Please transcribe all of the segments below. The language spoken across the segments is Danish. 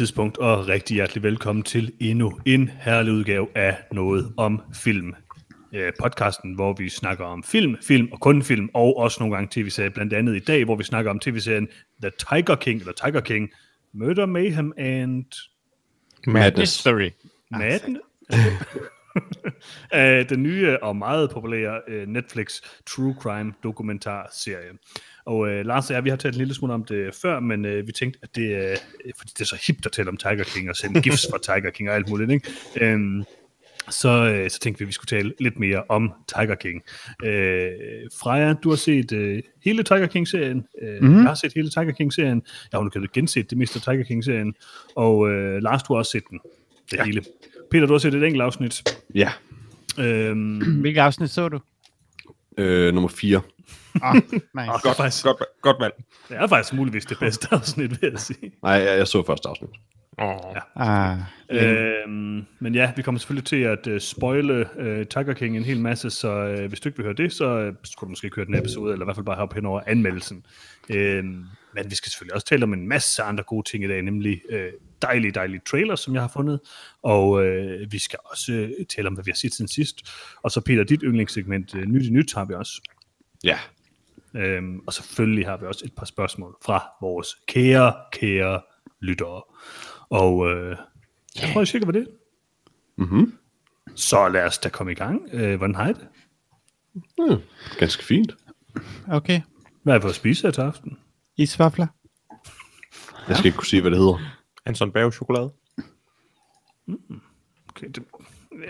Tidspunkt og rigtig hjertelig velkommen til endnu en herlig udgave af Noget om Film. Øh, podcasten, hvor vi snakker om film, film og kun film, og også nogle gange tv-serier, blandt andet i dag, hvor vi snakker om tv-serien The Tiger King, eller Tiger King, Murder, Mayhem and... Madness. Mystery. Madden? af den nye og meget populære uh, Netflix True Crime dokumentarserie. Og uh, Lars og jeg, vi har talt en lille smule om det før, men uh, vi tænkte, at det uh, fordi det er så hipt at tale om Tiger King og sende gifs fra Tiger King og alt muligt, ikke? Um, så, uh, så tænkte vi, at vi skulle tale lidt mere om Tiger King. Uh, Freja, du har set uh, hele Tiger King-serien. Uh, mm-hmm. Jeg har set hele Tiger King-serien. Jeg har jo genset det meste af Tiger King-serien. Og uh, Lars, du har også set den. Det ja. hele. Peter, du har set et enkelt afsnit. Ja, Øhm, Hvilket afsnit så du? øh, nummer 4. Ah, nice. og Godt, faktisk, godt, godt valg. det er faktisk muligvis det bedste afsnit, vil jeg sige. Nej, jeg, jeg så første afsnit. Oh. Ah, Øhm, men ja, vi kommer selvfølgelig til at uh, spoile uh, Tiger King en hel masse, så uh, hvis du ikke vil høre det, så uh, skulle du måske ikke høre den episode, eller i hvert fald bare hoppe hen over anmeldelsen. Øhm, men vi skal selvfølgelig også tale om en masse andre gode ting i dag, nemlig uh, dejlige, dejlige trailers, som jeg har fundet, og uh, vi skal også uh, tale om, hvad vi har set siden sidst. Og så Peter, dit yndlingssegment, uh, Nyt i Nyt, har vi også. Ja, Øhm, og selvfølgelig har vi også et par spørgsmål fra vores kære, kære lyttere. Og øh, jeg tror, jeg cirka var det. Mhm. Så lad os da komme i gang. Øh, hvordan har I det? ja ganske fint. okay. Hvad er på at spise her til aften? Isvafler. Jeg skal ikke kunne sige, hvad det hedder. Anton Berg chokolade. Okay, det,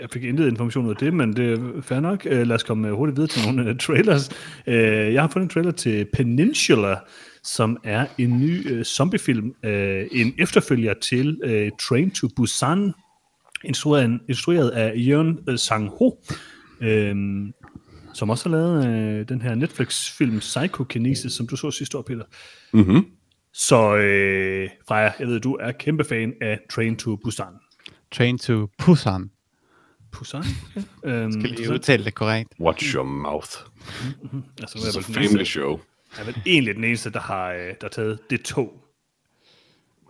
jeg fik intet information ud af det, men det er fair nok. Øh, lad os komme øh, hurtigt videre til nogle uh, trailers. Uh, jeg har fundet en trailer til Peninsula, som er en ny uh, zombiefilm. Uh, en efterfølger til uh, Train to Busan, instrueret, instrueret af uh, Sang-ho, uh, som også har lavet uh, den her Netflix-film Psychokinesis, som du så sidste år, Peter. Mhm. Så øh, Freja, jeg ved, du er kæmpe fan af Train to Busan. Train to Busan. Busan? Okay. Øhm, Skal lige udtale det korrekt. Watch your mouth. altså, It's a er family eneste, show. jeg er vel egentlig den eneste, der har, øh, der har taget det tog.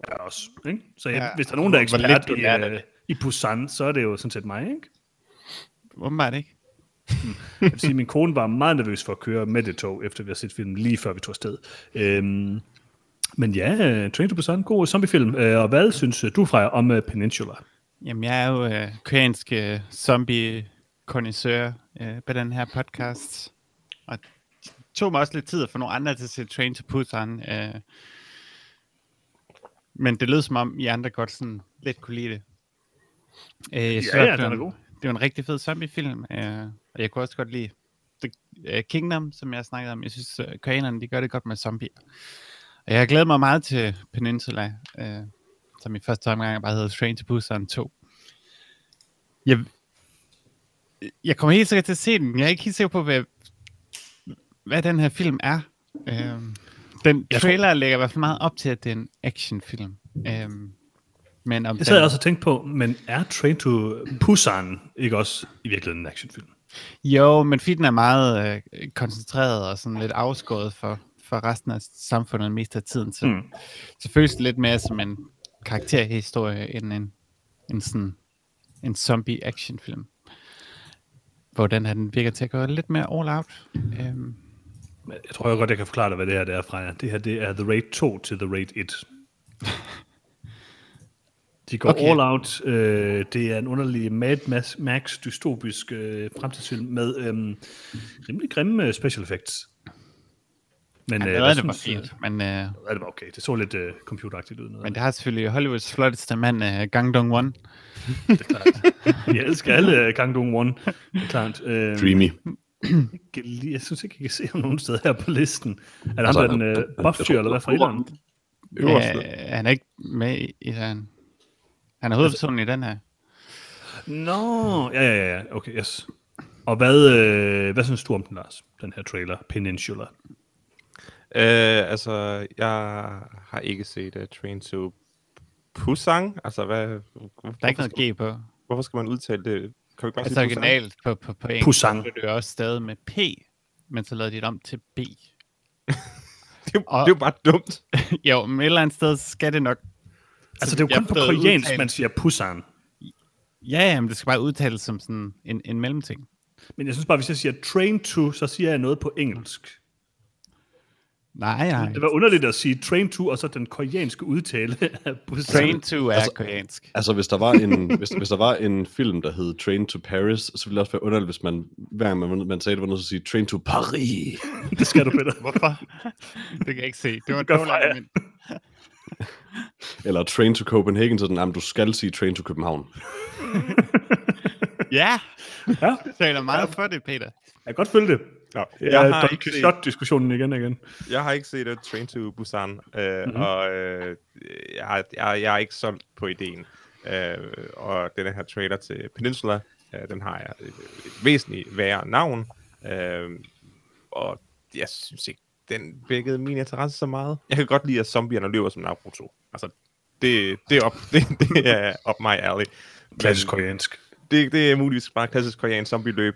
Ja, også. Ikke? Så jeg, ja, hvis der er nogen, der er ekspert i, øh, i Busan, så er det jo sådan set mig. Ikke? Åbenbart ikke. Jeg vil sige, min kone var meget nervøs for at køre med det tog, efter vi har set filmen lige før vi tog afsted. Øhm, men ja, øh, Train to Busan, god zombiefilm. Øh, og hvad synes øh, du, Freja, om øh, Peninsula? Jamen, jeg er jo øh, koreansk øh, zombie kondensør øh, på den her podcast. Og det tog mig også lidt tid at få nogle andre til at se Train to Busan. Øh. Men det lød som om, I andre godt sådan lidt kunne lide det. Øh, jeg synes, ja, det den er god. Det var en rigtig fed zombiefilm. Øh, og jeg kunne også godt lide The øh, Kingdom, som jeg snakkede om. Jeg synes, øh, koreanerne de gør det godt med zombier. Og jeg har glædet mig meget til Peninsula, øh, som i første omgang bare hedder Train to Busan 2. Jeg, jeg kommer helt sikkert til at se den. Jeg er ikke helt sikker på, hvad, hvad den her film er. Øhm, den Jeg tror- trailer lægger i hvert fald meget op til, at det er en actionfilm. Øhm, men om Det sad jeg den, også og tænkte på, men er Train to Busan ikke også i virkeligheden en actionfilm? Jo, men den er meget øh, koncentreret og sådan lidt afskåret for, for resten af samfundet mest af tiden, så, Mm. så føles det lidt mere som en karakterhistorie end en, en sådan en zombie actionfilm. Hvor den her, den virker til at gå lidt mere all out. Øhm, Jeg tror jeg godt, jeg kan forklare dig, hvad det her det er, Freja. Det her det er The Raid 2 til The Raid 1. De går okay. All out. Øh, det er en underlig Mad Max, dystopisk øh, fremtidsfilm med øh, rimelig grimme øh, special effects. Men, ja, øh, det, det var synes, fint, men, øh, det var okay. Det så lidt øh, computeragtigt ud. Noget. men det har selvfølgelig Hollywoods flotteste mand, øh, Gang Dong Won. det er klart. Jeg elsker alle øh, Kang Dong Won. Det er klart. Øh, Dreamy. Jeg synes ikke, jeg kan se ham nogen steder her på listen. Er det ham, Altså, der er den øh, buff eller hvad fra. Øh, han er ikke med i den. Han er hovedpersonen i den her. Nå, ja, ja, ja, ja, okay, yes. Og hvad, øh, hvad synes du om den, Lars? Den her trailer, Peninsula. Øh, altså, jeg har ikke set uh, Train to Busan. Altså, hvad... Der er ikke noget G på. Hvorfor skal man udtale det? Kan vi bare Altså sige originalt på, på, på engelsk, Busan. så er det jo også stadig med P, men så lavede de det om til B. Det, er jo- Og- det er jo bare dumt. jo, men et eller andet sted skal det nok Altså, det er jo kun på koreansk, udtalen. man siger Busan. Ja, ja, men det skal bare udtales som sådan en, en mellemting. Men jeg synes bare, hvis jeg siger train to, så siger jeg noget på engelsk. Nej, nej. Det var underligt at sige train to, og så den koreanske udtale af Busan. Train to er Altså- koreansk. Altså, hvis der var en, hvis, hvis der var en film, der hed Train to Paris, så ville det også være underligt, hvis man, hver gang man, man sagde det, var til at sige Train to Paris. det skal du, Peter. Hvorfor? det kan jeg ikke se. Det var dårligt. Eller Train to Copenhagen, så den, jamen, du skal sige Train to København. Ja, Ja, det taler meget for det, Peter. jeg kan godt følge det. Nå, Jeg jeg, ja, har ikke set, Quixote-diskussionen igen og igen. jeg har ikke set uh, Train to Busan, Mhm. mm-hmm. og uh, jeg, har- jeg, jeg er ikke solgt på ideen. Uh, og den her trailer til Peninsula, uh, den har jeg et, et væsentligt værre navn. Uh, og jeg synes ikke, den vækkede min interesse så meget. Jeg kan godt lide, at zombierne løber som Naruto. Altså, det, det, er op, det, det er op my alley. Klassisk koreansk. det, det er muligvis bare klassisk koreansk zombie-løb.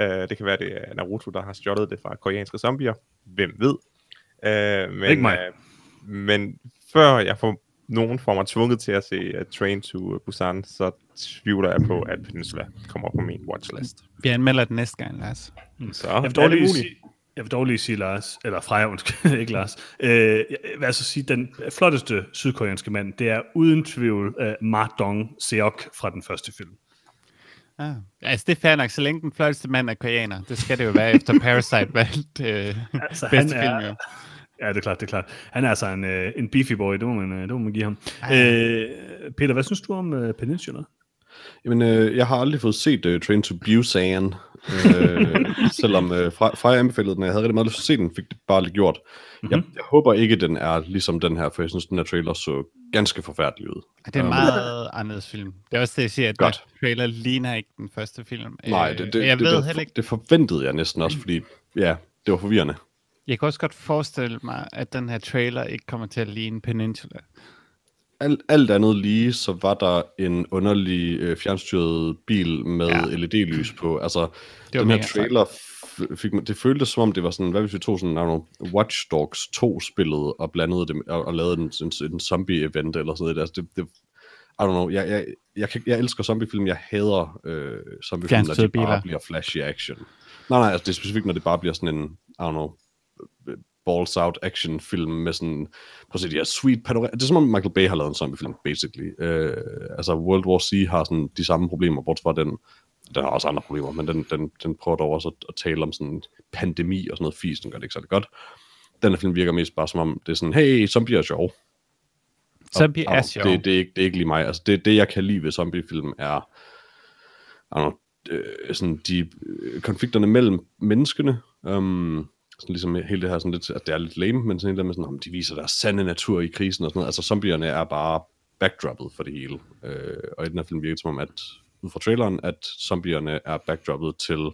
Uh, det kan være, det er Naruto, der har stjålet det fra koreanske zombier. Hvem ved? Uh, men, Ikke mig. Uh, men før jeg får nogen får mig tvunget til at se uh, Train to Busan, så tvivler jeg på, at Peninsula kommer på min watchlist. Vi anmelder den næste gang, Lars. Så Jeg vil er dog det lige sige, jeg vil dog lige sige, Lars, eller Freja, undskyld, ikke Lars. Øh, jeg vil altså sige, den flotteste sydkoreanske mand, det er uden tvivl uh, Ma Dong Seok fra den første film. Ah. Altså, det er fair nok, så længe den flotteste mand er koreaner. Det skal det jo være efter Parasite valgt øh, Altså, bedste han er- film. Jo. Ja, det er klart, det er klart. Han er altså en, uh, en beefy boy, det må man, uh, det må man give ham. Øh, Peter, hvad synes du om uh, Peninsula? Jamen, øh, jeg har aldrig fået set uh, Train to Busan, øh, selvom øh, Frej, Freja anbefalede den, og jeg havde rigtig meget lyst til at se den, fik det bare aldrig gjort. Mm-hmm. Jeg, jeg håber ikke, den er ligesom den her, for jeg synes, den her trailer så ganske forfærdelig ud. Det er en meget anderledes film. Det er også det, jeg siger, at Godt. Godt. trailer ligner ikke den første film. Nej, Øh, det, det, jeg det, ved det, heller ikke, det forventede jeg næsten også, fordi ja, det var forvirrende. jeg kan også godt forestille mig, at den her trailer ikke kommer til at ligne Peninsula. Alt, alt andet lige, så var der en underlig øh, fjernstyret bil med Ja. LED-lys på. Altså, var den her trailer, fik man, det føltes som om, det var sådan, hvad hvis vi tog sådan, know, Watch Dogs 2-spillet og blandede det, og, og lavede en, en, en zombie-event eller sådan noget. Altså, det, det, I don't know, jeg, jeg, jeg, kan, jeg elsker zombiefilm, jeg hader øh, zombiefilm, når de bare biler. bliver flashy action. Nej, nej, altså det er specifikt, når det bare bliver sådan en, I don't know, balls out action film med sådan, prøv at se, de her sweet panorama. Det er som om Michael Bay har lavet en zombiefilm, basically. Øh, altså World War C har sådan de samme problemer, bortset fra den, den har også andre problemer, men den, den, den prøver dog også at, at tale om sådan pandemi og sådan noget fisk, den gør det ikke særlig godt. Den her film virker mest bare som om, det er sådan, hey, zombier er sjov. Zombie Og er sjov. Det, det, er ikke, det er ikke lige mig. Altså, det, det jeg kan lide ved zombiefilm er, I don't know, øh, sådan de øh, konflikterne mellem menneskene, um, sådan ligesom hele det her, sådan lidt, at det er lidt lame, men sådan det med sådan, om de viser deres sande natur i krisen og sådan noget. Altså zombierne er bare backdroppet for det hele. Øh, og i den her film virker det som om, at ud fra traileren, at zombierne er backdroppet til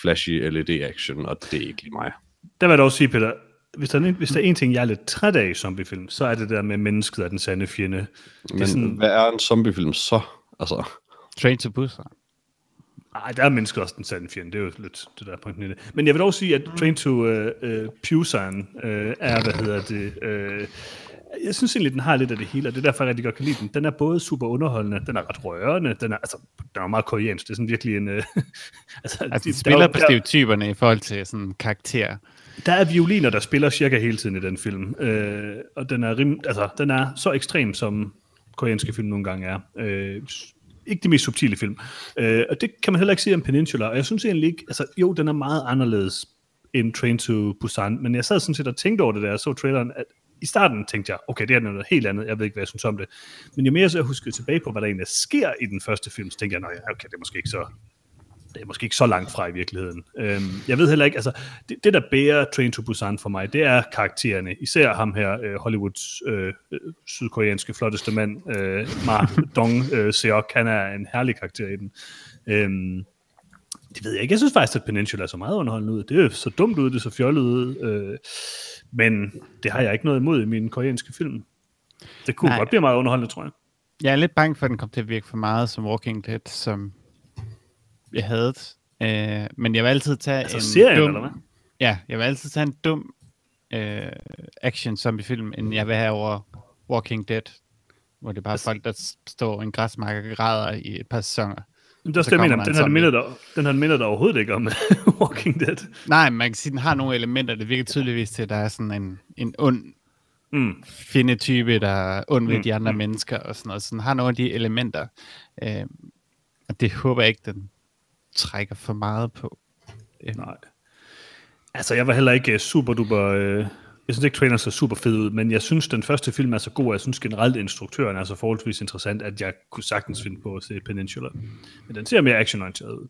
flashy LED-action, og det er ikke lige mig. Der vil jeg dog sige, Peter, hvis der, er en, hvis der er en ting, jeg er lidt træt af i zombiefilm, så er det der med mennesket er den sande fjende. Det Men er sådan... sådan, hvad er en zombiefilm så? Altså, Train to Busan. Ej, der er mennesket også den sande fjende, det er jo lidt det der i det. Men jeg vil dog sige, at Train to uh, uh, Busan uh, er, hvad hedder det, uh, jeg synes egentlig, den har lidt af det hele, og det er derfor, jeg rigtig godt kan lide den. Den er både super underholdende, den er ret rørende, den er, altså, den er meget koreansk, det er sådan virkelig en... Uh, altså, Altså, de- der er spiller på der- stereotyperne i forhold til sådan karakter. Der er violiner, der spiller cirka hele tiden i den film, øh, og den er, rim, altså, den er så ekstrem, som koreanske film nogle gange er. Øh, ikke de mest subtile film. Øh, og det kan man heller ikke sige om Peninsula, og jeg synes egentlig ikke, altså jo, den er meget anderledes end Train to Busan, men jeg sad sådan set og tænkte over det, da jeg så traileren, at i starten tænkte jeg, okay, det er noget helt andet, jeg ved ikke, hvad jeg synes om det. Men jo mere så jeg huskede tilbage på, hvad der egentlig sker i den første film, så tænkte jeg, nej, okay, det er måske ikke så det er måske ikke så langt fra i virkeligheden. Øhm, jeg ved heller ikke, altså, det, det der bærer Train to Busan for mig, det er karaktererne. Især ham her, øh, Hollywoods øh, øh, sydkoreanske flotteste mand, øh, Ma Dong øh, Seok, han er en herlig karakter i den. Øhm, det ved jeg ikke. Jeg synes faktisk, at Peninsula så meget underholdende ud. Det er så dumt ud, det er så fjollet ud. Øh, men det har jeg ikke noget imod i mine koreanske film. Det kunne Nej. godt blive meget underholdende, tror jeg. Jeg er lidt bange for, at den kommer til at virke for meget som Walking Dead, som jeg havde. Øh, men jeg vil altid tage Altså en serien, dum, eller hvad? Ja, jeg vil altid tage en dum øh, action zombie film, end jeg vil have over Walking Dead, hvor det er bare folk, der står i en græsmark og græder i et par sæsoner. Men det er også så det, jeg mener. Den zombie. minder der, den her minder der overhovedet ikke om Walking Dead. Nej, man kan sige, at den har nogle elementer, det virker tydeligvis til, at der er sådan en, en ond Mm. findetype, der er ond ved Mm, de andre mm. mennesker og sådan noget. Så den har nogle af de elementer. Øh, og det håber jeg ikke, den trækker for meget på. Øh, Nej. Altså, jeg var heller ikke øh, super duper... Øh, jeg synes ikke, traileren så super fed ud, men jeg synes, den første film er så god, og jeg synes generelt, instruktøren er så forholdsvis interessant, at jeg kunne sagtens finde på at se Peninsula. Men den ser mere actionorienteret ud.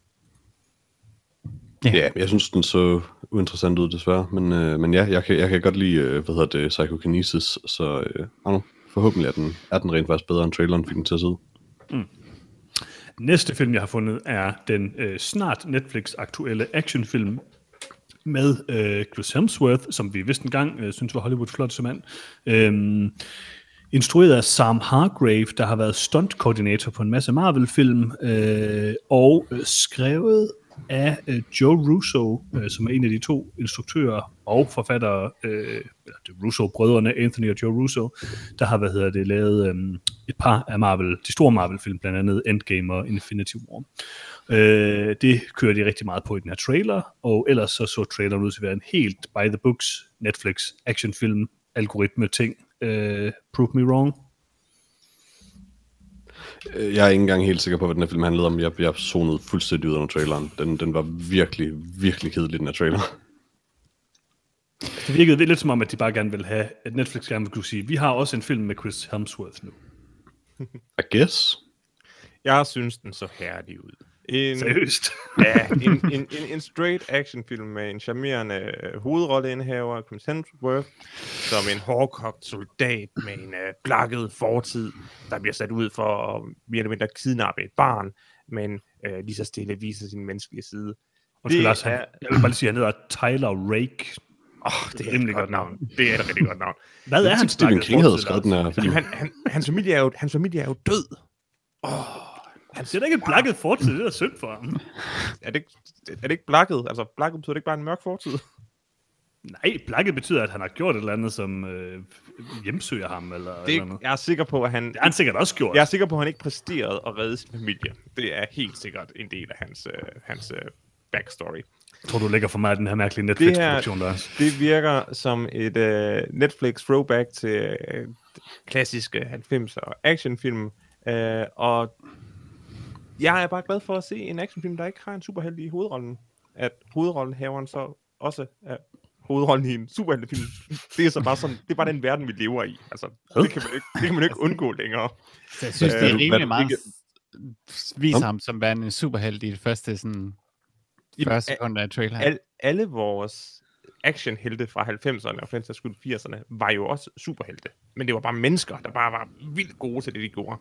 Ja. Ja, jeg synes, den så uinteressant ud, desværre. Men, øh, men ja, jeg kan, jeg kan godt lide, øh, hvad hedder det, Psychokinesis, så øh, know, forhåbentlig er den, er den rent faktisk bedre, end traileren fik den til at se ud. Næste film, jeg har fundet, er den øh, snart Netflix-aktuelle actionfilm med øh, Chris Hemsworth, som vi vidste engang øh, synes var Hollywoods flotteste mand. Øhm, instrueret af Sam Hargrave, der har været stunt-koordinator på en masse Marvel-film, øh, og øh, skrevet af øh, Joe Russo, øh, som er en af de to instruktører og forfatter, øh, det Russo-brødrene, Anthony og Joe Russo, der har, hvad hedder det, lavet øh, et par af Marvel, de store Marvel-film, blandt andet Endgame og Infinity War. Øh, det kører de rigtig meget på i den her trailer, og ellers så så traileren ud til at være en helt by the books Netflix actionfilm, algoritme ting. Øh, prove me wrong. Øh, jeg er ikke engang helt sikker på, hvad den her film handlede om. Jeg, jeg zonede fuldstændig ud under traileren. Den, den var virkelig, virkelig kedelig, den her trailer. Det virkede lidt som om, at de bare gerne ville have, at Netflix gerne ville kunne sige, vi har også en film med Chris Hemsworth nu. I guess. Jeg synes, den så herlig ud. En, Seriøst. ja, en, en, en, en straight actionfilm med en charmerende øh, hovedrolleindehaver, Chris Hemsworth, som en hårdkogt soldat med en øh, blakket fortid, der bliver sat ud for at mere eller mindre kidnappe et barn, men øh, lige så stille viser sin menneskelige side. Undskyld, Det Lars, han, er- jeg vil bare lige sige, at han hedder Tyler Rake. Åh, oh, det er et Rimelig godt navn. Det er et rigtig godt navn. Hvad er hans Stephen King havde skrevet den her. Jamen, han, han, hans, familie er jo, hans familie er jo død. Åh, Det er da ikke en blakket fortid, det er synd for ham. er det, ikke, er det ikke blakket? Altså, blakket betyder det ikke bare en mørk fortid? Nej, blakket betyder, at han har gjort et eller andet, som øh, hjemsøger ham, eller, Det, eller noget. jeg er sikker på, at han... Det har han sikkert også gjort. Jeg er sikker på, at han ikke præsterede at redde sin familie. Det er helt sikkert en del af hans, øh, hans øh, backstory. Jeg tror, du lægger for meget den her mærkelige Netflix-produktion, Lars. Det virker som et øh, Netflix throwback til øh, klassiske 90'er actionfilm. Øh, og jeg er bare glad for at se en actionfilm, der ikke har en superhelt i hovedrollen. At hovedrollenhaveren så også er hovedrollen i en superheltefilm. Det er så bare sådan, det er bare den verden, vi lever i. Altså, det kan man ikke, det kan man ikke undgå længere. Så jeg synes, Øh, det er hvad- rimelig meget viser Nå. ham som værende en superhelt i det første sådan, første sekund af trailer. Al, alle vores actionhelte fra 90'erne og for den skyld 80'erne var jo også superhelte. Men det var bare mennesker, der bare var vildt gode til det, de gjorde.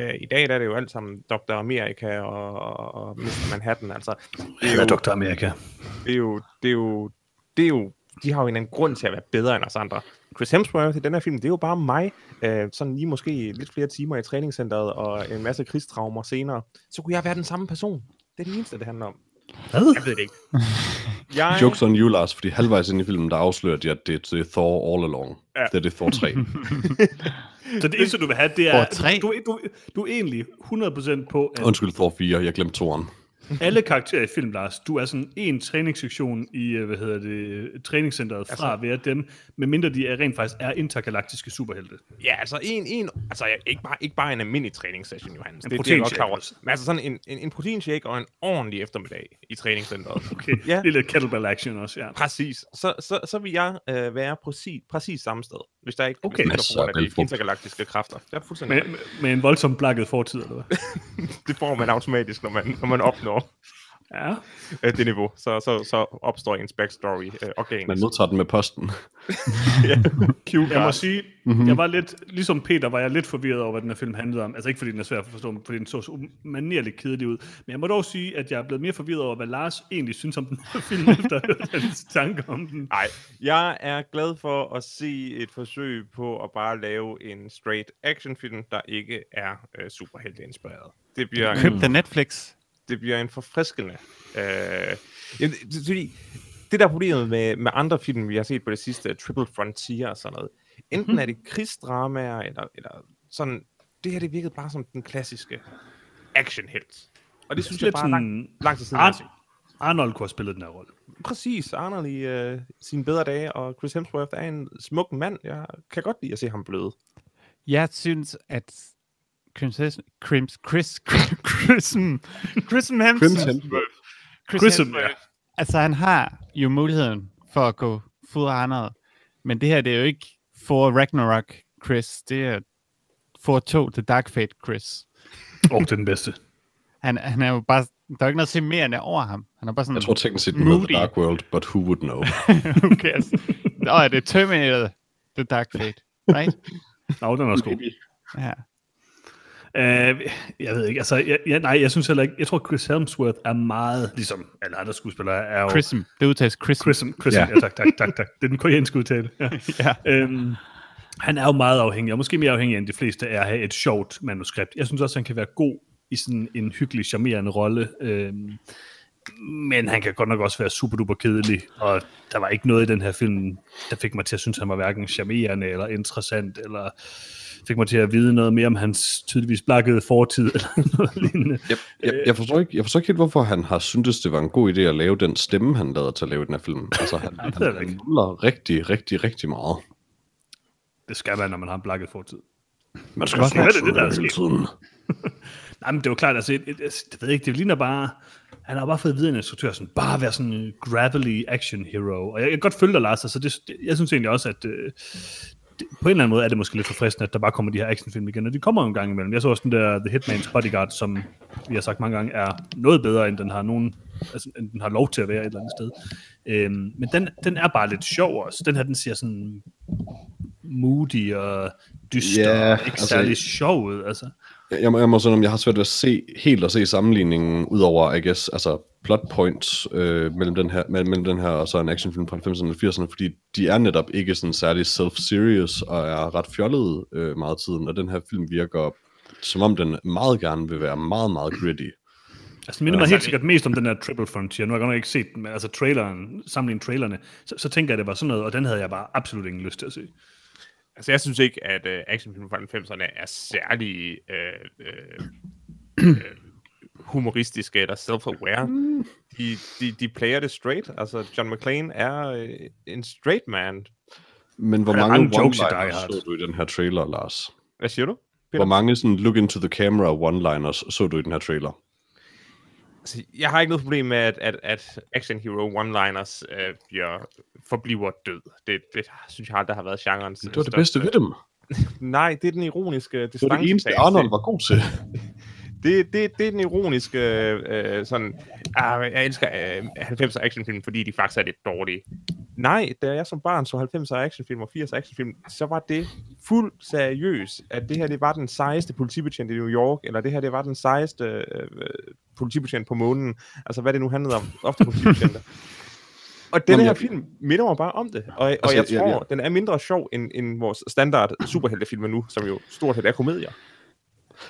Uh, I dag der er det jo alt sammen Dr. America og, og, og Mr. Manhattan. Altså, det er, jo, Dr. America. det, er jo, det, er jo, det er jo, de har jo en anden grund til at være bedre end os andre. Chris Hemsworth i den her film, det er jo bare mig, uh, sådan lige måske lidt flere timer i træningscenteret og en masse krigstraumer senere. Så kunne jeg være den samme person. Det er det eneste, det handler om. Hvad? Jeg ved det ikke. Jeg, Jokes on you, Lars, fordi halvvejs ind i filmen, der afslører de, at det, det er Thor all along. Ja. Det er det Thor 3. Så det eneste, du vil have, det er... Hvor tre? Du, du, du er egentlig 100% på, at Undskyld, Thor 4, jeg glemte Thoren. Alle karakterer i film, Lars, du er sådan en træningssektion i, øh, hvad hedder det, træningscenteret fra at være dem, medmindre de er rent faktisk er intergalaktiske superhelte. Ja, altså en, en altså jeg- ikke bare, ikke bare en almindelig træningssession, Johannes. En det, det er godt klar. Men altså sådan en, en, en proteinshake og en ordentlig eftermiddag i træningscenteret. Okay, Ja. det er lidt kettlebell action også, ja. Præcis. Så, så, så vil jeg øh, være præcis, præcis samme sted, hvis der ikke Okay. hvis der de intergalaktiske kræfter. Det er fuldstændig Med, med, med en voldsom blakket fortid, eller hvad? Det får man automatisk, når man, når man opnår Ja. øh, det niveau. Så, så, så opstår ens backstory øh, organisk. Man modtager den med posten. ja. Jeg må sige, mm-hmm. jeg var lidt, ligesom Peter, var jeg lidt forvirret over, hvad den her film handlede om. Altså ikke fordi den er svær at forstå, men fordi den så umanerligt kedelig ud. Men jeg må dog sige, at jeg er blevet mere forvirret over, hvad Lars egentlig synes om den her film, efter hans tanker om den. Nej, jeg er glad for at se et forsøg på at bare lave en straight actionfilm, der ikke er øh, superhelte-inspireret. Det bliver, Køb den Netflix. Det bliver en forfriskende... Øh, jamen, det, det, fordi det der er problemet med, med andre film, vi har set på det sidste, Triple Frontier og sådan noget, enten er det krigsdramaer, eller, eller sådan det her det virkede bare som den klassiske actionhelt. Og det synes jeg bare lang, lang tid siden, Ar-. Arnold kunne have spillet den her rolle. Præcis, Arnold i øh, sine bedre dage, og Chris Hemsworth er en smuk mand. Jeg kan godt lide at se ham bløde. Jeg synes, at Chris, Chris, Chris, Chris, Chris Hemsworth, Chris Hemsworth, ja. altså han har jo muligheden for at gå fuld Arnold, men det her, det er jo ikke for Ragnarok Chris, det er for 2 The Dark Fate Chris. Og det er den bedste. Han, han er jo bare, der er jo ikke noget simmerende over ham. Han er bare sådan, Jeg tror teknisk set, den The Dark World, but who would know? who cares? Nå, er det Terminator The Dark Fate, right? Nå, den er også god. Ja. Uh, jeg ved ikke, altså, jeg, jeg, nej, jeg synes heller ikke, jeg tror Chris Helmsworth er meget, ligesom alle andre skuespillere, er jo... Chrism, det udtales Chrism. Chrism, Chrism, ja. Ja. tak, tak, tak, tak. Det er den koreanske udtale. Ja. Ja. Øhm, han er jo meget afhængig, og måske mere afhængig end de fleste af at have et sjovt manuskript. Jeg synes også, han kan være god i sådan en hyggelig, charmerende rolle. Øhm, men han kan godt nok også være super duper kedelig, og der var ikke noget i den her film, der fik mig til at synes, han var hverken charmerende eller interessant, eller fik mig til at vide noget mere om hans tydeligvis blakkede fortid, eller noget lignende. Jeg, jeg, jeg, forstår ikke, jeg forstår ikke helt, hvorfor han har syntes, det var en god idé at lave den stemme, han lavede til at lave den her film. Altså, han, han, jeg han, han rigtig, rigtig, rigtig meget. Det skal man, når man har en blakket fortid. Man skal slås det, det der er sket. tiden. Nej, men det var klart, altså, et, et, et, det ved jeg ikke, det ligner bare, han har bare fået at vide af en instruktør, sådan, bare være sådan en gravelly action hero, og jeg, jeg kan godt følge dig, Lars, altså, det, det, jeg synes egentlig også, at øh, det, på en eller anden måde er det måske lidt forfriskende, at der bare kommer de her actionfilm igen, og de kommer jo en gang imellem. Jeg så også den der The Hitman's Bodyguard, som vi har sagt mange gange, er noget bedre, end den har nogen, altså, end den har lov til at være et eller andet sted. Øhm, men den, den er bare lidt sjov også. Den her, den ser sådan moody og dyster, yeah, ikke altså- særlig sjov ud, altså. Jeg, jeg, må, jeg må sådan, om jeg har svært ved at se, helt at se sammenligningen, udover, I guess, altså plot points øh, mellem, den her, mellem, den her og så en actionfilm fra 90'erne og 80'erne, fordi de er netop ikke sådan særlig self-serious og er ret fjollede øh, meget af tiden, og den her film virker som om den meget gerne vil være meget, meget gritty. Altså, det minder mig helt sikkert mest om den der Triple Frontier. Nu har jeg godt nok ikke set den, men altså traileren, sammenlignet trailerne, så, så tænker jeg, det var sådan noget, og den havde jeg bare absolut ingen lyst til at se. Altså, jeg synes ikke, at uh, actionfilm fra 90'erne er særlig uh, uh, uh, humoristiske eller self-aware. De, de, de player det straight. Altså, John McClane er uh, en straight man. Men hvor mange mange jokes i så du i den her trailer, Lars? Hvad siger du? Peter? Hvor mange sådan look into the camera one-liners så du i den her trailer? Altså, jeg har ikke noget problem med, at, at, at action hero one-liners øh, bliver, forbliver død. Det, det synes jeg aldrig har været genrens Det var det bedste ved dem. Nej, det er den ironiske Det var det eneste. Arnold var god til. Det, det, det er den ironiske øh, sådan, ah, jeg elsker øh, 90'er actionfilm, fordi de faktisk er lidt dårlige. Nej, da jeg som barn så 90'er actionfilm og 80'er actionfilm, så var det fuldt seriøst, at det her det var den sejeste politibetjent i New York, eller det her det var den sejeste øh, politibetjent på månen. Altså hvad det nu handlede om. Ofte politibetjenter. Og Jamen, her jeg- film minder mig bare om det. Og, og Altså, jeg tror, jeg- den er mindre sjov end, end vores standard superheltefilm nu, som jo stort set er komedier.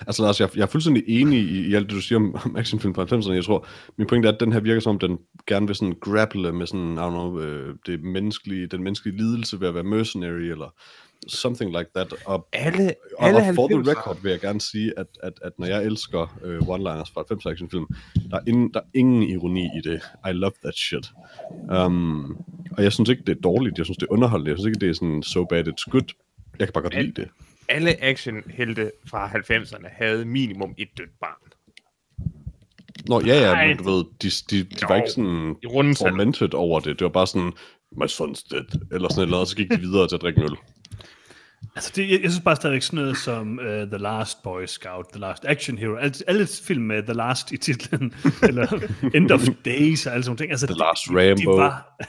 Altså Lars, jeg, jeg er fuldstændig enig i, i alt det, du siger om, om actionfilm fra 90'erne. Jeg tror, min pointe er, at den her virker som om, den gerne vil sådan grapple med sådan, I don't know, øh, det menneskelige, den menneskelige lidelse ved at være mercenary, eller something like that. Og, Alle, og, alle og for the 90'er. record vil jeg gerne sige, at, at, at når jeg elsker øh, one-liners fra 90'er actionfilm, der er, ingen, der er ingen ironi i det. I love that shit. Um, og jeg synes ikke, det er dårligt. Jeg synes, det er underholdende. Jeg synes ikke, det er sådan so bad it's good. Jeg kan bare godt lide det. Alle actionhelte fra 90'erne havde minimum et dødt barn. Nå, ja, ja, Nej, men du ved, de, de, de var Jo, ikke sådan tormented over det. Det var bare sådan, my son's dead, eller sådan noget, og så gik de videre til at drikke en øl. Altså, det, jeg, jeg synes bare stadigvæk sådan noget som uh, The Last Boy Scout, The Last Action Hero, alle, alle film med The Last i titlen, eller End of Days og alle sådan ting. Altså, The Last de, Rambo. De var,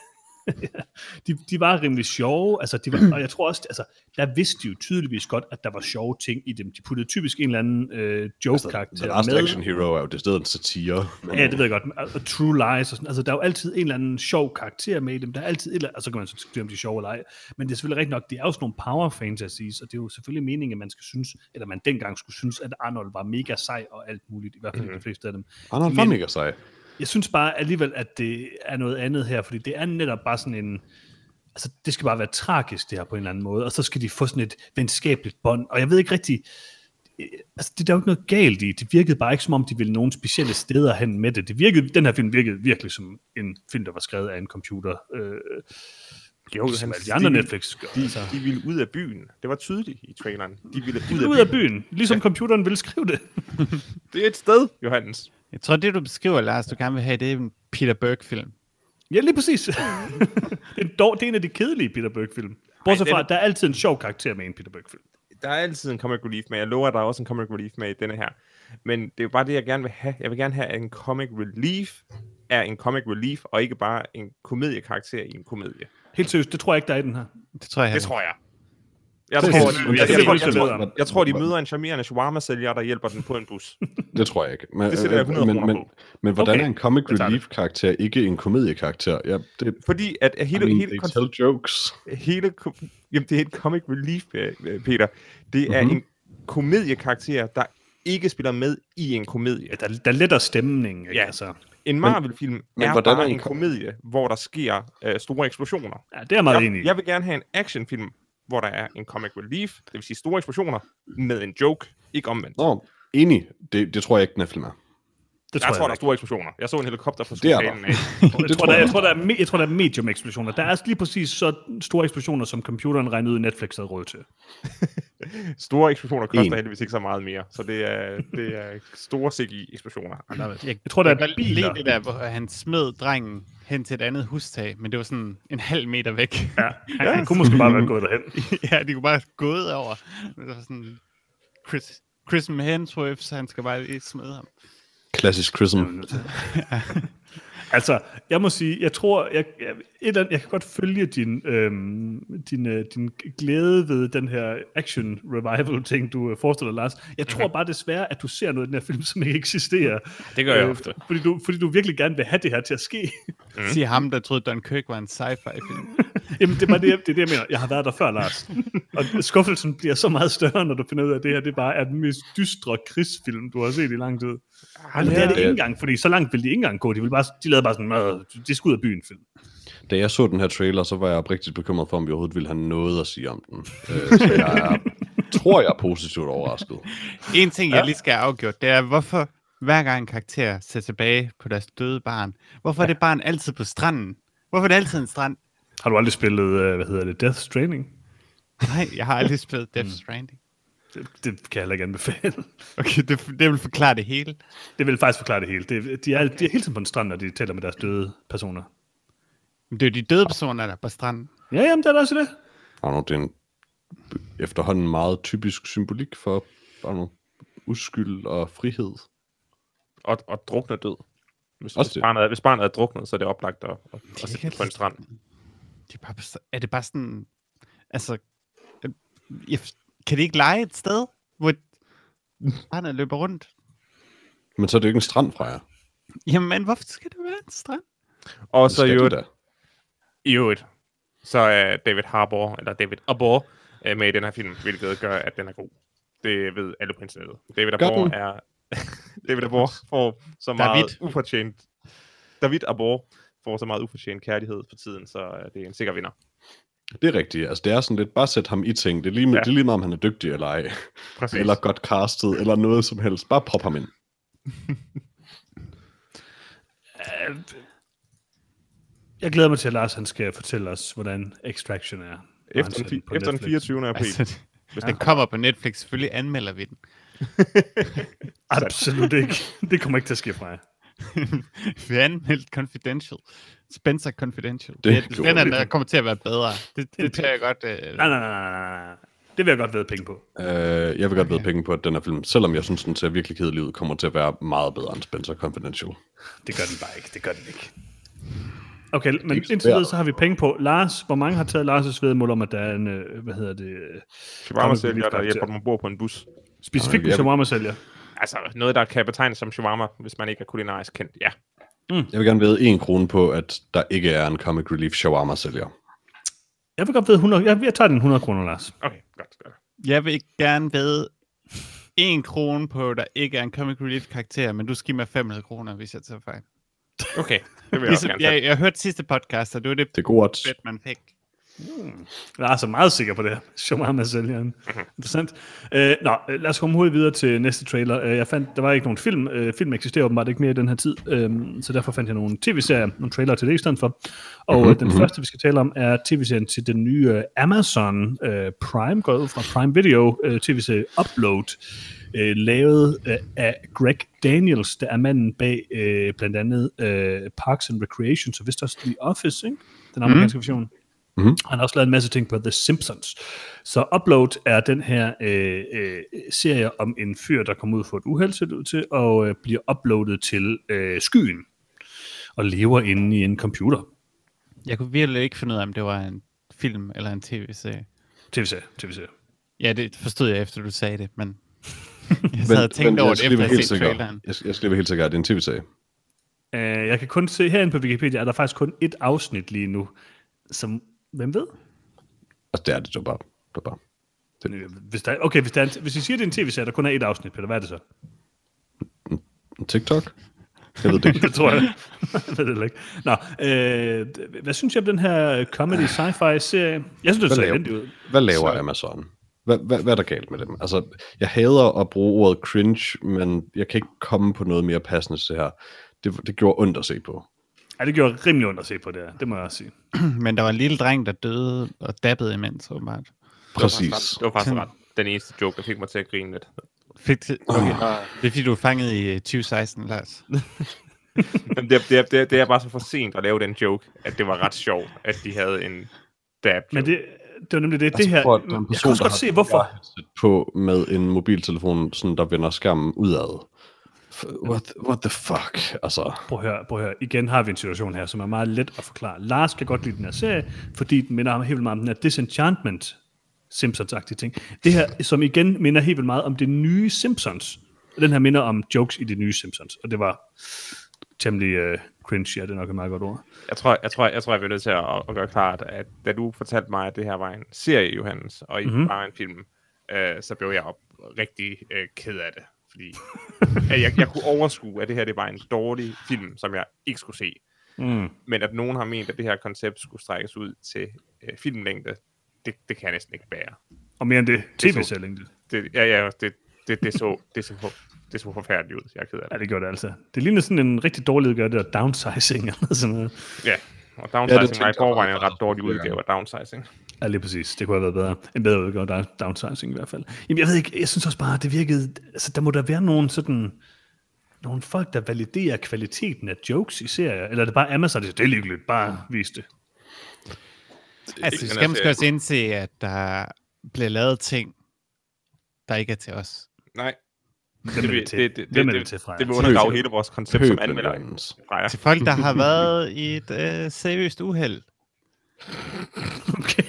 de, de var rimelig sjove, altså, de var, og jeg tror også, altså, der vidste de jo tydeligvis godt, at der var sjove ting i dem. De puttede typisk en eller anden øh, joke-karakter The Last med. Action Hero er jo det stedet en satire. Ja, det ved jeg godt. Og- Og True Lies og sådan. Altså, der er jo altid en eller anden sjov karakter med i dem. Der er altid et eller altså, så kan man så diskutere, om de er sjove eller ej. Men det er selvfølgelig rigtigt nok, det er jo sådan nogle power fantasies, og det er jo selvfølgelig meningen, at man skal synes, eller man dengang skulle synes, at Arnold var mega sej og alt muligt, i hvert fald mm. de fleste af dem. Arnold var mega sej. Jeg synes bare alligevel, at det er noget andet her, fordi det er netop bare sådan en, altså det skal bare være tragisk det her på en eller anden måde, og så skal de få sådan et venskabeligt bånd, og jeg ved ikke rigtig, altså, det er der jo ikke noget galt i. Det virkede bare ikke, som om de ville nogen specielle steder hen med det. det virkede, den her film virkede virkelig som en film, der var skrevet af en computer. Øh, jo, som alle de andre de, Netflix gør. De, altså. de ville ud af byen. Det var tydeligt i traileren. De ville De ud, vil ud af byen, ligesom ja. computeren ville skrive det. Det er et sted, Johannes. Jeg tror, det du beskriver, Lars, du gerne vil have, det er en Peter Berg-film. Ja, lige præcis. det, er dog, det er en af de kedelige Peter Berg-film. Bortset fra, den- at der er altid en sjov karakter med i en Peter Berg-film. Der er altid en comic relief med. Jeg lover, at der er også en comic relief med i denne her. Men det er jo bare det, jeg gerne vil have. Jeg vil gerne have, at en comic relief er en comic relief, og ikke bare en komediekarakter i en komedie. Helt seriøst, det tror jeg ikke, der er i den her. Det tror jeg Det tror jeg. Jeg tror, de, det jeg, er jeg, det, jeg, jeg jeg, ved tror, om. jeg tror, de møder en charmerende shawarma-sælger, der hjælper den på en bus. Det tror jeg ikke. Men, Det sætter jeg 100 men, men, men hvordan Okay, er en comic relief-karakter ikke en komediekarakter? Ja, det, Fordi at I hele, mean, hele, they tell jokes. hele jamen, det er et comic relief, øh, øh, Peter. Det er Mhm. en komediekarakter, der ikke spiller med i en komedie. Ja, der, der er lettere stemning. Ikke? Ja. Altså, En Marvel-film men er hvordan bare er en en ko- komedie, hvor der sker øh, store eksplosioner. ja, det er meget enig Jeg, i. jeg vil gerne have en actionfilm, hvor der er en comic relief, det vil sige store eksplosioner, med en joke, ikke omvendt. Nå, enig. Det, det tror jeg ikke, den er. Det jeg tror, der er store eksplosioner. Jeg så en helikopter på Det er der. sultanen af. Jeg Det tror, tror der, jeg jeg, tror, der er, me- jeg tror, der er medium-eksplosioner. Der er lige præcis så store eksplosioner, som computeren regnede ud, i Netflix havde råd til. Store eksplosioner koster En. heldigvis ikke så meget mere, så det er, det er store CGI-eksplosioner. Jeg, Jeg tror, der jeg er biler. det der, hvor han smed drengen hen til et andet hustag, men det var sådan en halv meter væk. Ja, han, han kunne måske bare være gået derhen. ja, de kunne bare gået over. Det var sådan Chris, Chris Hemsworth, så han skal bare lige smide ham. Klassisk Chrism. Altså, jeg må sige, jeg tror, jeg, jeg, et eller andet, jeg kan godt følge din, øhm, din, øh, din glæde ved den her action revival ting, du øh, forestiller, Lars. Jeg tror bare desværre, at du ser noget i den her film, som ikke eksisterer. Det gør jeg Øh, ofte. Fordi du, fordi du virkelig gerne vil have det her til at ske. Mm. Siger ham, der troede, Dunkirk var en sci-fi film. Jamen, det er, bare det, det er det, jeg mener. Jeg har været der før, Lars. Og skuffelsen bliver så meget større, når du finder ud af, at det her det bare er den mest dystre krigsfilm, du har set i lang tid. Men det er det det- ikke engang, fordi så langt ville de ikke engang gå. De, ville bare, de lavede bare sådan, "Nå, de skal ud af byen film. Da jeg så den her trailer, så var jeg oprigtigt bekymret for, om vi overhovedet ville have noget at sige om den. Øh, så jeg er, tror, jeg er positivt overrasket. En ting, jeg lige skal have afgjort, det er, hvorfor hver gang en karakter ser tilbage på deres døde barn, hvorfor er det barn altid på stranden? Hvorfor er det altid en strand? Har du aldrig spillet, øh, hvad hedder det, Death Stranding? Nej, jeg har aldrig spillet Death Stranding. Det, det kan jeg heller ikke anbefale. Okay, det, det vil forklare det hele. Det vil faktisk forklare det hele. Det, de, er, de er hele tiden på en strand, når de taler med deres døde personer. Men det er jo de døde personer, der er på stranden. Ja, jamen, det er da også det. Og nu, det er en efterhånden meget typisk symbolik for bare noget uskyld og frihed. Og, og drukne død. Hvis, Også hvis, det. barnet, er- hvis barnet er druknet, så er det oplagt at, at, Det at sætte det på en strand. De er, bare er det bare sådan... Altså... Jeg, kan de ikke lege et sted, hvor barnet løber rundt? Men så er det jo ikke en strand fra jer. Jamen, hvorfor skal det være en strand? Og så i øvrigt, så er David Harbour, eller David Arbor, øh, med i den her film, hvilket gør, at den er god. Det ved alle på internettet. David Arbor er... David Arbor får så David. meget ufortjent... David Arbor får så meget ufortjent kærlighed for tiden, så øh, det er en sikker vinder. Det er rigtigt. Altså, det er sådan lidt, bare sæt ham i ting. Det er lige, Ja. ja. det er lige meget, om han er dygtig eller ej. Præcis. Eller godt castet, eller noget som helst. Bare prop ham ind. Jeg glæder mig til, at Lars han skal fortælle os, hvordan Extraction er. Efter, den, efter den Netflix. 24. april. Altså, hvis den kommer på Netflix, selvfølgelig anmelder vi den. Absolut ikke. Det kommer ikke til at ske fra jer. vi har anmeldt Confidential. Spencer Confidential. Det Det, det, det vi. der kommer til at være bedre. Det, det tør jeg godt... Øh, Nej, nej, nej, nej. Det vil jeg godt ved penge på. Uh, jeg vil godt ved penge på, at den her film, selvom jeg synes, den ser virkelig kedelig ud, kommer til at være meget bedre end Spencer Confidential. Det gør den bare ikke. Det gør den ikke. Okay, men ikke indtil videre, så har vi penge på. Lars, hvor mange har taget Lars' vedmål om, at der er en, øh, hvad hedder det, øh, Shawarma-sælger, der hjælper dem ombord på en bus. specifikt okay, shawarma-sælger? Altså, noget, der kan betegnes som shawarma, hvis man ikke er kulinarisk kendt. Ja. Jeg vil gerne ved en krone på, at der ikke er en Comic Relief shawarma-sælger. Jeg vil godt ved 100, jeg, jeg tager den 100 kroner, Lars. Okay, godt. godt. Jeg vil gerne ved en krone på, der ikke er en comic relief karakter, men du skal give mig 500 kroner, hvis jeg tager fejl. Okay, det vil jeg også Ligesom, gerne jeg, jeg hørte sidste podcast, og det var det Det er godt. fedt, man fik. Jeg er altså meget sikker på det her. Shawarma-sælgeren. Interessant. Øh, nå, øh, lad os komme hurtigt videre til næste trailer. Øh, jeg fandt, der var ikke nogen film. Øh, film eksisterer åbenbart ikke mere i den her tid, øh, så derfor fandt jeg nogle tv-serier, nogle trailer til det i stedet for. Og mm-hmm. den første, vi skal tale om, er tv-serien til den nye øh, Amazon øh, Prime, går ud fra Prime Video, øh, tv-serie Upload, øh, lavet øh, af Greg Daniels, der er manden bag øh, blandt andet øh, Parks and Recreation, så vist også The Office, ikke? den amerikanske mm. version. Mhm. Han har også lavet en masse ting på The Simpsons. Så Upload er den her øh, øh, serie om en fyr, der kommer ud for et uheld, ser ud til, og øh, bliver uploadet til øh, skyen, og lever inde i en computer. Jeg kunne virkelig ikke finde ud af, om det var en film eller en tv-serie. TV-serie, TV-serie. Ja, det forstod jeg efter, du sagde det, men jeg sad og tænkte over det, efter at helt set traileren. Jeg, jeg skal være helt sikker, at det er en tv-serie. Uh, jeg kan kun se, herinde på Wikipedia er der faktisk kun et afsnit lige nu, som, hvem ved? Altså, det er det, det var bare. Det var bare. Øh, Hvis der, okay, hvis, der er en, hvis I siger, det er en tv-serie, der kun er et afsnit, Peter, hvad er det så? TikTok? Jeg ved det ikke. det tror jeg. jeg ved det ikke. Nå, øh, hvad synes jeg om den her comedy sci-fi serie? Jeg synes, det Hvad ser laver, elendigt ud. hvad laver Amazon? Hvad, hvad, hvad er der galt med dem? Altså, jeg hader at bruge ordet cringe, men jeg kan ikke komme på noget mere passende til det her. Det, det gjorde ondt at se på. Ja, det gjorde rimelig ondt at se på det her. Det må jeg også sige. Men der var en lille dreng, der døde og dabbede imens, åbenbart. Præcis. Det var faktisk ret den eneste joke, der fik mig til at grine lidt. Fik det, okay. Det er fordi, du er fanget i øh, 2016, Lars. Men det, det, det, det er bare så for sent at lave den joke, at det var ret sjovt, at de havde en dab Men det, det var nemlig det. Altså, det her, prøv at- der er en jeg person, kan også godt se, hvorfor. På med en mobiltelefon, sådan, der vender skærmen udad. What, what the fuck? Altså, Prøv at, høre, prøv at høre. Igen har vi en situation her, som er meget let at forklare. Lars kan godt lide den her serie, fordi den minder ham helt vildt meget om den her Disenchantment Simpsons-agtige ting. Det her, som igen minder helt vildt meget om det nye Simpsons. Den her minder om jokes i det nye Simpsons, og det var temmelig uh, cringe, ja, det er nok et meget godt ord. Jeg tror, jeg tror, jeg tror, jeg bliver nødt til at, at gøre klart, at da du fortalte mig, at det her var en serie, Johannes, og ikke Mhm. mm-hmm. bare en film, øh, så blev jeg op, rigtig øh, ked af det. Fordi at jeg, jeg kunne overskue, at det her det var en dårlig film, som jeg ikke skulle se. Mm. Men at nogen har ment, at det her koncept skulle strækkes ud til øh, filmlængde, det, det kan jeg næsten ikke bære. Og mere end det, Det tv-sætning. Det, ja, ja, det, det, det, så, det, så, det så forfærdeligt ud. Jeg er ked af Ja, det. det gjorde det altså. Det ligner sådan en rigtig dårlig udgave, det der downsizing eller sådan noget. Ja, og Ja, det downsizing tænkte var i forvejen en ret dårlig udgave af downsizing. Ja, lige præcis. Det kunne have været bedre. En bedre udgave af downsizing i hvert fald. Jamen, jeg ved ikke, jeg synes også bare, det virkede... Altså, der må der være nogen sådan... Nogle folk, der validerer kvaliteten af jokes i serier. Eller er det bare Amazon, der siger, det er ligegyldigt, bare vis det. Altså, Men skal man altså, også indse, at der bliver lavet ting, der ikke er til os. Nej, Hvem det, er det til? det, det, Hvem er det, det til, Freja? det vil undergrave hele vores koncept som anmelder. Freja. Til folk, der har været i et øh, seriøst uheld. Okay.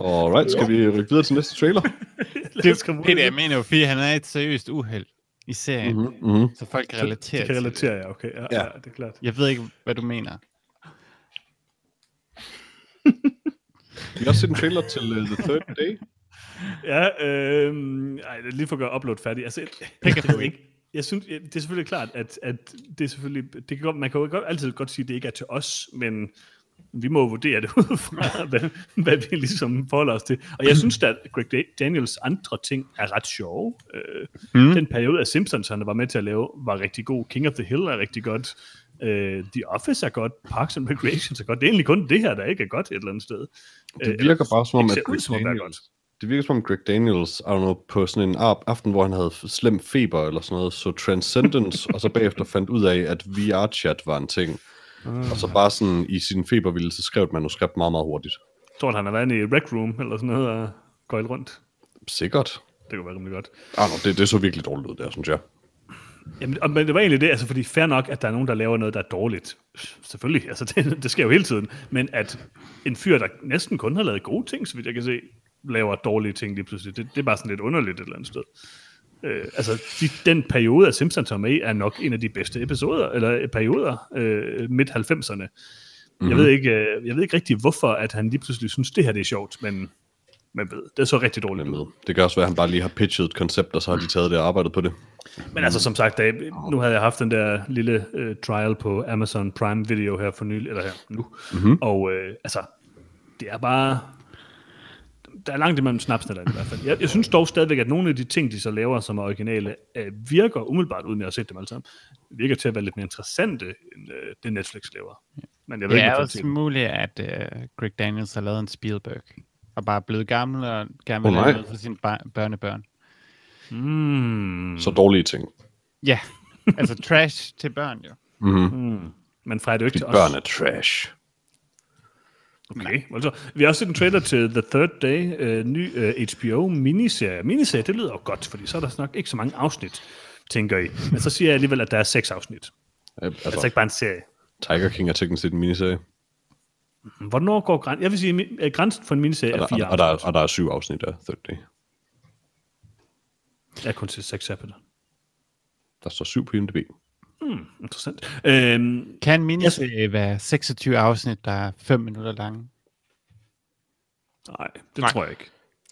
Alright, skal vi rykke videre til næste trailer? Af Peter, jeg det. mener jo, fordi han er i et seriøst uheld i serien, mm-hmm. Mm-hmm. Så folk kan relatere Det kan relatere, ja, okay. Ja, ja. Ja. ja, det er klart. Jeg ved ikke, hvad du mener. Vi har også set en trailer til uh, The Third Day. Ja, øh, ej, det er lige for at gøre upload færdig. Altså, jeg, jeg, ikke, jeg synes, jeg- det er selvfølgelig klart, at, at det er selvfølgelig, det kan godt, man kan jo godt, altid godt sige, at det ikke er til os, men vi må vurdere det ud fra, hvad, hvad vi ligesom forholder os til. Og jeg synes, at Greg Da- Daniels andre ting er ret sjove. Øh, Mm. Den periode af Simpsons, han var med til at lave, var rigtig god. King of the Hill er rigtig godt. Øh, the Office er godt. Parks and Recreation er godt. Det er egentlig kun det her, der ikke er godt et eller andet sted. Det virker bare som om, at Greg som om, det er virker som om Greg Daniels, I don't know, på sådan en af- aften, hvor han havde slem feber eller sådan noget, så Transcendence, og så bagefter fandt ud af, at VR-chat var en ting. Og så bare sådan i sin febervildelse skrev et manuskript meget, meget hurtigt. Jeg tror, at han har været i Rec Room eller sådan noget og gøjlet rundt. Sikkert. Det kunne være rimelig godt. Don't know, det, det så virkelig dårligt ud der, synes jeg. Jamen, og- men det var egentlig det, altså fordi fair nok, at der er nogen, der laver noget, der er dårligt. Selvfølgelig, altså det, det sker jo hele tiden. Men at en fyr, der næsten kun har lavet gode ting, så vidt jeg kan se, laver dårlige ting lige pludselig, det, det er bare sådan lidt underligt et eller andet sted. Øh, altså, de, den periode af Simpsons er med er nok en af de bedste episoder, eller perioder, øh, midt-90'erne. Mm-hmm. Jeg, ved ikke, øh, jeg ved ikke rigtig, hvorfor at han lige pludselig synes, det her det er sjovt, men man ved, det er så rigtig dårligt ud. med. Det kan også være, at han bare lige har pitchet et koncept, og så har de taget det og arbejdet på det. Men altså som sagt, da, nu havde jeg haft den der lille øh, trial på Amazon Prime Video her for nylig, eller her nu, mm-hmm. og øh, altså, det er bare... Der er langt imellem snapsnetterne i hvert fald. Jeg, jeg synes dog stadigvæk, at nogle af de ting, de så laver, som er originale, øh, virker umiddelbart, uden jeg har set dem alle sammen, virker til at være lidt mere interessante, end øh, det Netflix laver. Men jeg ved Det ikke, er også muligt, at uh, Greg Daniels har lavet en Spielberg, og bare er blevet gammel og gerne vil noget for sine børnebørn. Mm, Så dårlige ting. Ja, altså trash til børn jo. Mm-hmm. mm. Men fra er det jo ikke De til os. børn er trash. Okay, altså, vi har også set en trailer til The Third Day, øh, ny øh, HBO miniserie. Det lyder jo godt, fordi så er der nok ikke så mange afsnit, tænker I. Men så siger jeg alligevel, at der er seks afsnit. Øh, Altså, Altså, ikke bare en serie. Tiger King er teknisk set en miniserie. Hvornår går grænsen? Jeg vil sige, at øh, grænsen for en miniserie Og er der, fire og, der, afsnit. og der er syv afsnit af Third Day. Jeg er kun til seks afsnit. Der står syv på IMDb. Interessant. Øhm, Kan en miniserie være 26 afsnit, der er 5 minutter lange? nej, det Nej. tror jeg ikke.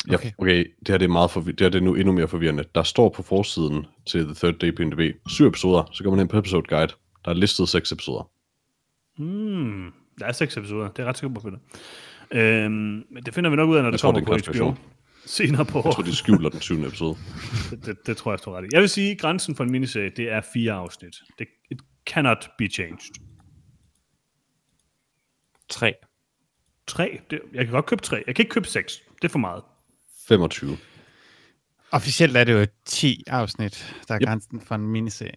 Ja, Okay. okay. okay, det her det er, meget forvi- det her det er nu endnu mere forvirrende. Der står på forsiden til The Third Day på IMDb, syv episoder, så går man ind på episode guide. Der er listet seks episoder. Hmm, der er seks episoder. Det er ret sikkert på det. Øhm, men det finder vi nok ud af, når det tror, kommer det er en på HBO. Senere på Jeg tror, de skjuler den syvende episode. det, det, det, tror jeg, står ret i. Jeg vil sige, at grænsen for en miniserie, det er fire afsnit. Det it cannot be changed. Tre. Tre, det, jeg kan godt købe tre. Jeg kan ikke købe seks. Det er for meget. 25. Officielt er det jo 10 afsnit, der er Yep. grænsen for en miniserie.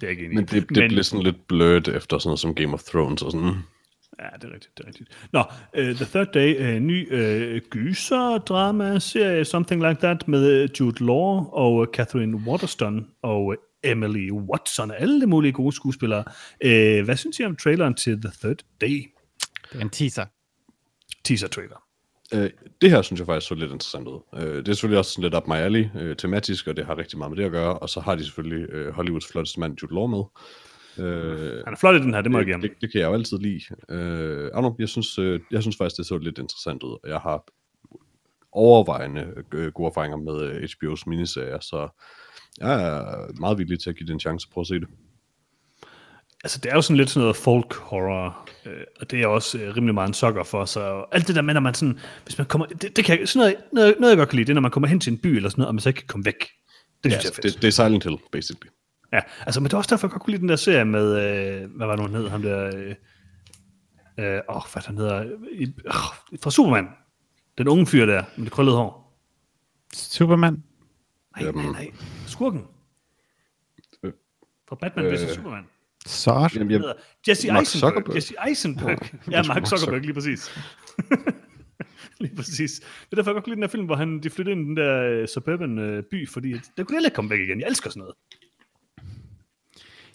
Det er ikke enig. Men det, det bliver sådan lidt blødt efter sådan noget som Game of Thrones og sådan. Ja, det er rigtigt, det er rigtigt. Nå, uh, The Third Day, uh, ny uh, gyser-drama-serie, something like that, med Jude Law og uh, Catherine Waterston og uh, Emily Watson, og alle mulige gode skuespillere. Uh, hvad synes I om traileren til The Third Day? Det er en teaser. Teaser-trailer. Øh, det her synes jeg faktisk så lidt interessant ud. Øh, det er selvfølgelig også sådan lidt up my alley, øh, tematisk, og det har rigtig meget med det at gøre. Og så har de selvfølgelig øh, Hollywoods flotteste mand, Jude Law, med. Øh, Han er flot i den her, det må jeg ham. det, det kan jeg jo altid lide. Øh, know, jeg, synes, øh, jeg synes faktisk, det så lidt interessant ud. og Jeg har overvejende øh, gode erfaringer med øh, HBO's miniserier, så jeg er meget villig til at give det en chance at prøve at se det. Altså, det er jo sådan lidt sådan noget folk horror, øh, og det er jeg også øh, rimelig meget en sokker for, så alt det der med, når man sådan, hvis man kommer, det, det kan sådan noget, noget, noget, jeg godt kan lide, det er, når man kommer hen til en by eller sådan noget, og man så ikke kan komme væk. Det Ja, synes jeg er fedt. det, det er Silent Hill, basically. Ja, altså, men det var også derfor, jeg godt kunne lide den der serie med, øh, hvad var det, nu, han hed, ham der, øh, øh, åh, hvad han hedder, i, øh, fra Superman, den unge fyr der, med det krøllede hår. Superman? Nej, nej, nej, skurken. Øh, Fra Batman øh, vs. Superman. Sort? Jamen, jeg, hedder Jesse Mark Eisenberg. Zuckerberg. Jesse Eisenberg. Ja, Mark Mark Zuckerberg, lige præcis. lige præcis. Det er derfor, jeg godt kunne lide den her film, hvor han, de flyttede ind i den der uh, suburban uh, by, fordi der kunne jeg ikke komme væk igen. Jeg elsker sådan noget.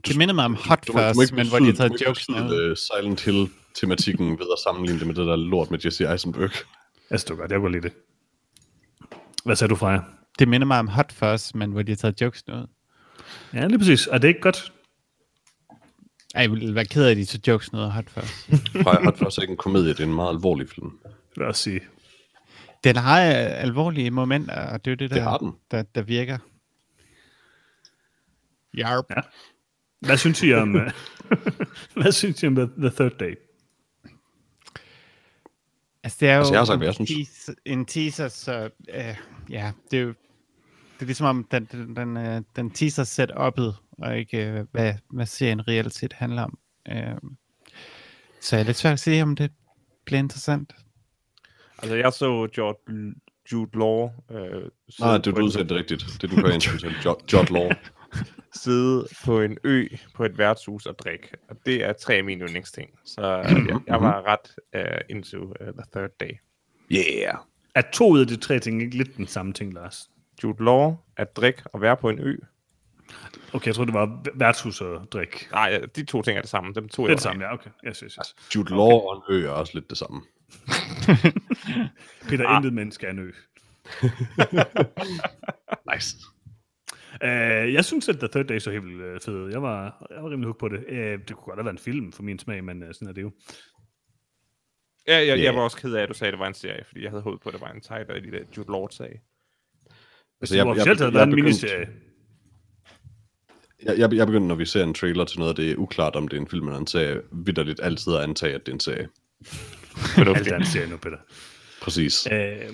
Det minder mig om Hot du Fuzz, ikke men hvor de har taget jokes med. Silent Hill-tematikken ved at sammenligne det med det der lort med Jesse Eisenberg. Jeg står godt, jeg kunne lide det. Hvad sagde du, Freja? Det minder mig om Hot Fuzz, men hvor de har taget jokes ud. Ja, lige præcis. Er det ikke godt? Ej, jeg ville være ked af, at de tog jokes noget Hot Fuzz. Fra Hot Fuzz er ikke en komedie, det er en meget alvorlig film. Det vil jeg sige. Den har øh, alvorlige momenter, og det er jo det, der, Det har den. der, der virker. Jarp. Ja. Hvad synes I om, øh, hvad synes I om The, the Third Day? Altså, det er jo Altså, jeg har sagt, hvad jeg en, synes. teaser, en teaser, så øh, ja, det er jo det er ligesom om, den, den, den, øh, den teaser set uppet, og ikke øh, hvad, hvad serien reelt set handler om. Øh, så jeg er lidt svært at se, om det bliver interessant. Altså, jeg så George, Jude Law øh, Nej, det er udtalt det rigtigt. Det er den koreanske udtale. Jo- Jot Law. sidde på en ø på et værtshus og drikke. Og det er tre af mine yndlingsting. Så jeg, jeg var ret uh, into uh, The Third Day. Yeah. Er to ud af de tre ting ikke lidt den samme ting, Lars? Jude Law, at drikke og være på en ø. Okay, jeg tror det var værtshus og drik. Nej, de to ting er det samme. Dem to Det er det samme, ja, okay. Yes, yes, yes. Jude Law og en ø er også lidt det samme. Peter, Ah. intet menneske er en ø. Nice. Uh, jeg synes, at The Third Day så helt vildt uh, fed. Jeg var, jeg var rimelig hooked på det. Uh, det kunne godt have været en film for min smag, men uh, sådan er det jo. Ja, jeg, Ja. jeg var også ked af, at du sagde, at det var en serie, fordi jeg havde håbet på, at det var en tighter i de der Jude Law-sag. Hvis det officielt havde været en miniserie. Jeg, jeg, jeg begyndte, når vi ser en trailer til noget, det er uklart, om det er en film eller en serie, vidderligt altid at antage, at det er en serie. Alt andet serie nu, Peter. Præcis. Øh,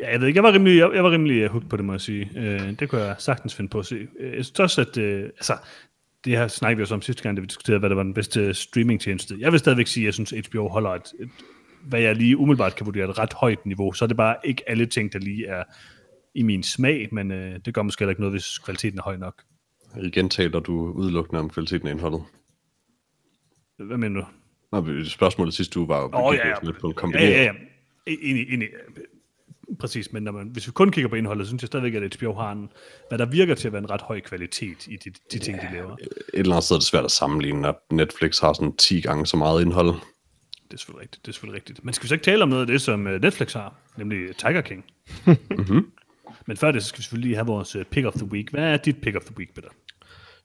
ja, jeg ved ikke, jeg var rimelig, jeg, jeg var rimelig uh, hooked på det, må jeg sige. Øh, det kunne jeg sagtens finde på at se. Øh, jeg synes også, at øh, altså, det her snakkede vi også om sidste gang, da vi diskuterede, hvad der var den bedste streamingtjeneste. Jeg vil stadigvæk sige, at jeg synes, at HBO holder et, et, hvad jeg lige umiddelbart kan vurdere, et ret højt niveau. Så er det bare ikke alle ting, der lige er i min smag, men øh, det gør måske heller ikke noget, hvis kvaliteten er høj nok. Igen taler du udelukkende om kvaliteten af indholdet. Hvad mener du? Nå, spørgsmålet sidste uge var jo vi ja, ja. jo lidt på en Ja, kombinering. ja, ja. Enig, enig. Præcis, men når man, hvis vi kun kigger på indholdet, synes jeg stadigvæk, at HBO har en, hvad der virker til at være en ret høj kvalitet i de, de ting, de laver. Et eller andet sted er det svært at sammenligne, at Netflix har sådan 10 gange så meget indhold. Det er selvfølgelig rigtigt. Det er selvfølgelig rigtigt. Men skal vi så ikke tale om noget af det, som øh, Netflix har, nemlig Tiger King? Mhm. Men før det, så skal vi selvfølgelig lige have vores øh, pick of the week. Hvad er dit pick of the week, Peter?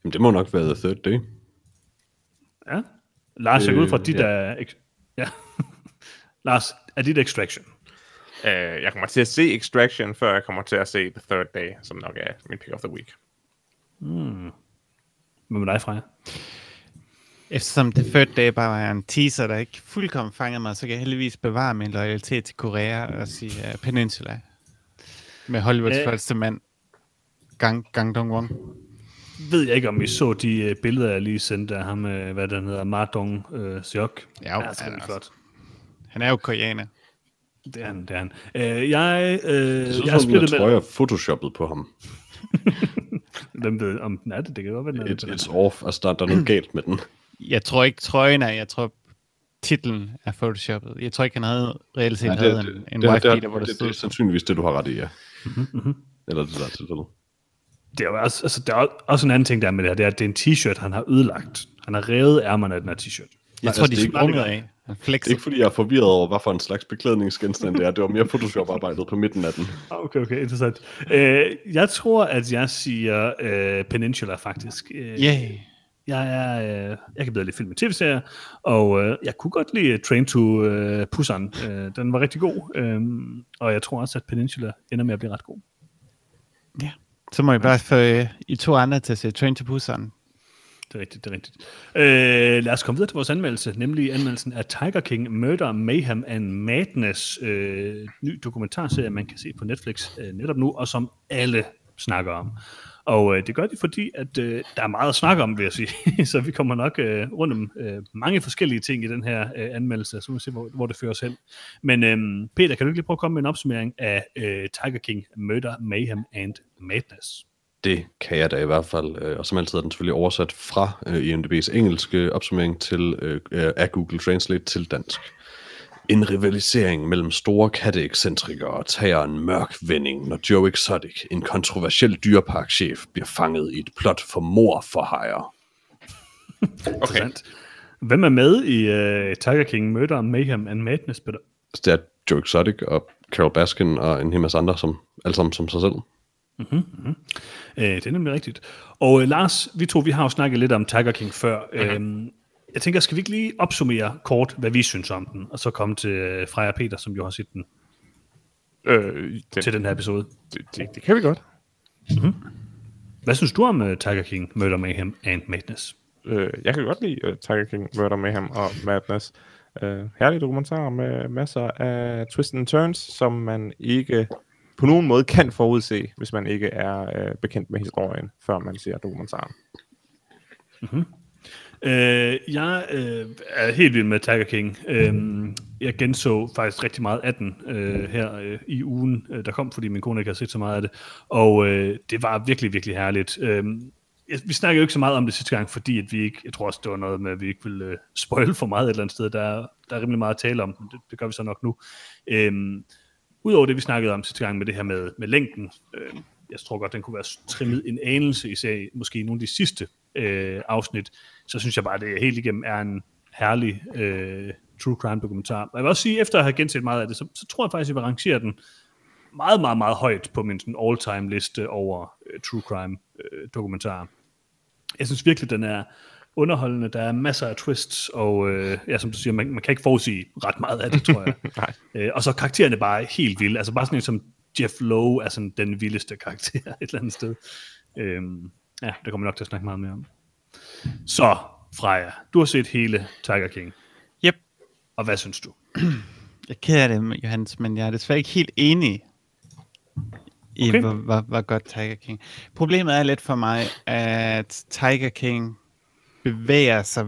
Jamen, det må nok være The Third Day. Ja? Lars, jeg går ud fra Øh, dit ja. er... Ja. Lars, er dit Extraction? Uh, jeg kommer til at se Extraction, før jeg kommer til at se The Third Day, som nok er min pick of the week. Hvad med dig, Freja? Eftersom det third day bare var en teaser, der ikke fuldkommen fangede mig, så kan jeg heldigvis bevare min loyalitet til Korea og sige uh, Peninsula. Med Hollywoods Øh. første mand, Gang, Gang Dong Won. Ved jeg ikke, om I så de øh, billeder, jeg lige sendte af ham, øh, hvad der hedder, Mardong øh, Seok. Ja, ja, det han er er flot. Han er jo koreaner. Det er han, det er han. Øh, jeg, øh, Det jeg synes jeg med... jeg er photoshoppet på ham. Hvem ved, om den er det? Det kan godt være, den er It, det. it's off. Altså, der, der er noget galt med den. Jeg tror ikke trøjen er, jeg tror titlen er photoshoppet. Jeg tror ikke, han havde reelt set Nej, havde det, en, det, en det, wife det, beater, hvor det, det, stod. det er sandsynligvis det, du har ret i, ja. Mhm, Eller det der tilfælde. Det er jo også, altså, der er også en anden ting, der er med det her, det er, at det er en t-shirt, han har ødelagt. Han har revet ærmerne af den her t-shirt. Jeg Nej, tror, altså, de det er sprunget af. Er flexede. ikke fordi, jeg er forvirret over, hvad for en slags beklædningsgenstand det er. Det var mere Photoshop-arbejdet på midten af den. Ah, Okay, okay, interessant. Øh, jeg tror, at jeg siger øh, Peninsula, faktisk. Øh, Yay. Jeg, er, øh, jeg kan bedre lide film og tv-serier, og øh, jeg kunne godt lide Train to øh, Busan. Øh, den var rigtig god, øh, og jeg tror også, at Peninsula ender med at blive ret god. Ja. Så må I bare få øh, I to andre til at se Train to Busan. Det er rigtigt, det er rigtigt. Øh, lad os komme videre til vores anmeldelse, nemlig anmeldelsen af Tiger King Murder, Mayhem and Madness, øh, ny dokumentarserie, man kan se på Netflix øh, netop nu, og som alle snakker om. Og øh, det gør de, fordi at øh, der er meget at snakke om, vil jeg sige. så vi kommer nok øh, rundt om øh, mange forskellige ting i den her øh, anmeldelse, så må vi se, hvor, hvor det fører os hen. Men øh, Peter, kan du ikke lige prøve at komme med en opsummering af øh, Tiger King Murder, Mayhem and Madness? Det kan jeg da i hvert fald. øh, Og som altid er den selvfølgelig oversat fra øh, IMDb's engelske opsummering til, øh, øh, af Google Translate til dansk. En rivalisering mellem store katteexcentrikere tager en mørk vending, når Joe Exotic, en kontroversiel dyreparkchef, bliver fanget i et plot for mor for hire. Okay. Hvem er med i uh, Tiger King Murder, Mayhem and Madness, Peter? Det er Joe Exotic og Carol Baskin og en hel masse andre, som, alle sammen som sig selv. Uh, det er nemlig rigtigt. Og uh, Lars, vi to vi har jo snakket lidt om Tiger King før. Mm-hmm. Uh, jeg tænker, skal vi ikke lige opsummere kort, hvad vi synes om den, og så komme til uh, Freja Peter, som jo har set den Øh, det, til den her episode. det, det, det kan vi godt. Hvad synes du om uh, Tiger King Murder, Mayhem and Madness? Øh, jeg kan godt lide uh, Tiger King, Murder Mayhem og Madness. Uh, herlige dokumentarer med masser af twists and turns, som man ikke på nogen måde kan forudse, hvis man ikke er øh, bekendt med historien, før man ser dokumentaren. Mhm. Øh, jeg øh, er helt vild med Tiger King. Øh, jeg genså faktisk rigtig meget af den øh, her øh, i ugen, øh, der kom, fordi min kone ikke har set så meget af det. Og øh, det var virkelig, virkelig herligt. Øh, jeg- vi snakkede jo ikke så meget om det sidste gang, fordi at vi ikke, jeg tror også, det var noget med, at vi ikke ville øh, spoil for meget et eller andet sted. Der, der er rimelig meget at tale om, men det, det gør vi så nok nu. Øh, Udover det, vi snakkede om sidste gang med det her med, med længden, øh, jeg tror godt, den kunne være trimmet en anelse, især måske i nogle af de sidste øh, afsnit, så synes jeg bare, at det helt igennem er en herlig øh, true crime dokumentar. Og jeg vil også sige, efter at have genset meget af det, så, så tror jeg faktisk, at jeg vil rangere den meget, meget, meget højt på min sådan, all-time liste over øh, true crime øh, dokumentarer. Jeg synes virkelig, den er underholdende. Der er masser af twists, og øh, ja, som du siger, man, man kan ikke forudsige ret meget af det, tror jeg. Øh, og så er karaktererne bare helt vilde. Altså bare sådan en som Jeff Lowe er sådan den vildeste karakter et eller andet sted. Øhm, ja, det kommer nok til at snakke meget mere om. Så, Freja, du har set hele Tiger King. Yep. Og hvad synes du? Jeg keder det, Johannes, men jeg er desværre ikke helt enig i, okay. hvor, hvor, hvor godt Tiger King. Problemet er lidt for mig, at Tiger King bevæger sig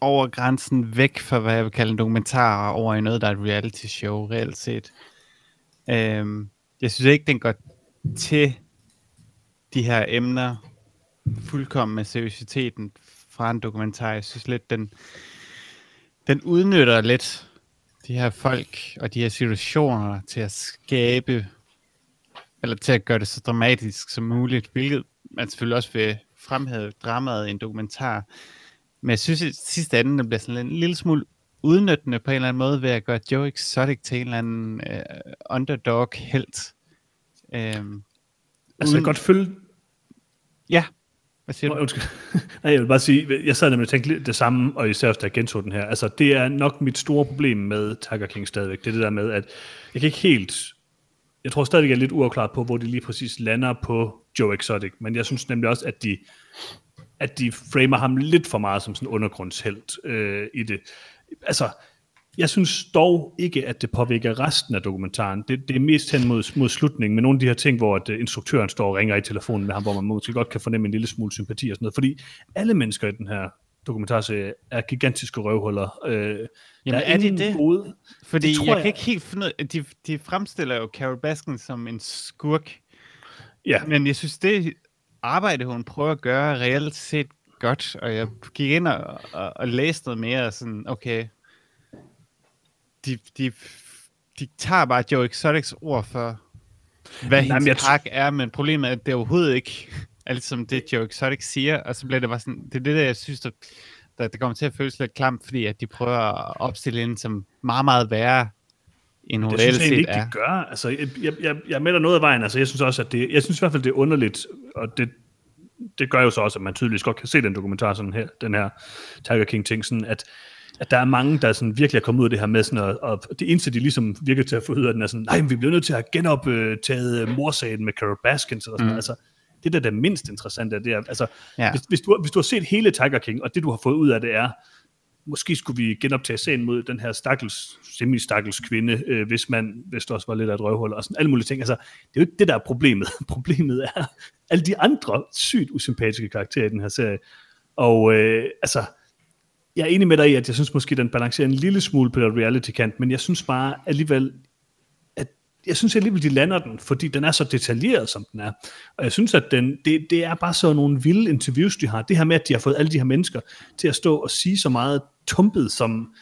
over grænsen væk fra, hvad jeg vil kalde en dokumentar, over i noget, der er et reality show, reelt set. Øhm, jeg synes ikke, den går til de her emner fuldkommen med seriøsiteten fra en dokumentar. Jeg synes lidt, den, den udnytter lidt de her folk og de her situationer til at skabe, eller til at gøre det så dramatisk som muligt, hvilket man selvfølgelig også vil fremhæve dramaet i en dokumentar. Men jeg synes i sidste ende, det bliver sådan en lille smule udnyttende på en eller anden måde ved at gøre Joe Exotic til en eller anden øh, underdog helt. Øhm, Altså, jeg uden- godt følge... Ja, hvad siger du? undskyld. Nej, jeg vil bare sige, jeg sad nemlig og tænkte det samme, og især efter jeg gentog den her. Altså, det er nok mit store problem med Tiger King stadigvæk. Det er det der med, at jeg kan ikke helt... Jeg tror stadigvæk, jeg er lidt uafklaret på, hvor de lige præcis lander på Joe Exotic. Men jeg synes nemlig også, at de, at de framer ham lidt for meget som sådan undergrundshelt øh, i det. Altså, jeg synes dog ikke, at det påvirker resten af dokumentaren. Det, det er mest hen mod, mod slutningen med nogle af de her ting, hvor at, uh, instruktøren står og ringer i telefonen med ham, hvor man måske godt kan fornemme en lille smule sympati og sådan noget. Fordi alle mennesker i den her dokumentarserie er gigantiske røvhuller. Øh, Jamen, der er de ingen det? Gode, Fordi det tror jeg, jeg. kan ikke helt finde ud de, de fremstiller jo Carol Baskin som en skurk, ja, men jeg synes, det arbejde, hun prøver at gøre, er reelt set godt, og jeg gik ind og, og, og læste noget mere, og sådan, okay, de, de, de tager bare Joe Exotics ord for, hvad Nej, hendes park er, men problemet er, at det er overhovedet ikke alt som det, Joe Exotic siger, og så bliver det bare sådan, det er det, der jeg synes, der, der, det kommer til at føles lidt klamt, fordi at de prøver at opstille hende som meget, meget værre, end hun det synes reelt set ikke, er. de gør. Altså, jeg, jeg, jeg, jeg er dig noget af vejen. Altså, jeg synes også, at det, jeg synes i hvert fald, det er underligt, og det, det gør jo så også, at man tydeligvis godt kan se den dokumentar, sådan her, den her Tiger King ting, sådan at, at der er mange, der sådan virkelig er kommet ud af det her med sådan, og, og det eneste, de ligesom virker til at få ud af den, er sådan, nej, vi bliver nødt til at have genoptaget øh, morsagen med Carol Baskins, og sådan mm. altså, det der er det mindst interessante, det er, altså, ja. hvis, hvis, du, hvis du har set hele Tiger King, og det du har fået ud af det er, måske skulle vi genoptage sagen mod den her stakkels, semi-stakkels kvinde, øh, hvis man, hvis det også var lidt af et røvhul, og sådan alle mulige ting. Altså, det er jo ikke det, der er problemet. problemet er alle de andre sygt usympatiske karakterer i den her serie. Og øh, altså, jeg er enig med dig i, at jeg synes måske, den balancerer en lille smule på den reality-kant, men jeg synes bare alligevel, at jeg synes alligevel, de lander den, fordi den er så detaljeret, som den er. Og jeg synes, at den, det, det er bare så nogle vilde interviews, de har. Det her med, at de har fået alle de her mennesker til at stå og sige så meget tumpet, som,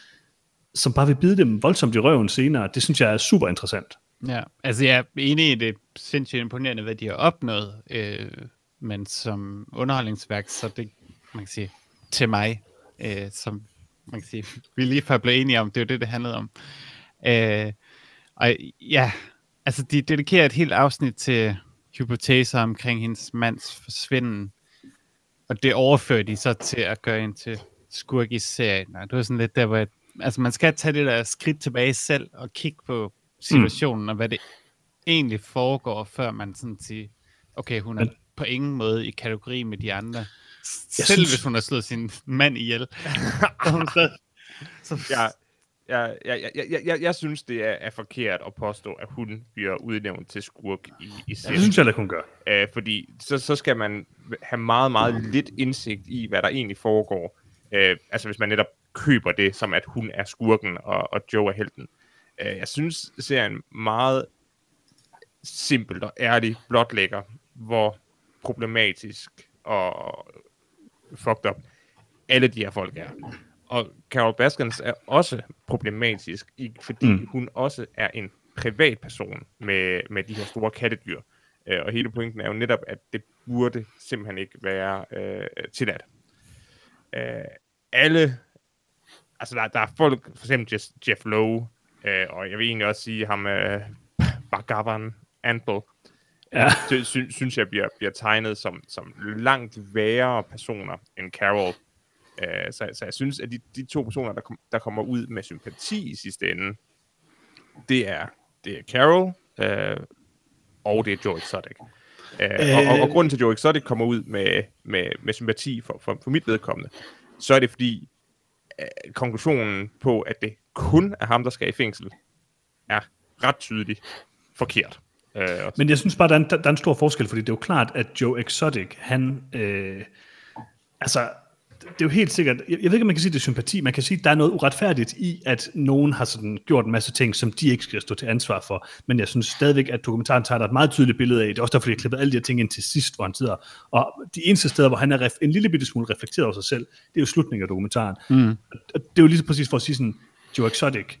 som bare vil bide dem voldsomt i røven senere, det synes jeg er super interessant. Ja, altså jeg er enig i det sindssygt imponerende, hvad de har opnået, øh, men som underholdningsværk, så det, man kan sige, til mig, øh, som man kan sige, vi lige før blev enige om, det er jo det, det handlede om. Øh, og ja, altså de dedikerer et helt afsnit til hypoteser omkring hendes mands forsvinden, og det overfører de så til at gøre hende til skurk i serien. Og det var sådan lidt der, hvor jeg, altså man skal tage det der skridt tilbage selv og kigge på situationen, mm. og hvad det egentlig foregår, før man sådan siger, okay, hun er Men- på ingen måde i kategori med de andre. Selv Jeg synes... synes- hvis hun har slået sin mand ihjel. så så, så, Jeg, jeg, jeg, jeg, jeg, jeg, synes, det er, er forkert at påstå, at hun bliver udnævnt til skurk i, i Ja, det serien. synes jeg, at hun gør. Øh, fordi så, så skal man have meget, meget lidt indsigt i, hvad der egentlig foregår. Øh, altså hvis man netop køber det, som at hun er skurken, og, og Joe er helten. Øh, jeg synes, serien meget simpelt og ærligt blotlægger, hvor problematisk og fucked up alle de her folk er. Og Carol Baskins er også problematisk, fordi. Mm. hun også er en privatperson med, med de her store kattedyr. Øh, og hele pointen er jo netop, at det burde simpelthen ikke være øh, tilladt. Øh, alle, altså der, der er folk, for eksempel Jeff, Jeff Lowe, øh, og jeg vil egentlig også sige ham, øh, Bagavan Antle, Ja. sy- sy- synes jeg bliver, bliver tegnet som, som langt værre personer end Carol. Øh, så, så jeg synes, at de, de to personer, der, kom, der kommer ud med sympati i sidste ende, det er, det er Carol, øh, og det er Joe Exotic. Øh, og, og, og grunden til, at Joe Exotic kommer ud med, med, med sympati for, for, for mit vedkommende, så er det fordi, øh, konklusionen på, at det kun er ham, der skal i fængsel, er ret tydeligt forkert. Øh, Men jeg synes bare, der er, en, der er en stor forskel, fordi det er jo klart, at Joe Exotic, han... Øh, altså, det er jo helt sikkert... Jeg, jeg ved ikke, om man kan sige, det er sympati. Man kan sige, at der er noget uretfærdigt i, at nogen har sådan gjort en masse ting, som de ikke skal stå til ansvar for. Men jeg synes stadigvæk, at dokumentaren tager et meget tydeligt billede af. Det er også derfor, jeg klippet alle de her ting ind til sidst, hvor han sidder. Og de eneste steder, hvor han er ref- en lille bitte smule reflekteret over sig selv, det er jo slutningen af dokumentaren. Mm. Og det er jo lige så præcis for at sige sådan, Joe Exotic,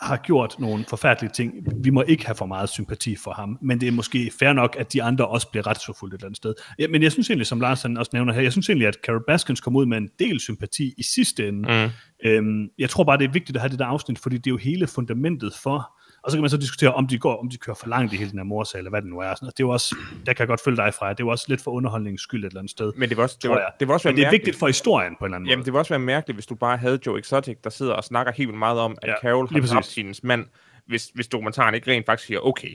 har gjort nogle forfærdelige ting. Vi må ikke have for meget sympati for ham, men det er måske fair nok, at de andre også bliver retsforfulgt et eller andet sted. Ja, men jeg synes egentlig, som Lars også nævner her, jeg synes egentlig, at Carol Baskins kom ud med en del sympati i sidste ende. Mm. Øhm, jeg tror bare, det er vigtigt at have det der afsnit, fordi det er jo hele fundamentet for, og så kan man så diskutere, om de går, om de kører for langt i hele den her morsag, eller hvad det nu er. Sådan, noget. det er også, der kan jeg godt følge dig fra, det er jo også lidt for underholdningens skyld et eller andet sted. Men det var også, det var, det var også Men det er mærkeligt. vigtigt for historien på en eller anden Jamen, måde. det vil også være mærkeligt, hvis du bare havde Joe Exotic, der sidder og snakker helt vildt meget om, at Ja, Carol har dræbt hendes mand, hvis, hvis dokumentaren ikke rent faktisk siger, okay,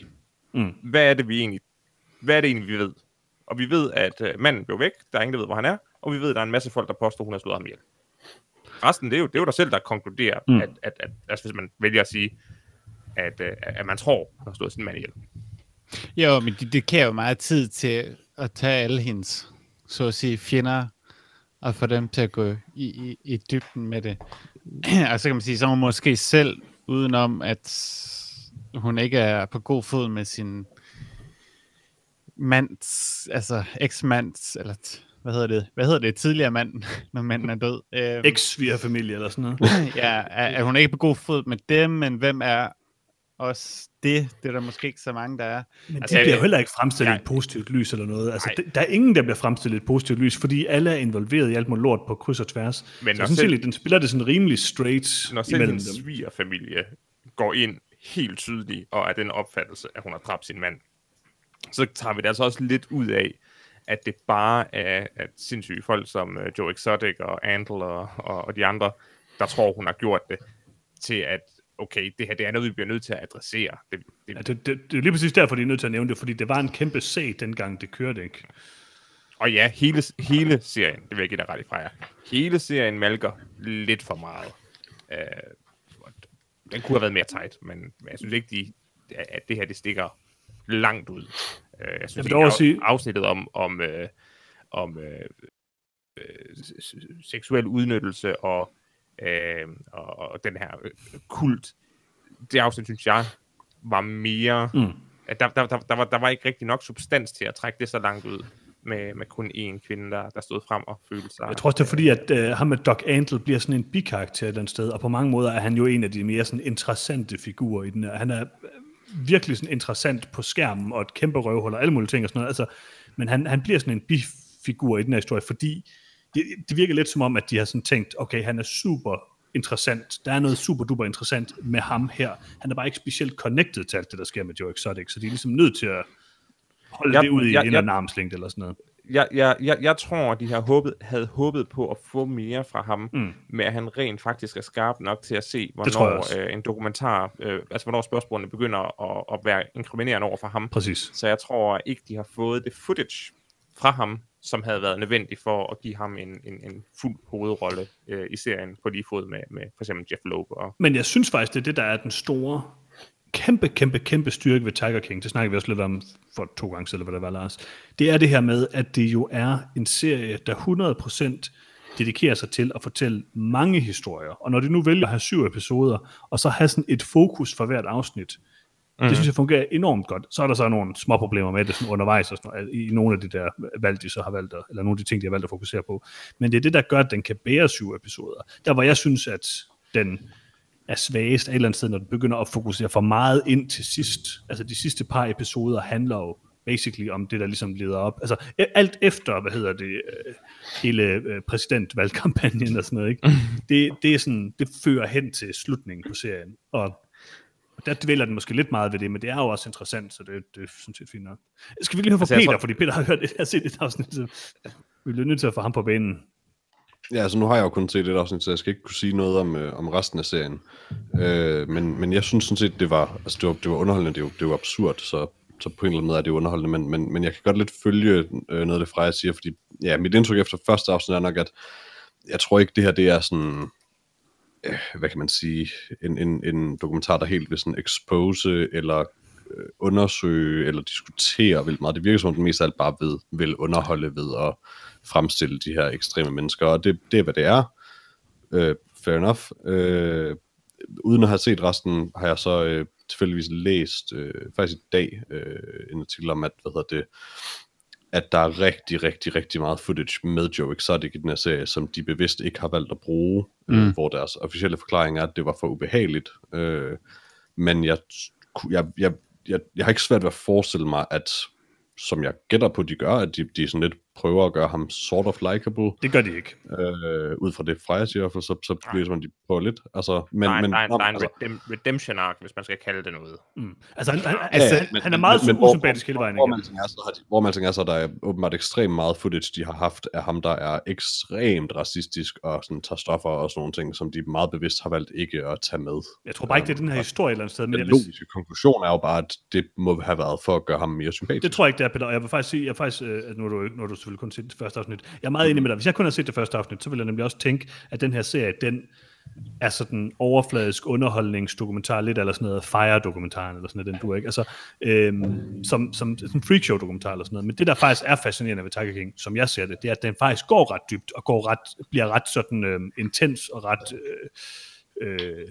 Mm. hvad er det vi egentlig, hvad er det egentlig, vi ved? Og vi ved, at uh, manden blev væk, der er ingen, der ved, hvor han er, og vi ved, at der er en masse folk, der påstår, hun har slået ham ihjel. Resten, det er jo, det er jo dig selv, der konkluderer, mm. at, at, at, altså, hvis man vælger at sige, at, uh, at man tror, hun har slået sin mand ihjel. Jo, men det, det kan jo meget tid til at tage alle hendes, så at sige, fjender, og få dem til at gå i, i, i dybden med det. og så kan man sige, så hun måske selv, udenom at hun ikke er på god fod med sin mands, altså eksmands, eller t- hvad hedder det, hvad hedder det, tidligere mand, når manden er død. Øhm, Ex-svigerfamilie eller sådan noget. ja, er, er hun ikke på god fod med dem, men hvem er også det? Det er der måske ikke så mange, der er. Men Altså, de bliver jeg- jo heller ikke fremstillet i et positivt lys eller noget. Altså, det, der er ingen, der bliver fremstillet i et positivt lys, fordi alle er involveret i alt muligt lort på kryds og tværs. Men så når synes selv- den spiller det sådan rimelig straight Når imellem dem. svigerfamilie går ind helt tydeligt, og er den opfattelse, at hun har dræbt sin mand, så tager vi det altså også lidt ud af, at det bare er at sindssyge folk som uh, Joe Exotic og Andel og, og, og de andre, der tror, hun har gjort det, til at, okay, det her det er noget, vi bliver nødt til at adressere. Det, det, Ja, det, det, det er lige præcis derfor, de er nødt til at nævne det, fordi det var en kæmpe sag, dengang det kørte, ikke? Og ja, hele, hele serien, det vil jeg give dig ret i fra jer, hele serien malker lidt for meget. Uh, den kunne have været mere tight, men, men jeg synes ikke, de, at det her det stikker langt ud. Uh, jeg synes dog af, sige- afsnittet om, om, uh, om s- s- seksuel udnyttelse og, uh, og, og den her øh, kult, det afsnit, synes jeg, var mere... Mm. At der, der, der, der, var, der var ikke rigtig nok substans til at trække det så langt ud med, med kun én kvinde, der, der stod frem og følte sig... Jeg tror også, det er fordi, at uh, ham med Doc Andel bliver sådan en bikarakter et eller andet sted, og på mange måder er han jo en af de mere sådan interessante figurer i den her. Han er øh, virkelig sådan interessant på skærmen, og et kæmpe røvhul og alle mulige ting og sådan noget. Altså, men han, han bliver sådan en bifigur i den her historie, fordi det, det virker lidt som om, at de har sådan tænkt, okay, han er super interessant. Der er noget super duper interessant med ham her. Han er bare ikke specielt connected til alt det, der sker med Joe Exotic, så de er ligesom nødt til at holde Jeg- det ud i jeg- en eller jeg- armslængde eller sådan noget. jeg, jeg, jeg, jeg tror, at de har håbet, havde håbet på at få mere fra ham, Mm. med at han rent faktisk er skarp nok til at se, hvornår øh, en dokumentar, øh, altså hvornår spørgsmålene begynder at, at være inkriminerende over for ham. Præcis. Så jeg tror ikke, de har fået det footage fra ham, som havde været nødvendig for at give ham en, en, en fuld hovedrolle øh, i serien, på lige fod med, med for eksempel Jeff Loeb. Og, Men jeg synes faktisk, det er det, der er den store, kæmpe, kæmpe, kæmpe styrke ved Tiger King. Det snakker vi også lidt om for to gange siden, eller hvad det var, Lars. Det er det her med, at det jo er en serie, der 100% dedikerer sig til at fortælle mange historier. Og når de nu vælger at have syv episoder, og så have sådan et fokus for hvert afsnit, mm. det synes jeg fungerer enormt godt. Så er der så nogle små problemer med det sådan undervejs og sådan noget, i nogle af de der valg, de så har valgt, at, eller nogle af de ting, de har valgt at fokusere på. Men det er det, der gør, at den kan bære syv episoder. Der hvor jeg synes, at den er svagest et eller andet sted, når den begynder at fokusere for meget ind til sidst. Altså de sidste par episoder handler jo basically om det, der ligesom leder op. Altså e- alt efter, hvad hedder det, øh, hele øh, præsidentvalgkampagnen og sådan noget, ikke? Det, det, er sådan, det fører hen til slutningen på serien. Og der dvæler den måske lidt meget ved det, men det er jo også interessant, så det, det er sådan set fint nok. Skal vi lige høre fra Altså, Peter, tror- fordi Peter har hørt, jeg har set et afsnit, så vi bliver nødt til at få ham på banen. Ja, altså nu har jeg jo kun set et afsnit, så jeg skal ikke kunne sige noget om, øh, om resten af serien. Øh, men, men jeg synes sådan set, det var, altså det var, det var underholdende, det var, det var absurd, så, så på en eller anden måde er det underholdende, men, men, men jeg kan godt lidt følge øh, noget af det fra, jeg siger, fordi ja, mit indtryk efter første afsnit er nok, at jeg tror ikke, det her det er sådan Øh, hvad kan man sige, en, en, en dokumentar, der helt vil sådan expose eller øh, undersøge eller diskutere vildt meget. Det virker som om den mest af alt bare ved, vil underholde ved at fremstille de her ekstreme mennesker, og det, det er, hvad det er. Øh, fair enough. Øh, uden at have set resten, har jeg så øh, tilfældigvis læst, øh, faktisk i dag, øh, en artikel om, at, hvad hedder det, at der er rigtig, rigtig, rigtig meget footage med Joe Exotic i den her serie, som de bevidst ikke har valgt at bruge, mm. øh, hvor deres officielle forklaring er, at det var for ubehageligt. Øh, men jeg, jeg, jeg, jeg, jeg har ikke svært ved at forestille mig, at som jeg gætter på, de gør, at de, de sådan lidt prøver at gøre ham sort of likable. Det gør de ikke. Øh, ud fra det Freja siger, for så, så bliver det som, de prøver lidt. Altså, men, nej, men, nej, der er en altså, redem- redemption arc, hvis man skal kalde det noget. Mm. Altså, han, han, Ja, altså, ja, men- han er meget men usympatisk hele vejen hvor, man så har de, hvor man tænker, så der er åbenbart ekstremt meget footage, de har haft af ham, der er ekstremt racistisk og sådan, tager stoffer og sådan nogle ting, som de meget bevidst har valgt ikke at tage med. Jeg tror bare ikke, det er den her historie et eller andet sted, men Den logiske konklusion er jo bare, at det må have været for at gøre ham mere sympatisk. det tror jeg ikke, det er, Peter. Og jeg vil faktisk sige, jeg faktisk, øh, har du, nu har du selvfølgelig kun set det første afsnit. Jeg er meget enig med dig. Hvis jeg kun har set det første afsnit, så vil jeg nemlig også tænke, at den her serie, den er sådan overfladisk underholdningsdokumentar, lidt eller sådan noget Fire-dokumentaren, eller sådan noget, den du ikke. Altså, øhm, som, som sådan en freakshow-dokumentar eller sådan noget. Men det, der faktisk er fascinerende ved Tiger King, som jeg ser det, det er, at den faktisk går ret dybt, og går ret, bliver ret sådan øhm, intens og ret øh, øh,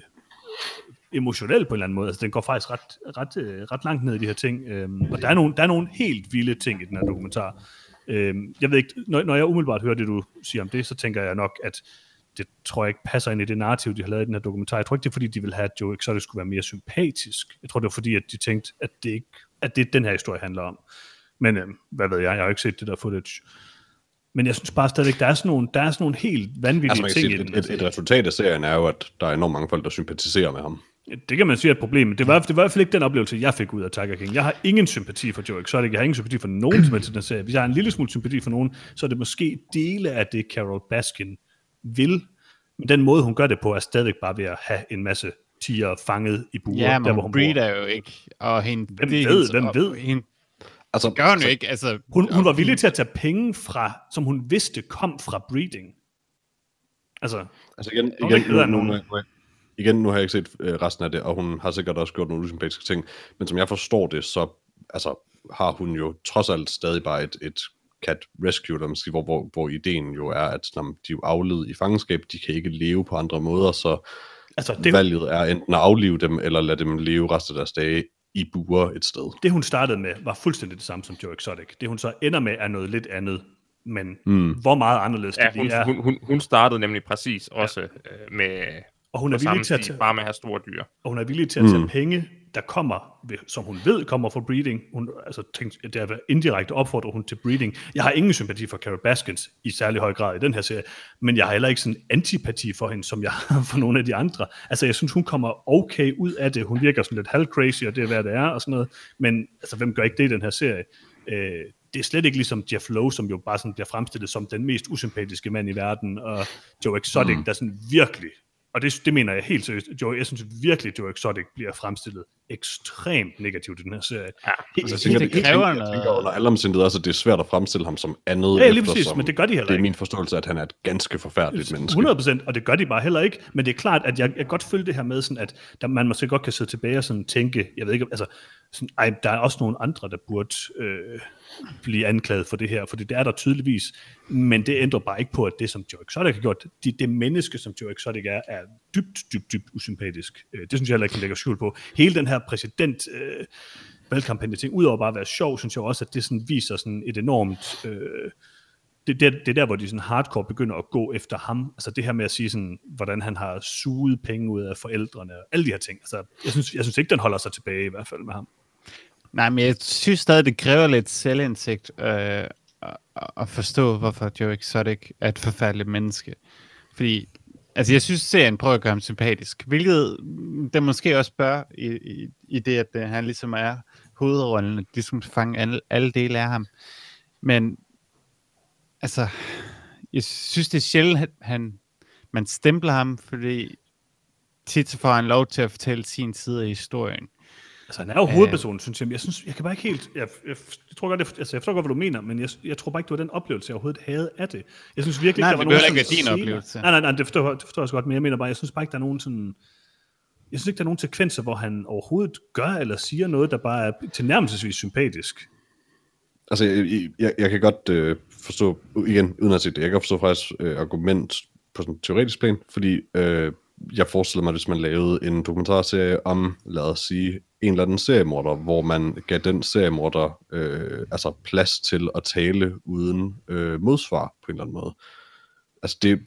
emotionel på en eller anden måde. Altså, den går faktisk ret, ret, øh, ret langt ned i de her ting. Øhm, og der er, nogle, der er nogle helt vilde ting i den her dokumentar. Øhm, jeg ved ikke, når, når jeg umiddelbart hører det, du siger om det, så tænker jeg nok, at det tror jeg ikke passer ind i det narrativ, de har lavet i den her dokumentar. Jeg tror ikke, det er fordi, de vil have, at Joe Exotic skulle være mere sympatisk. Jeg tror, det var fordi, at de tænkte, at det ikke at det den her historie handler om. Men øhm, hvad ved jeg, jeg har ikke set det der footage. Men jeg synes bare stadigvæk, der er sådan nogle, der er sådan nogle helt vanvittige Altså, man kan ting sige, i et, den. et, et, resultat af serien er jo, at der er enormt mange folk, der sympatiserer med ham. Det kan man sige er et problem, men det var, det var i hvert fald ikke den oplevelse, jeg fik ud af Tiger King. Jeg har ingen sympati for Joe Exotic. Jeg har ingen sympati for nogen som helst den serie. Hvis jeg har en lille smule sympati for nogen, så er det måske dele af det, Carol Baskin vil. Men den måde, hun gør det på, er stadigvæk bare ved at have en masse tiger fanget i buer, Ja, men der hvor hun bor. breeder jo ikke. Og hende, Hvem det er ved, hvem op- ved? Hende, Altså, gør hun jo ikke. Altså, Hun, hun var villig til at tage penge fra, som hun vidste kom fra breeding. Altså, Altså igen, er igen, ikke bedre nu, nogen. nu, igen, nu har jeg ikke set øh, resten af det, og hun har sikkert også gjort nogle usympatiske ting, men som jeg forstår det, så altså, har hun jo trods alt stadig bare et, et cat rescue, siger, hvor, hvor, hvor ideen jo er, at når de er jo aflevet i fangenskab, de kan ikke leve på andre måder, så altså det... valget er enten at aflive dem, eller lade dem leve resten af deres dage i buer et sted. det, hun startede med, var fuldstændig det samme som Joe Exotic. Det, hun så ender med, er noget lidt andet. Men mm. hvor meget anderledes Ja, det hun, er. hun, hun, hun startede nemlig præcis også øh, med og hun er villig til at tage, bare med at have store dyr. og hun er villig til at tage mm. penge, der kommer, som hun ved kommer fra breeding. Hun, altså, tænkt, det er indirekte opfordrer hun til breeding. Jeg har ingen sympati for Carol Baskins i særlig høj grad i den her serie, men jeg har heller ikke sådan antipati for hende, som jeg har for nogle af de andre. Altså, jeg synes, hun kommer okay ud af det. Hun virker sådan lidt halv-crazy, og det er, hvad det er, og sådan noget. Men altså, hvem gør ikke det i den her serie? Øh, det er slet ikke ligesom Jeff Lowe, som jo bare sådan bliver fremstillet som den mest usympatiske mand i verden, og Joe Exotic, mm. der sådan virkelig og det, det mener jeg helt seriøst, Joey, jeg synes virkelig, Joe Exotic bliver fremstillet ekstremt negativt i den her serie. Ja, Altså, jeg tænker, det det, kræver noget. jeg tænker under alle omstændigheder, så det er svært at fremstille ham som andet, ja lige præcis, men det gør de heller det er ikke. min forståelse, at han er et ganske forfærdeligt menneske. 100%, og det gør de bare heller ikke, men det er klart, at jeg, jeg kan godt følge det her med, sådan at der, man måske godt kan sidde tilbage og sådan tænke, jeg ved ikke, altså, sådan, ej, der er også nogle andre, der burde øh, blive anklaget for det her, for det er der tydeligvis, men det ændrer bare ikke på, at det, som Joe Exotic har gjort, de, det menneske, som Joe Exotic er, er dybt, dybt, dybt usympatisk. Øh, det synes jeg heller ikke, man lægger skjul på. Hele den her præsident... Øh, valgkampagne ting, udover bare at være sjov, synes jeg også, at det sådan viser sådan et enormt øh, det, det, det er der, hvor de sådan hardcore begynder at gå efter ham. Altså det her med at sige sådan, hvordan han har suget penge ud af forældrene, og alle de her ting. Altså, jeg synes, jeg synes ikke, den holder sig tilbage i hvert fald med ham. Nej, men jeg synes stadig, det kræver lidt selvindsigt øh, at, at forstå, hvorfor Joe Exotic er et forfærdeligt menneske. Fordi, altså jeg synes, serien prøver at gøre ham sympatisk, hvilket det måske også bør i, i, i det, at øh, han ligesom er hovedrollen, at de skal fange alle, alle dele af ham. Men, altså, jeg synes, det er sjældent, at han, man stempler ham, fordi tit får han lov til at fortælle sin side af historien. Altså, han er jo hovedpersonen, synes jeg. Jeg, synes, jeg kan bare ikke helt... Jeg, jeg, jeg tror godt, jeg, altså, jeg forstår godt, hvad du mener, men jeg, jeg tror bare ikke, det var den oplevelse, jeg overhovedet havde af det. Jeg synes virkelig Nej, ikke, der det var nogen ikke være din sådan oplevelse. Nej, nej, nej, det forstår, det forstår jeg godt, men jeg mener bare, jeg synes bare ikke, der er nogen sådan... Jeg synes ikke, der er nogen sekvenser, hvor han overhovedet gør eller siger noget, der bare er tilnærmelsesvis sympatisk. Altså, jeg, jeg, jeg kan godt øh, forstå, igen, uden at se det, jeg kan godt forstå faktisk øh, argument på sådan en teoretisk plan, fordi øh, jeg forestiller mig, hvis man lavede en dokumentarserie om, lad os sige, en eller anden seriemorder, hvor man gav den seriemorder øh, altså plads til at tale uden øh, modsvar på en eller anden måde. Altså, det,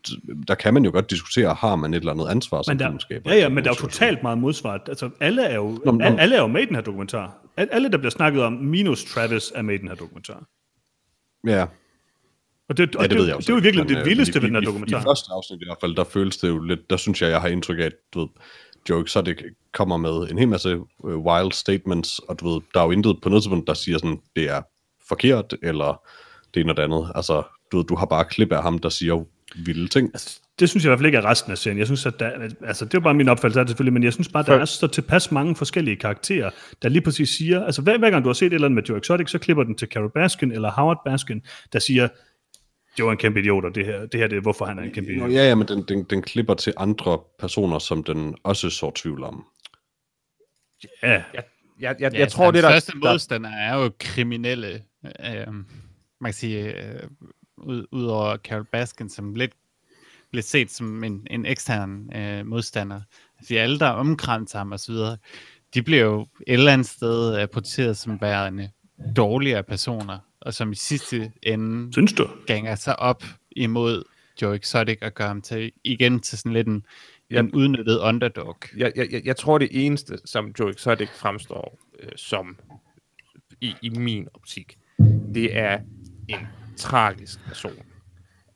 der kan man jo godt diskutere, har man et eller andet ansvar som filmskaber? ja, ja, men der er jo totalt meget modsvar. Altså, alle er jo, Nå, men- alle, er jo med i den her dokumentar. Al- Alle, der bliver snakket om, minus Travis, er med i den her dokumentar. Ja, Og det, og Ja, det ved jeg det, også. det er jo virkelig Men, det øh, vildeste i, ved den her dokumentar. I, I første afsnit i hvert fald, der føles det jo lidt, der synes jeg, jeg har indtryk af, at du ved, Joe Exotic kommer med en hel masse uh, wild statements, og du ved, der er jo intet på noget tidspunkt, der siger sådan, det er forkert, eller det er noget andet. Altså, du ved, du har bare klip af ham, der siger vilde ting. Altså, det synes jeg i hvert fald ikke er resten af serien. Jeg synes, at der, altså, det er bare min opfattelse af det selvfølgelig, men jeg synes bare, der For- er så tilpas mange forskellige karakterer, der lige præcis siger, altså hver, hver gang du har set et eller andet med Joe Exotic, så klipper den til Carol Baskin eller Howard Baskin, der siger, Joe er en kæmpe idiot, og det her, det her det er, hvorfor han er en kæmpe idiot. ja, ja, men den, den, den klipper til andre personer, som den også så tvivl om. Ja, Jeg, jeg, jeg, Ja, jeg tror, det der... der modstander er jo kriminelle. Øh, man kan sige, øh, ud, ud over Carol Baskin, som lidt blev set som en, en ekstern øh, modstander. Altså alle, der omkranser ham osv., de bliver jo et eller andet sted portrætteret som værende dårligere personer, og som i sidste ende synes du? ganger sig op imod Joe Exotic og gør ham til, igen til sådan lidt en, Ja. en udnyttet underdog. jeg, jeg, jeg- jeg tror, det eneste, som Joe Exotic fremstår øh, som i, i min optik, det er en tragisk person.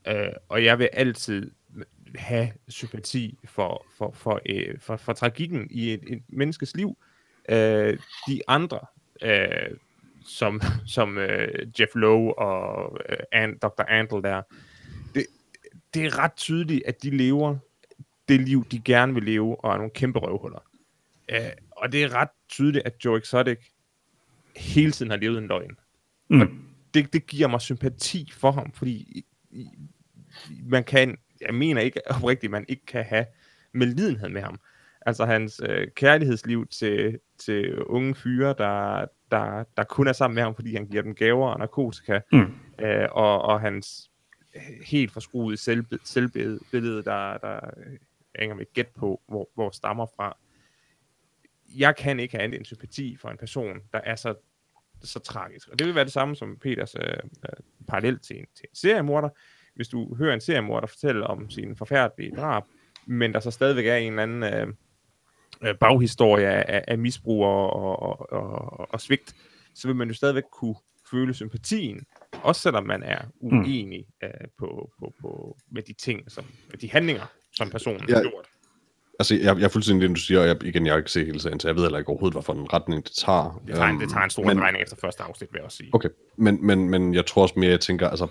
Øh, og jeg vil altid have sympati for, for, for, øh, for, for tragikken i et, et menneskes liv. Øh, de andre, øh, som, som øh, Jeff Lowe og øh, An, Dr. Andel der, det, det er ret tydeligt, at de lever det liv, de gerne vil leve, og er nogle kæmpe røvhuller. Øh, og det er ret tydeligt, at Joe Exotic hele tiden har levet en løgn. Mm. Og det, det giver mig sympati for ham, fordi man kan, jeg mener ikke oprigtigt, man ikke kan have medlidenhed med ham. Altså hans øh, kærlighedsliv til, til unge fyre, der, der, der kun er sammen med ham, fordi han giver dem gaver og narkotika, Mm. øh, og, og hans øh, helt forskruede selv, selvbillede, der, der jeg ikke med gæt på, hvor, hvor stammer fra. Jeg kan ikke have andet end sympati for en person, der er så, så tragisk. Og det vil være det samme som Peters øh, øh, parallel til en, til en seriemorder. Hvis du hører en seriemorder fortælle om sin forfærdelige drab, men der så stadigvæk er en eller anden øh, øh, baghistorie af, af misbrug og, og, og, og, svigt, så vil man jo stadigvæk kunne føle sympatien, også selvom man er uenig mm. øh, på, på, på, med de ting, som, med de handlinger, som personen Ja. har gjort. Altså, jeg, jeg er fuldstændig det, du siger, og jeg, igen, jeg har ikke set hele serien, så jeg ved heller ikke overhovedet, hvorfor en retning det tager. Det tager, Øhm, det tager en stor men- drejning efter første afsnit, vil jeg også sige. Okay, men, men, men jeg tror også mere, jeg tænker, altså,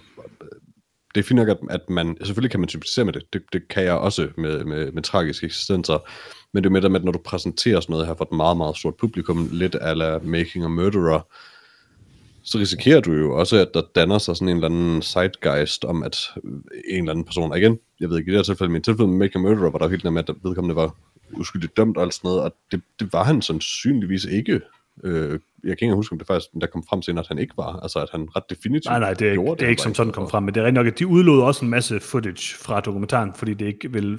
det er fint nok, at, at man, selvfølgelig kan man sympatisere med det, det, det kan jeg også med, med, med tragiske eksistenser, men det er med det med, at når du præsenterer sådan noget her for et meget, meget stort publikum, lidt ala Making a Murderer, så risikerer du jo også, at der danner sig sådan en eller anden zeitgeist om, at en eller anden person, og igen, jeg ved ikke, i det her tilfælde, men i tilfælde med Making a Murderer, var der helt med, at vedkommende var uskyldigt dømt og alt sådan noget, og det, det var han sandsynligvis ikke. Øh, jeg kan ikke huske, om det faktisk der kom frem til, at han ikke var. Altså, at han ret definitivt Nej, nej, det er, ikke, gjorde det er ikke som sådan kom frem, men det er rigtig nok, at de udlod også en masse footage fra dokumentaren, fordi det ikke vil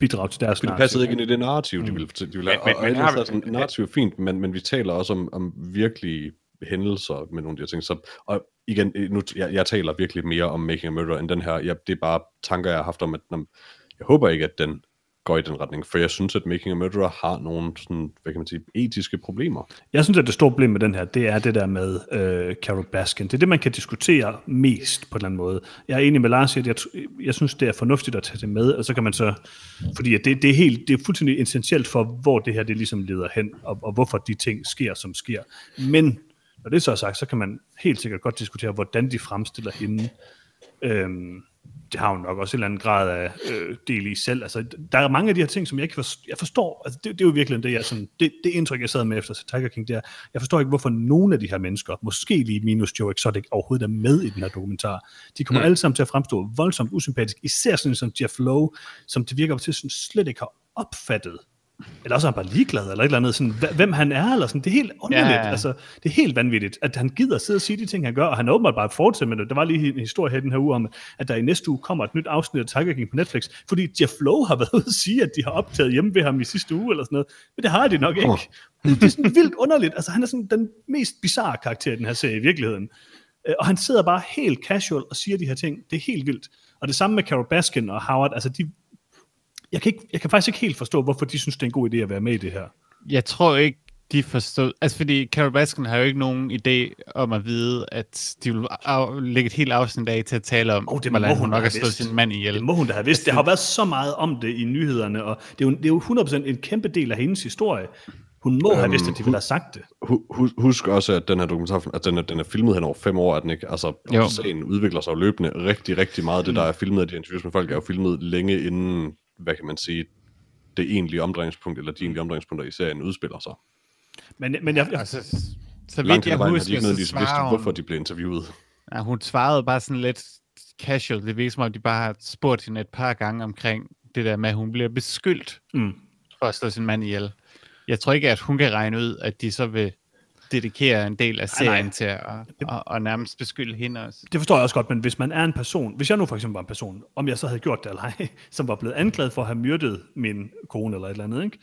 bidrage til deres Det narrativ. passede ikke ind i det narrativ, de ville, de ville Men- men, men- og, men og har er sådan, narrativ er fint, men, men vi taler også om, om virkelige hændelser med nogle af de her ting. Så, og igen, øh, nu, jeg, jeg taler virkelig mere om Making a Murderer end den her. Jeg, det er bare tanker, jeg har haft om, at når, jeg håber ikke, at den går i den retning, for jeg synes, at Making a Murderer har nogle sådan, hvad kan man sige, etiske problemer. Jeg synes, at det store problem med den her, det er det der med øh, Carol Baskin. Det er det, man kan diskutere mest på en eller anden måde. Jeg er enig med Lars i, at jeg, jeg synes, det er fornuftigt at tage det med, og så kan man så, fordi at det, det, er helt, det er fuldstændig essentielt for, hvor det her det ligesom leder hen, og, og hvorfor de ting sker, som sker. Men når det så er sagt, så kan man helt sikkert godt diskutere, hvordan de fremstiller hende. Øhm, det har hun nok også en eller anden grad af øh, del i selv. Altså, der er mange af de her ting, som jeg ikke forstår. Jeg forstår altså, det, det, er jo virkelig det, jeg, sådan, det, det indtryk, jeg sad med efter Tiger King, det er, jeg forstår ikke, hvorfor nogen af de her mennesker, måske lige minus Joe Exotic, overhovedet er med i den her dokumentar. De kommer mm. alle sammen til at fremstå voldsomt usympatisk, især sådan som Jeff Lowe, som det virker til sådan slet ikke har opfattet eller også er han bare ligeglad, eller et eller andet, sådan, hvem han er, eller sådan, det er helt underligt, ja, ja. altså, det er helt vanvittigt, at han gider sidde og sige de ting, han gør, og han åbenbart bare fortsætter med det. Der var lige en historie her den her uge om, at der i næste uge kommer et nyt afsnit af Tiger King på Netflix, fordi Jeff Lowe har været ude at sige, at de har optaget hjemme ved ham i sidste uge, eller sådan noget, men det har de nok ikke. Oh. Det er sådan vildt underligt, altså han er sådan den mest bizarre karakter i den her serie i virkeligheden, øh, og han sidder bare helt casual og siger de her ting, det er helt vildt. Og det samme med Carol Baskin og Howard, altså de, jeg kan, ikke, jeg kan faktisk ikke helt forstå, hvorfor de synes, det er en god idé at være med i det her. Jeg tror ikke, de forstod... Altså, fordi Carol Baskin har jo ikke nogen idé om at vide, at de vil af, lægge et helt afsnit af til at tale om, oh, det hvordan hun nok har slået sin mand ihjel. Det må hun da have vidst. Det har været så meget om det i nyhederne, og det er jo, det er jo 100% en kæmpe del af hendes historie. Hun må um, have vidst, at de ville have sagt det. Husk også, at den her dokumentar, at den er, den er filmet hen over fem år, at den ikke, altså, sagen udvikler sig jo løbende rigtig, rigtig meget. Det, der er filmet af de interviews med folk, er jo filmet længe inden hvad kan man sige, det egentlige omdrejningspunkt, eller de egentlige omdrejningspunkter i serien udspiller sig. Men, men jeg, altså, så vidt jeg husker, de ikke så vidste, hvorfor de blev interviewet. Ja, hun svarede bare sådan lidt casual. Det virker som om, de bare har spurgt hende et par gange omkring det der med, at hun bliver beskyldt mm. for at slå sin mand ihjel. Jeg tror ikke, at hun kan regne ud, at de så vil dedikere en del af serien nej, nej. til at, at, at nærmest beskylde hende også. Det forstår jeg også godt, men hvis man er en person, hvis jeg nu for eksempel var en person, om jeg så havde gjort det eller ej, som var blevet anklaget for at have myrdet min kone eller et eller andet, ikke?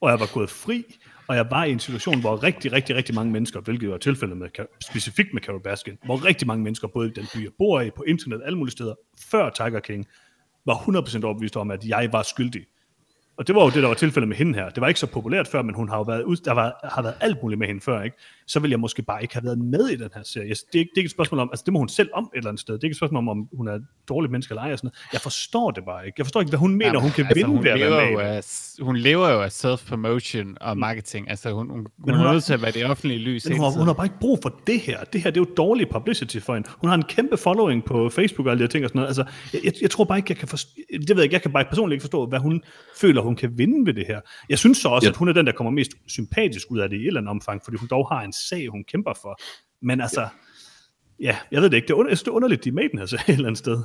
og jeg var gået fri, og jeg var i en situation, hvor rigtig, rigtig, rigtig mange mennesker, hvilket var tilfældet med, specifikt med Carol Baskin, hvor rigtig mange mennesker, både i den by, jeg bor i, på internet, alle mulige steder, før Tiger King, var 100% overbevist om, at jeg var skyldig og det var jo det, der var tilfældet med hende her. Det var ikke så populært før, men hun har jo været, ud, der var, har været alt muligt med hende før, ikke? Så vil jeg måske bare ikke have været med i den her serie. Det er, det er ikke et spørgsmål om, altså det må hun selv om et eller andet sted. Det er ikke et spørgsmål om, om hun er et dårligt menneske eller ej. Og sådan noget. Jeg forstår det bare ikke. Jeg forstår ikke, hvad hun mener, Jamen, hun kan altså, vinde hun ved at være med. Af, hun lever jo af self-promotion og mm. marketing. Altså hun, hun, hun, hun er nødt til at være det offentlige lys. Men hun, har, hun har bare ikke brug for det her. Det her, det er jo dårlig publicity for hende. Hun har en kæmpe following på Facebook og alle de her ting og sådan noget. Altså, jeg, jeg, tror bare ikke, jeg kan forstå, det ved jeg ikke, jeg kan bare personligt ikke forstå, hvad hun føler, hun kan vinde ved det her. Jeg synes så også, ja. at hun er den, der kommer mest sympatisk ud af det i et eller andet omfang, fordi hun dog har en sag, hun kæmper for. Men altså, ja, ja jeg ved det ikke. Det er, under, det er underligt, de er med i den her sag et eller andet sted.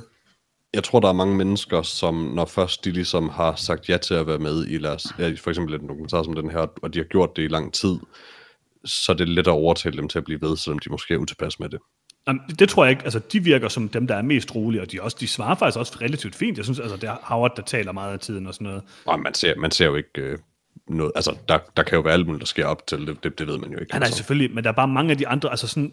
Jeg tror, der er mange mennesker, som når først de ligesom har sagt ja til at være med i, lad os, for eksempel en dokumentar som den her, og de har gjort det i lang tid, så er det let at overtale dem til at blive ved, selvom de måske er utilpas med det. Jamen, det tror jeg ikke. Altså, de virker som dem, der er mest rolige, og de, også, de svarer faktisk også relativt fint. Jeg synes, altså, det er Howard, der taler meget af tiden og sådan noget. Nej, man ser, man ser jo ikke øh, noget. Altså, der, der kan jo være alt muligt, der sker op til det. Det, det ved man jo ikke. Ja, nej, altså. selvfølgelig. Men der er bare mange af de andre, altså sådan,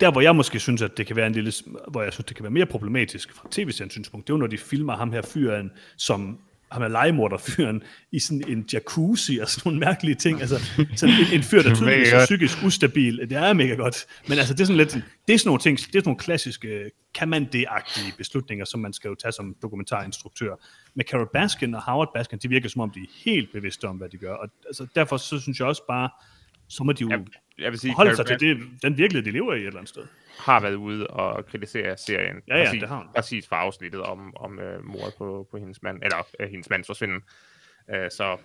der hvor jeg måske synes, at det kan være en lille, hvor jeg synes, det kan være mere problematisk fra tv-seriens synspunkt, det er jo, når de filmer ham her fyren, som ham er legemorderfyren i sådan en jacuzzi og sådan nogle mærkelige ting. Altså, sådan en, en fyr, der tydeligvis er psykisk ustabil. Det er mega godt. Men altså, det er sådan lidt, det er sådan nogle ting, det er sådan nogle klassiske, kan man det-agtige beslutninger, som man skal jo tage som dokumentarinstruktør. Med Carol Baskin og Howard Baskin, de virker som om, de er helt bevidste om, hvad de gør. Og altså, derfor så synes jeg også bare, så må de jo jeg vil sige, holde sig til det, den virkelighed, de lever i et eller andet sted. Har været ude og kritisere serien. Ja, ja, præcis, det har hun. Præcis for afsnittet om, om uh, mordet på, på hendes mand, eller uh, hendes mands forsvinden. Uh, så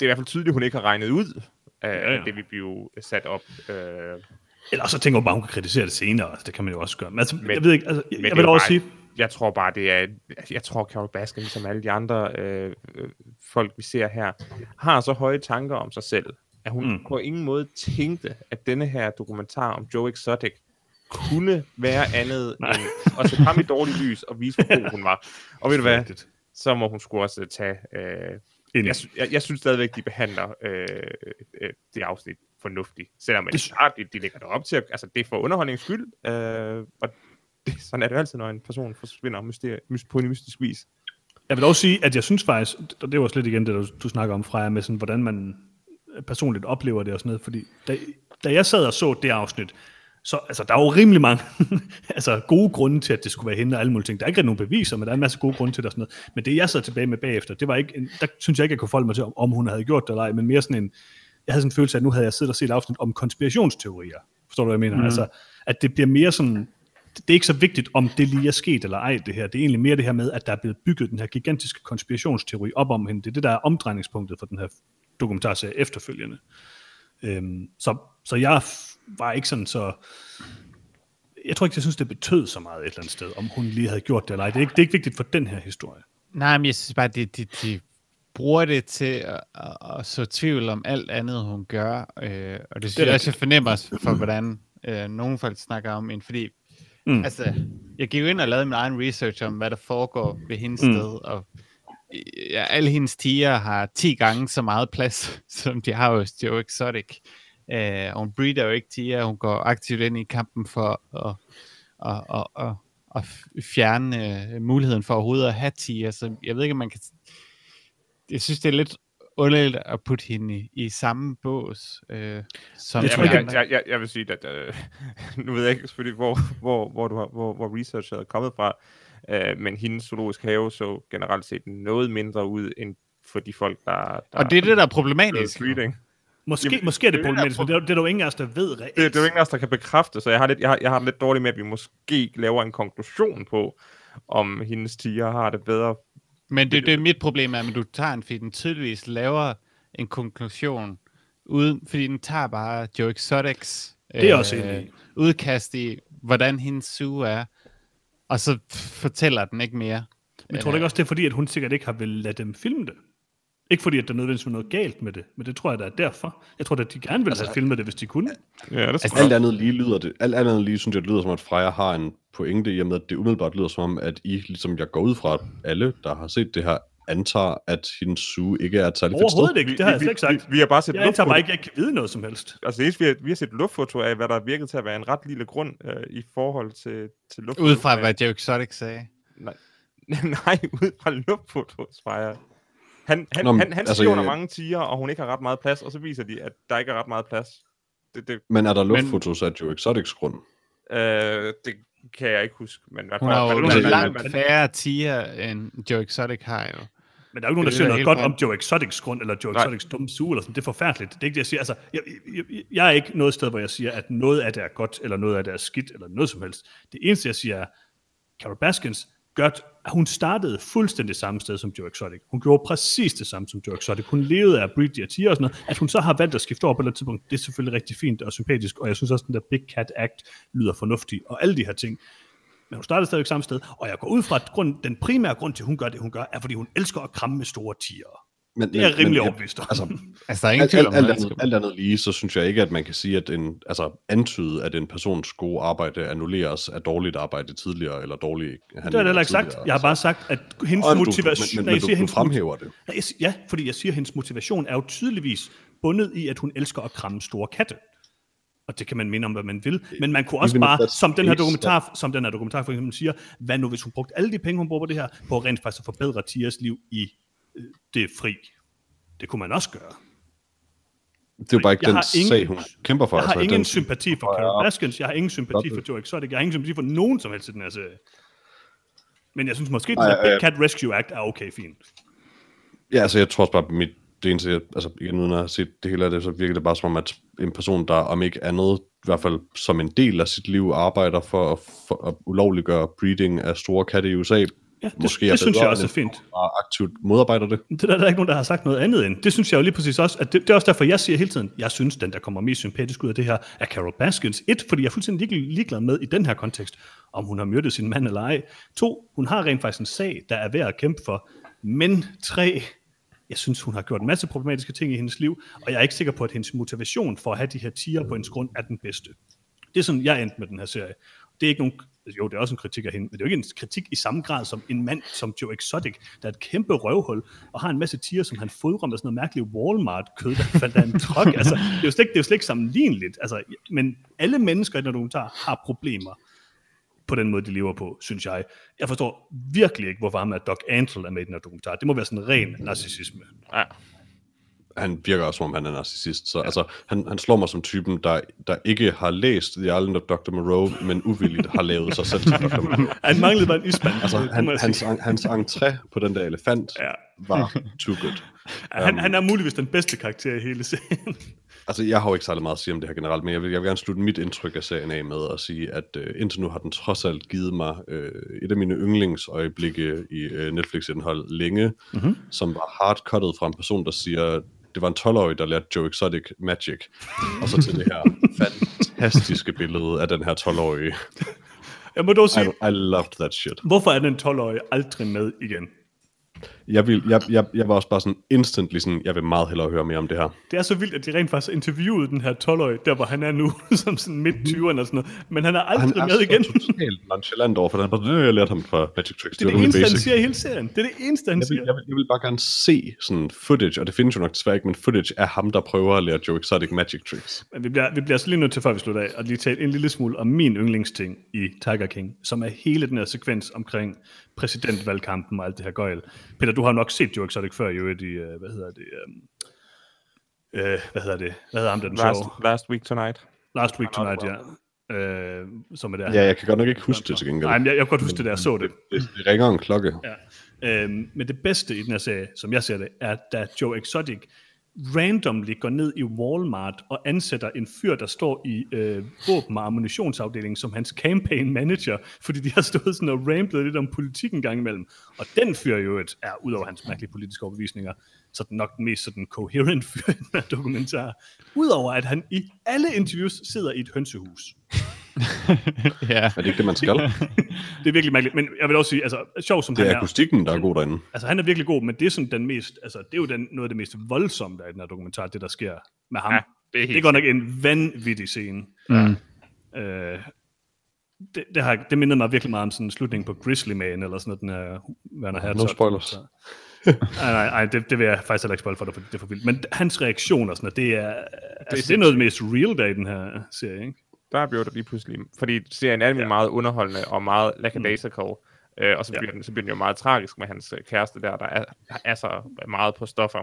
det er i hvert fald tydeligt, at hun ikke har regnet ud af uh, ja, ja. det, vi blev sat op. Uh, eller så tænker hun bare, hun kan kritisere det senere. Altså, det kan man jo også gøre. Men, altså, men jeg ved ikke, altså, jeg, jeg vil også sige... Jeg tror bare, det er... Jeg tror, Carol Baskin, ligesom alle de andre øh, folk, vi ser her, har så høje tanker om sig selv, at hun mm. på ingen måde tænkte, at denne her dokumentar om Joe Exotic kunne være andet end at sætte ham i dårligt lys og vise, hvor god hun var. Og ved du hvad, så må hun skulle også tage... Øh, jeg, jeg, jeg synes stadigvæk, de behandler øh, øh, det afsnit fornuftigt. Selvom det, er, de, de lægger det op til, altså det er for underholdningens skyld, øh, og det, sådan er det altid, når en person forsvinder mysteri, på en mystisk vis. Jeg vil også sige, at jeg synes faktisk, og det var slet igen det, du, du snakker om, Freja, med sådan, hvordan man personligt oplever det og sådan noget, fordi da, da jeg sad og så det afsnit, så altså, der er jo rimelig mange altså, gode grunde til, at det skulle være hende og alle mulige ting. Der er ikke nogen beviser, men der er en masse gode grunde til det og sådan noget. Men det, jeg sad tilbage med bagefter, det var ikke, en, der synes jeg ikke, jeg kunne forholde mig til, om hun havde gjort det eller ej, men mere sådan en, jeg havde sådan en følelse af, at nu havde jeg siddet og set afsnit om konspirationsteorier. Forstår du, hvad jeg mener? Mm. Altså, at det bliver mere sådan, det er ikke så vigtigt, om det lige er sket eller ej, det her. Det er egentlig mere det her med, at der er blevet bygget den her gigantiske konspirationsteori op om hende. Det er det, der er omdrejningspunktet for den her dokumentarserie efterfølgende. Øhm, så, så jeg var ikke sådan så... Jeg tror ikke, jeg synes, det betød så meget et eller andet sted, om hun lige havde gjort det eller ej. Det er ikke, det er ikke vigtigt for den her historie. Nej, men jeg synes bare, de, de, de bruger det til at, at, at så tvivl om alt andet, hun gør. Øh, og det synes er jeg også, jeg fornemmer for, hvordan øh, nogle folk snakker om hende. Fordi, Mm. altså, jeg gik jo ind og lavede min egen research om, hvad der foregår ved hendes mm. sted. Og ja, alle hendes tiger har 10 gange så meget plads, som de har hos Joe Exotic. Øh, hun breeder jo ikke tiger, hun går aktivt ind i kampen for at, at, at, at, at fjerne øh, muligheden for overhovedet at have tiger. Så jeg ved ikke, om man kan... Jeg synes, det er lidt underligt at putte hende i, i samme bås. Øh, som Jeg tror jeg, jeg, jeg, jeg vil sige, at øh, nu ved jeg ikke selvfølgelig, hvor, hvor, hvor, du har, hvor, hvor researchet er kommet fra, øh, men hendes zoologisk have så generelt set noget mindre ud end for de folk, der... der Og det er det, der er problematisk. jo. breeding. Måske, Jamen, måske er det det er problematisk, men det er, det er der jo ingen af os, der ved reelt. Det, det er jo ingen af os, der kan bekræfte, så jeg har, lidt, jeg, har, jeg har lidt dårligt med, at vi måske laver en konklusion på, om hendes tiger har det bedre. Men det, det er mit problem, er, at du tager en, fordi den tydeligvis laver en konklusion, uden, fordi den tager bare Joe Exotics Det er jeg også enig i. udkast i, hvordan hendes suge er, og så fortæller den ikke mere. Men tror du ikke også, det er fordi, at hun sikkert ikke har vil lade dem filme det? Ikke fordi, at der nødvendigvis var noget galt med det, men det tror jeg, der er derfor. Jeg tror, at de gerne ville have filmet det, hvis de kunne. Ja, det Altså. Alt andet lige lyder det, alt andet lige synes jeg, det lyder som, at Freja har en pointe i og med, at det umiddelbart lyder som om, at I, ligesom jeg går ud fra, at alle, der har set det her, antager, at hendes suge ikke er et særligt fedt sted. Overhovedet ikke, det har jeg slet ikke sagt. Vi, vi, vi har bare set Jeg antager bare ikke, at jeg kan vide noget som helst. Altså det eneste, vi har, vi har set luftfoto af, hvad der virkede til at være en ret lille grund øh, i forhold til, til luftfoto. Ud fra, hvad Joe Exotic sagde. Nej, nej ud fra luftfotos fra jer. Han, han, Nå, men, han, han altså, skjuler jeg- mange tiger, og hun ikke har ret meget plads, og så viser de, at der ikke er ret meget plads. Det, det, Men er der luftfotos af Joe Exotics grund? øh, det kan jeg ikke huske. Men hvad Hun har jo men- men- langt men- færre tiger, end Joe Exotic har jo. Men der er jo ikke nogen, der siger er noget godt om Joe Exotics grund, eller Joe. Exotics dumme suge, eller sådan. Det er forfærdeligt. Det er ikke det, jeg siger. Altså, jeg, jeg, jeg, er ikke noget sted, hvor jeg siger, at noget af det er godt, eller noget af det er skidt, eller noget som helst. Det eneste, jeg siger er, Carol Baskins gør, at hun startede fuldstændig samme sted som Joe Exotic. Hun gjorde præcis det samme som Joe Exotic. Hun levede af breed og sådan noget. At hun så har valgt at skifte over på et tidspunkt, det er selvfølgelig rigtig fint og sympatisk, og jeg synes også, at den der Big Cat Act lyder fornuftig, og alle de her ting. Men hun startede stadigvæk samme sted, og jeg går ud fra, at grund, den primære grund til, at hun gør det, hun gør, er, fordi hun elsker at kramme med store tiger. Men, Det er jeg rimelig overbevist om. Altså, Altså, der er ingen alt, tvivl alt, om, alt, andet, alt andet lige, så synes jeg ikke, at man kan sige, at en, altså antyde, at en persons gode arbejde annulleres af dårligt arbejde tidligere, eller dårlig Det har jeg heller ikke sagt. Jeg har bare sagt, at hendes Og du, motivation... men, men, Nej, men jeg du, siger, du hendes fremhæver det. Nej, ja, fordi jeg siger, at hendes motivation er jo tydeligvis bundet i, at hun elsker at kramme store katte. Og det kan man mene om, hvad man vil. Men man kunne også Even bare, som den her dokumentar, som den her dokumentar for eksempel siger, hvad nu hvis hun brugte alle de penge, hun bruger på det her, på rent faktisk at forbedre Tias liv i øh, det fri. Det kunne man også gøre. Det er jo bare ikke Jeg den har ingen- sag, hun kæmper for. Jeg har altså, ingen den, sympati for. Carol Baskins, jeg har ingen sympati for Joe Exotic, jeg har ingen sympati for nogen som helst i den her serie. Men jeg synes måske, at der øh, Big Cat Rescue Act er okay fint. Ja, altså jeg tror også bare, mit, det eneste, jeg, altså igen uden at have set det hele af det, så virker det bare som om, at en person, der om ikke andet, i hvert fald som en del af sit liv, arbejder for at, for at ulovliggøre breeding af store katte i USA, Ja, det, måske det er synes jeg også er fint. der aktivt modarbejder det. Det der er der ikke nogen, der har sagt noget andet end. Det synes jeg jo lige præcis også, at det, det er også derfor, jeg siger hele tiden, jeg synes, den der kommer mest sympatisk ud af det her, er Carol Baskins. Et, fordi jeg er fuldstændig lig- ligeglad med i den her kontekst, om hun har myrdet sin mand eller ej. To, hun har rent faktisk en sag, der er værd at kæmpe for. Men tre, jeg synes, hun har gjort en masse problematiske ting i hendes liv, og jeg er ikke sikker på, at hendes motivation for at have de her tiger på hendes grund er den bedste. Det er sådan, jeg endte med den her serie. Det er ikke nogen, altså, jo, det er også en kritik af hende, men det er jo ikke en kritik i samme grad som en mand som Joe Exotic, der er et kæmpe røvhul, og har en masse tiger, som han fodrer med sådan noget mærkeligt Walmart-kød, der faldt af en truck. altså, det er jo slet ikke, det er jo slet ikke sammenligneligt. Altså, men alle mennesker i den dokumentar har problemer på den måde, de lever på, synes jeg. Jeg forstår virkelig ikke, hvorfor ham er Doc Antle er med i den her dokumentar. Det må være sådan en ren narcissisme. Ja. Han virker også, som om han er narcissist. Så ja. altså, han, han slår mig som typen, der, der ikke har læst The Island of Dr. Moreau, men uvilligt har lavet sig selv til Dr. Moreau. Han manglede bare en ismand. Altså, han, hans, hans entré på den der elefant Ja. var too good. Han, han er muligvis den bedste karakter i hele serien. Altså, jeg har jo ikke særlig meget at sige om det her generelt, men jeg vil, jeg vil gerne slutte mit indtryk af serien af med at sige, at øh, indtil nu har den trods alt givet mig øh, et af mine yndlingsøjeblikke i øh, Netflix-indhold længe, mm-hmm. som var hardcuttet fra en person, der siger, det var en 12-årig, der lærte Joe Exotic Magic, og så til det her fantastiske billede af den her 12-årige. Jeg må dog I, sige, I loved that shit. hvorfor er den 12-årige aldrig med igen? Jeg, vil, jeg, jeg, jeg var også bare sådan instantly sådan, jeg vil meget hellere høre mere om det her. Det er så vildt, at de rent faktisk interviewede den her 12-årige, der hvor han er nu, som sådan midt 20'erne og sådan noget. Men han er aldrig han med er igen. så totalt nonchalant over for den. Bare, "Øh, Jeg lærte ham fra Magic Tricks. Det er det rimelig eneste, han basic." siger i hele serien. Det er det eneste, han Jeg vil, siger. jeg, vil, jeg vil bare gerne se sådan footage, og det findes jo nok desværre ikke, men footage af ham, der prøver at lære Joe Exotic Magic Tricks. Men vi bliver, vi bliver så lige nødt til, før vi slutter af, at lige tale en lille smule om min yndlingsting i Tiger King, som er hele den her sekvens omkring præsidentvalgkampen og alt det her gøjl. Peter, du har nok set Joe Exotic før, jo, i, øh, hvad hedder det, øh, øh, hvad hedder det, hvad hedder ham, den Last, show? last Week Tonight. Last Week Tonight, ja. Øh, som er der. Ja, jeg kan godt nok ikke huske det til gengæld. Nej, men jeg, jeg kan godt huske det, da jeg så det. Det, det ringer en klokke. Ja. Øhm, men det bedste i den her serie, som jeg ser det, er, da Joe Exotic randomly går ned i Walmart og ansætter en fyr, der står i øh, våben- og ammunitionsafdelingen som hans campaign manager, fordi de har stået sådan og ramblet lidt om politik en gang imellem. Og den fyr jo et, er, udover hans mærkelige politiske overbevisninger, så den nok den mest sådan coherent fyr i den her dokumentar. Udover at han i alle interviews sidder i et hønsehus. ja. Er det ikke det, man skal? Det er virkelig mærkeligt, men jeg vil også sige, altså sjov som Det han er er, akustikken, der er god derinde. Altså, han er virkelig god, men det er sådan den mest, altså, det er jo den, noget af det mest voldsomme, der er i den her dokumentar, det der sker med ham. Ja, det er det helt er godt nok en vanvittig scene. Mm. Øh, det, det, har, det mindede mig virkelig meget om sådan slutningen på Grizzly Man, eller sådan noget, den her Werner Herzog. No spoilers. Så- nej, nej, nej det, det vil jeg faktisk heller ikke spoil for dig, for det er for vildt. Men hans reaktion og sådan noget, det er, altså, det er noget af det mest real, der er i den her serie, ikke? Der blev det lige pludselig, fordi serien er ja. meget underholdende og meget lackadaisical, mm. øh, og så bliver, ja. den, så bliver den jo meget tragisk med hans øh, kæreste der, der er, er så meget på stoffer.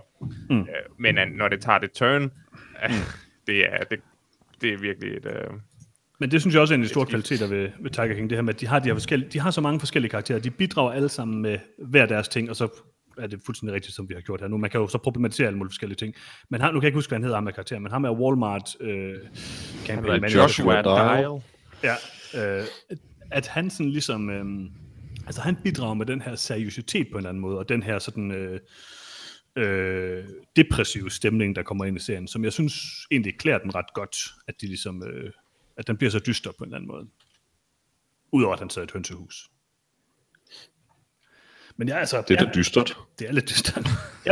Mm. Øh, men når det tager det turn, øh, det, er, det, det er virkelig et... Øh, Men det synes jeg også er en af de store kvaliteter ved, ved Tiger King, det her med, at de har, de, her forskellige, de har så mange forskellige karakterer, de bidrager alle sammen med hver deres ting, og så er det fuldstændig rigtigt, som vi har gjort her nu. Man kan jo så problematisere alle mulige forskellige ting. Men han, nu kan jeg ikke huske, hvad han hedder, ham med karakteren, men ham er Walmart øh, campaign er manager. Joshua Dial. Ja, øh, at han sådan ligesom, øh, altså han bidrager med den her seriøsitet på en eller anden måde, og den her sådan øh, øh, depressive stemning, der kommer ind i serien, som jeg synes egentlig klæder den ret godt, at de ligesom, øh, at den bliver så dyster på en eller anden måde. Udover at han sidder i et hønsehus. Men ja, altså, Det er da dystert. det er lidt dystert. ja,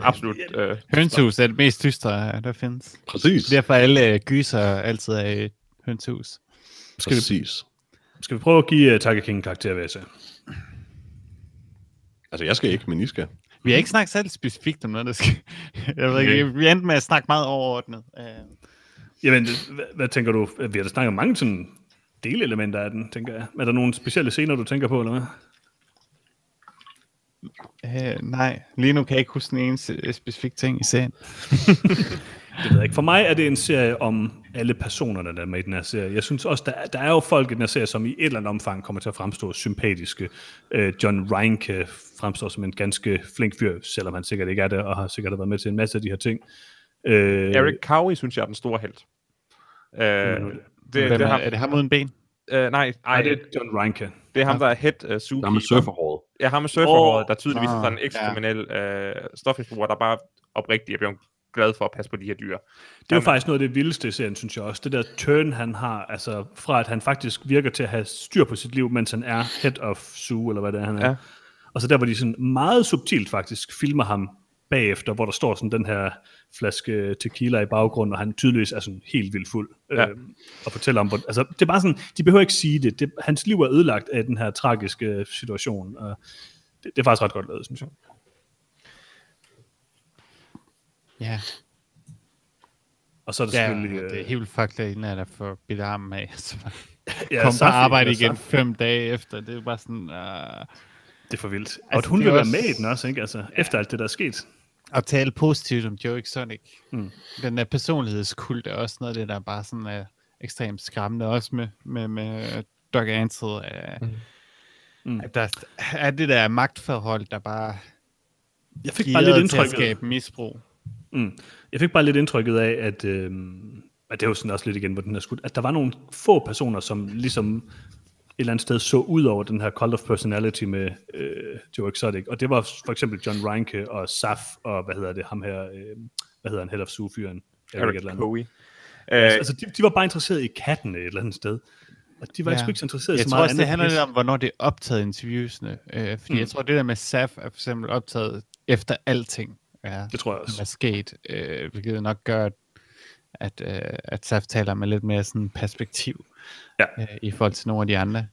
absolut... Øh, Hønsehus er det mest dystre, der findes. Præcis. Derfor alle øh, gyser altid er i et hønsehus. Præcis. skal vi prøve at give uh, Tiger King en karakter, vil jeg sige? Altså, jeg skal ikke, men I skal. Vi har ikke snakket særlig specifikt om noget, der skal... Jeg ved ikke, vi endte med at snakke meget overordnet. Uh, Jamen, hvad, hvad tænker du? Vi har da snakket om mange sådan delelementer af den, tænker jeg. Er der nogle specielle scener, du tænker på, eller hvad? Uh, nej, lige nu kan jeg ikke huske en eneste specifik ting i serien. Det ved jeg ikke. For mig er det en serie om alle personerne, der er med i den her serie. Jeg synes også, der, er- der er jo folk i den her serie, som i et eller andet omfang kommer til at fremstå sympatiske. Øh, John Reinke fremstår som en ganske flink fyr, selvom han sikkert ikke er det, og har sikkert været med til en masse af de her ting. Øh, Eric Cowie, synes jeg, er den store held. Øh, det, det, Hvem er ham, er det ham uden ben? øh, nej, ej, Nej, det er John Reinke. det er ham, der er head uh, Der er med zookeeper. surferhåret. Ja, ham med surferhåret, Åh, der tydeligvis er ah, sådan en ekskriminel øh, stofmisbruger, der bare oprigtigt er blevet glad for at passe på de her dyr. Det er jo faktisk noget af det vildeste i serien, synes jeg også. Det der turn, han har, altså fra at han faktisk virker til at have styr på sit liv, mens han er head of zoo, eller hvad det er, han er. Ja. Og så der, hvor de sådan meget subtilt faktisk filmer ham bagefter, hvor der står sådan den her flaske tequila i baggrunden, og han tydeligvis er sådan helt vildt fuld. Ja. Øhm, og fortæller om, hvor, altså det er bare sådan, de behøver ikke sige det. det. Hans liv er ødelagt af den her tragiske situation, og det, det er faktisk ret godt lavet, synes jeg. Ja, Og så er der ja selvfølgelig... det er øh, helt fucked, at en af der får bidt armen af. Så ja, kom på arbejde ja, igen Safi. fem dage efter. Det er bare sådan... Uh, Det er for vildt. Og Altså, at hun det vil er være også- med i den også, ikke? Altså, efter alt det, der er sket. At tale positivt om Joe Exotic. Mm. Den der personlighedskult er også noget af det, der bare sådan er ekstremt skræmmende. Også med, med, med Doug Antle. Uh, Mm. At der er det der magtforhold, der bare Jeg fik bare lidt Gearet til at indtrykket, skabe misbrug. mm, jeg fik bare lidt indtrykket af, at, øh, at det var sådan også lidt igen, hvor den er skudt, at der var nogle få personer, som ligesom eller andet sted så ud over den her cult of personality med øh, Joe Exotic, og det var for eksempel John Reinke og Saf, og hvad hedder det, ham her, øh, hvad hedder han, Head of Zoo-fyren? Eric et Eric eller andet. Cowie. Altså, Øh, altså de, de var bare interesseret i katten et eller andet sted. Og de var ja. Ja. ikke så interesseret i Jeg så tror meget også, det handler lidt om, hvornår det er optaget interviewsene. Øh, fordi Mm. jeg tror, det der med SAF er for eksempel optaget efter alting er, Det tror jeg er også. sket. Øh, hvilket nok gør, at, at, øh, at SAF taler med lidt mere sådan perspektiv Ja. øh, i forhold til nogle af de andre.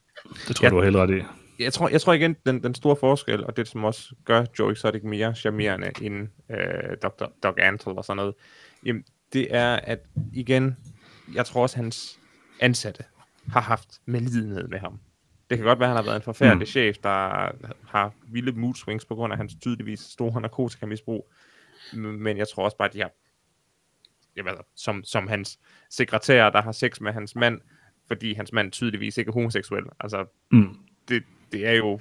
Det tror jeg, du har helt ret i. jeg tror, jeg tror igen, den, den store forskel, og det som også gør Joe Exotic mere charmerende end øh, Dr. Doc Antle og sådan noget, jamen, det er, at igen, jeg tror også, hans ansatte har haft medlidenhed med ham. Det kan godt være, at han har været en forfærdelig Mm. chef, der har vilde mood swings på grund af hans tydeligvis store narkotikamisbrug. Men jeg tror også bare, at de har, jeg ved, som, som hans sekretær, der har sex med hans mand, fordi hans mand tydeligvis ikke er homoseksuel. Altså, Mm. det, det er jo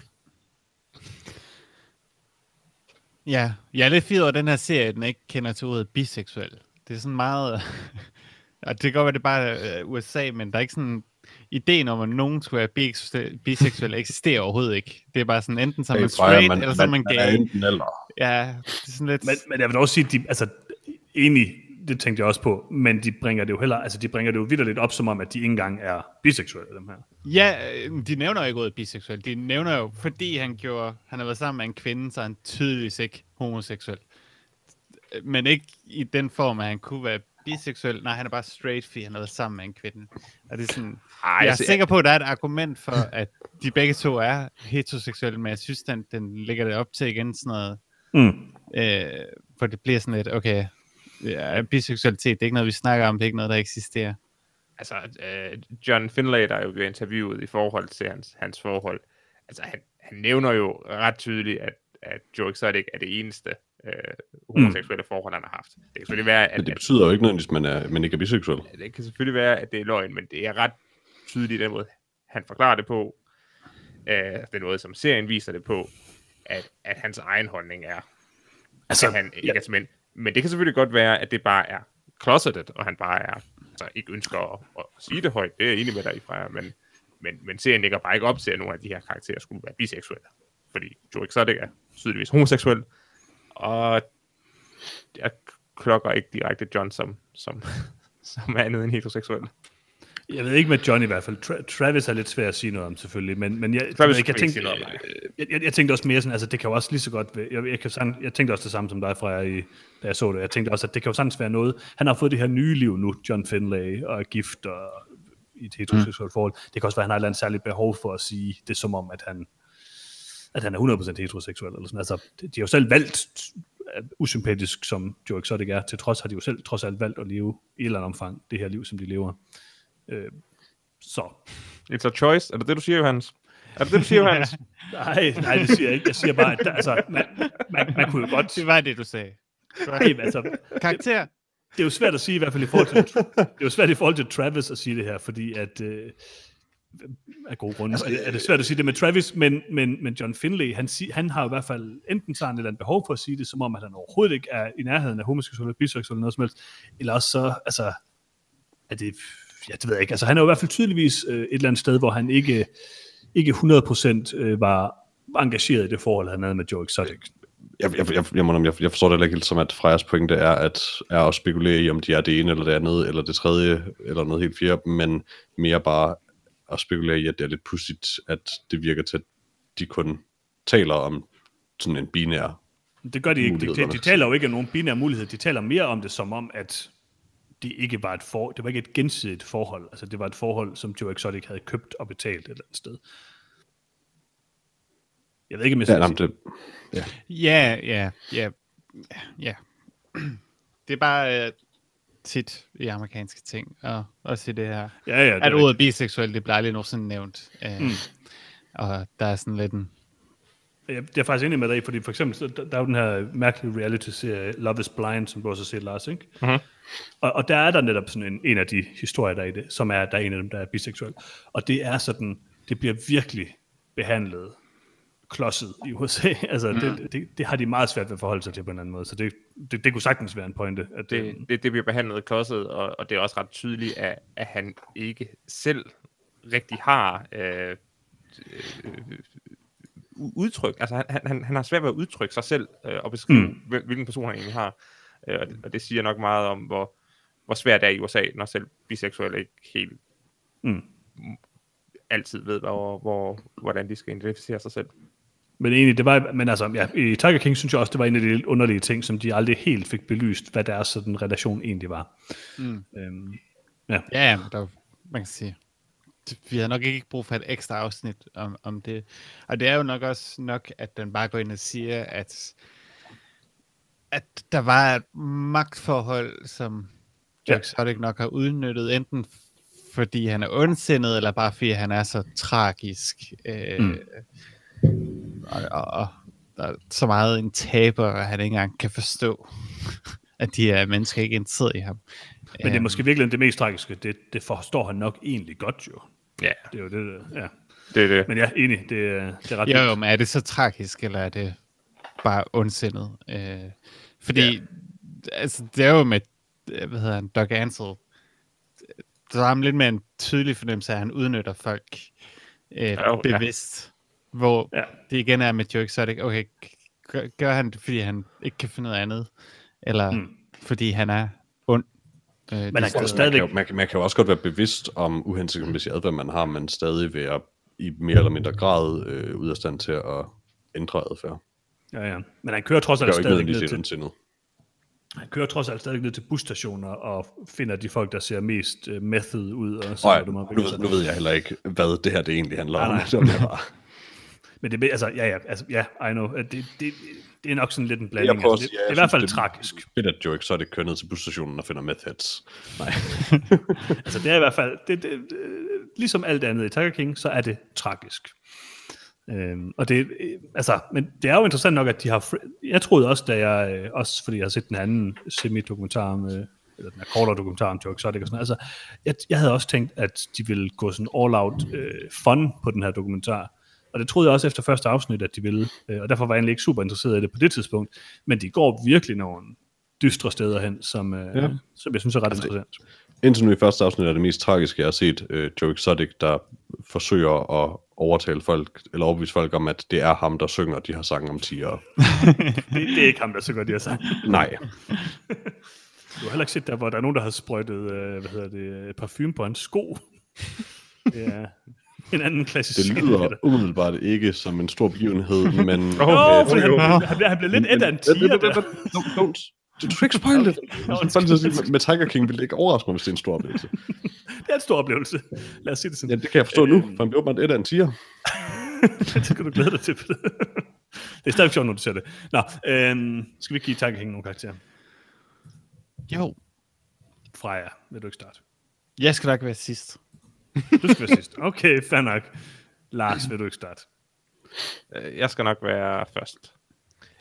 Ja, jeg er lidt fed over den her serie, at den ikke kender til ordet biseksuel. Det er sådan meget... og det kan godt være, det er bare uh, USA, men der er ikke sådan... Ideen om, at nogen skulle være biseksuel, biseksuel eksisterer overhovedet ikke. Det er bare sådan, enten så er man straight, eller så er man er gay. enten eller. Ja, det er sådan lidt... Men, men jeg vil også sige, de, altså, enig, det tænkte jeg også på, men de bringer det jo heller, altså de bringer det jo vidderligt op, som om, at de ikke engang er biseksuelle, dem her. Ja, øh, de nævner jo ikke ordet biseksuel. De nævner jo, fordi han gjorde, han har været sammen med en kvinde, så er han tydeligvis ikke homoseksuel. Men ikke i den form, at han kunne være biseksuel. Nej, han er bare straight, fordi han har været sammen med en kvinde. Og det er sådan, Ej, jeg er altså, sikker på, at der er et argument for, at de begge to er heteroseksuelle, men jeg synes, den, den lægger det op til igen sådan noget, Mm. øh, for det bliver sådan lidt, okay, ja, biseksualitet, det er ikke noget, vi snakker om, det er ikke noget, der eksisterer. altså, øh, John Finlay, der er jo blevet interviewet i forhold til hans, hans forhold, altså han, han nævner jo ret tydeligt, at, at Joe Exotic er det eneste øh, homoseksuelle mm. forhold, han har haft. Det kan selvfølgelig være, at, Men det at, betyder jo ikke noget, hvis man, er, man ikke er biseksuel. at det kan selvfølgelig være, at det er løgn, men det er ret tydeligt den måde, han forklarer det på, øh, den måde, som serien viser det på, at, at hans egen holdning er, Altså, at han ikke ja. er til mænd. Men det kan selvfølgelig godt være, at det bare er closeted, og han bare er, altså ikke ønsker at, at sige det højt. Det er jeg enig med dig i, Freja, men, men, men serien ligger bare ikke op til, at nogle af de her karakterer skulle være biseksuelle. Fordi Joe Exotic er tydeligvis homoseksuel, og jeg klokker ikke direkte John som, som, som er andet end heteroseksuel. Jeg ved ikke med John i hvert fald. Tra- Travis er lidt svær at sige noget om, selvfølgelig. Men, men jeg, Travis jeg, jeg, tænkte, noget om, jeg, jeg, jeg, tænkte også mere sådan, altså det kan jo også lige så godt være, jeg, jeg, kan, jeg tænkte også det samme som dig, Freja, i, da jeg så det. Jeg tænkte også, at det kan jo sagtens være noget. Han har fået det her nye liv nu, John Finlay, og er gift og i et heteroseksuelt forhold. Det kan også være, at han har et eller andet særligt behov for at sige det, som om, at han, at han er 100% heteroseksuel. Eller sådan. Altså, de har jo selv valgt, usympatisk som Joe Exotic er, til trods har de jo selv trods alt valgt at leve i et eller andet omfang, det her liv, som de lever. Øh, så It's a choice. Er det det, du siger, Johannes? Er det det, du siger, Johannes? Nej, nej, det siger jeg ikke. Jeg siger bare, at der, altså, man, man, man kunne jo godt... Det var det, du sagde. Nej, altså, Karakter. det er jo svært at sige, i hvert fald i forhold til, det er jo svært i forhold til Travis at sige det her, fordi at, øh, af gode grunde, altså, er det svært at sige det med Travis, men, men, men John Finlay, han, han har i hvert fald enten så et eller andet behov for at sige det, som om, at han overhovedet ikke er i nærheden af homoseksuel, biseksuel eller noget som helst, eller også så, altså, er det, ja, det ved jeg ikke, altså han er jo i hvert fald tydeligvis øh, et eller andet sted, hvor han ikke, ikke 100% øh, var engageret i det forhold, han havde med Joe Exotic. Jeg, jeg, jeg, jeg, må, jeg, jeg forstår det ikke helt som, at Frejas pointe er at, er at spekulere i, om de er det ene eller det andet, eller det tredje, eller noget helt fjerde, men mere bare at spekulere i, at det er lidt pudsigt, at det virker til, at de kun taler om sådan en binær. Det gør de ikke. De, de, de taler jo ikke om nogen binære mulighed. De taler mere om det som om, at det ikke var et for, det var ikke et gensidigt forhold. Altså det var et forhold, som Joe Exotic havde købt og betalt et eller andet sted. Jeg ved ikke, om jeg Ja, sige- det, Ja, ja, ja, ja. Det er bare uh, tit i amerikanske ting, og også i det her. Ja, ja, det At ordet biseksuel, det bliver aldrig nogensinde nævnt. Uh, mm. Og der er sådan lidt en... Jeg, jeg er faktisk enig med dig, fordi for eksempel, der, der er jo den her mærkelige reality-serie, Love is Blind, som du også har set, Lars, ikke? Mhm. Og, og der er der netop sådan en, en af de historier, der er i det, som er, der er en af dem, der er biseksuel. Og det er sådan, det bliver virkelig behandlet klodset i USA. altså, mm. det, det, det, har de meget svært ved at forholde sig til på en anden måde, så det, det, det kunne sagtens være en pointe. At, det, det, det bliver behandlet klodset, og, og det er også ret tydeligt, at, at han ikke selv rigtig har øh, øh, udtryk. Altså, han, han, han har svært ved at udtrykke sig selv øh, og beskrive, mm. hvilken person han egentlig har. Øh, og, det, og det siger nok meget om, hvor, hvor svært det er i USA, når selv biseksuelle ikke helt mm. altid ved, hvor, hvor, hvordan de skal identificere sig selv. Men egentlig, det var, men altså, ja, i Tiger King synes jeg også, det var en af de underlige ting, som de aldrig helt fik belyst, hvad deres sådan relation egentlig var. Mm. Øhm, ja. ja, der, man kan sige, vi har nok ikke brug for et ekstra afsnit om, om det. Og det er jo nok også nok, at den bare går ind og siger, at, at der var et magtforhold, som Jack ja. Sodek nok har udnyttet, enten fordi han er ondsindet, eller bare fordi han er så tragisk. Øh, mm. og, og, og er så meget en taber, at han ikke engang kan forstå, at de her mennesker ikke er interesseret i ham. Men det er måske virkelig det mest tragiske. Det, det forstår han nok egentlig godt jo. Ja. Det er jo det, ja. Det er det. Men ja, enig, det, det er ret Jo, jo, men er det så tragisk, eller er det bare ondsindet? Øh, fordi, ja. altså, det er jo med, hvad hedder han, Doug Ansel, der er lidt mere en tydelig fornemmelse af, at han udnytter folk øh, oh, bevidst. Ja. Hvor ja. det igen er med Joe Exotic, okay, gør, gør han det, fordi han ikke kan finde noget andet? Eller mm. fordi han er ond? Øh, men man kan, stadigvæk... man, kan, man, kan, man kan jo også godt være bevidst om uhensigtsmæssig adfærd, man har, men stadig være i mere eller mindre grad øh, ud af stand til at ændre adfærd. Ja, ja. Men han kører trods alt stadig ned til... Han kører trods alt stadig ned til busstationer og finder de folk, der ser mest uh, method ud. Og så, ja. du nu, ved, nu ved jeg heller ikke, hvad det her det egentlig handler om. Nej, nej. Men det, altså, ja, ja, altså, ja, I know. Det, det, det er nok sådan lidt en blanding. Altså, det, ja, det er i hvert fald det, tragisk. Fedt, at Joe ikke så er det kører ned til busstationen og finder meth heads. Nej. altså det er i hvert fald, det, det, det, ligesom alt andet i Tiger King, så er det tragisk. Øhm, og det, altså, men det er jo interessant nok, at de har, jeg troede også, da jeg, øh, også fordi jeg har set den anden semi-dokumentar om, eller den her kortere dokumentar om Joe Exotic og sådan altså, jeg, jeg havde også tænkt, at de ville gå sådan all out øh, fun på den her dokumentar, og det troede jeg også efter første afsnit, at de ville. Øh, og derfor var jeg egentlig ikke super interesseret i det på det tidspunkt. Men de går virkelig nogle dystre steder hen, som, øh, ja. som jeg synes er ret altså, interessant. Indtil nu i første afsnit er det mest tragiske, jeg har set uh, Joe Exotic, der forsøger at overtale folk, eller overbevise folk om, at det er ham, der synger de har sang om tiger. det, det er ikke ham, der synger de har sang. Nej. Du har heller ikke set der, hvor der er nogen, der har sprøjtet, uh, hvad hedder det, parfume på en sko. Er, en anden klassisk Det lyder umiddelbart ikke som en stor begivenhed, men... Åh, oh, oh, han, han, han blev lidt et af en tiger der. Don't, du skal ikke spoil det. Med, med Tiger King ville det ikke overraske mig, hvis det er en stor oplevelse. det er en stor oplevelse. Lad os sige det sådan. Ja, det kan jeg forstå nu, øhm. for han bliver åbenbart et af en tiger. det skal du glæde dig til. det er stadig sjovt, når du ser det. Nå, øhm, skal vi give Tiger King nogle karakterer? Jo. Freja, vil du ikke starte? Jeg skal nok være sidst. Du skal være sidst. Okay, fair nok. Lars, vil du ikke starte? Øh, jeg skal nok være først.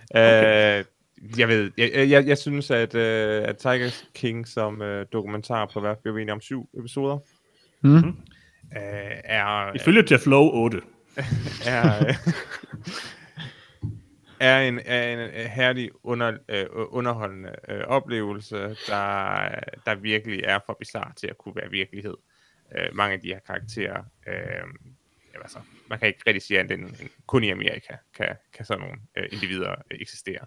Okay. Uh, jeg ved, jeg, jeg, jeg synes, at, uh, at Tiger King som uh, dokumentar på hvert fald vi om syv episoder, mm. uh, er... Ifølge Jeff Lowe 8. er, er en, er en herlig under, underholdende oplevelse, der, der virkelig er for bizarre til at kunne være virkelighed øh, Øh, mange af de her karakterer. Øh, jamen, altså, man kan ikke rigtig sige at den, kun i Amerika kan, kan sådan nogle øh, individer øh, eksistere.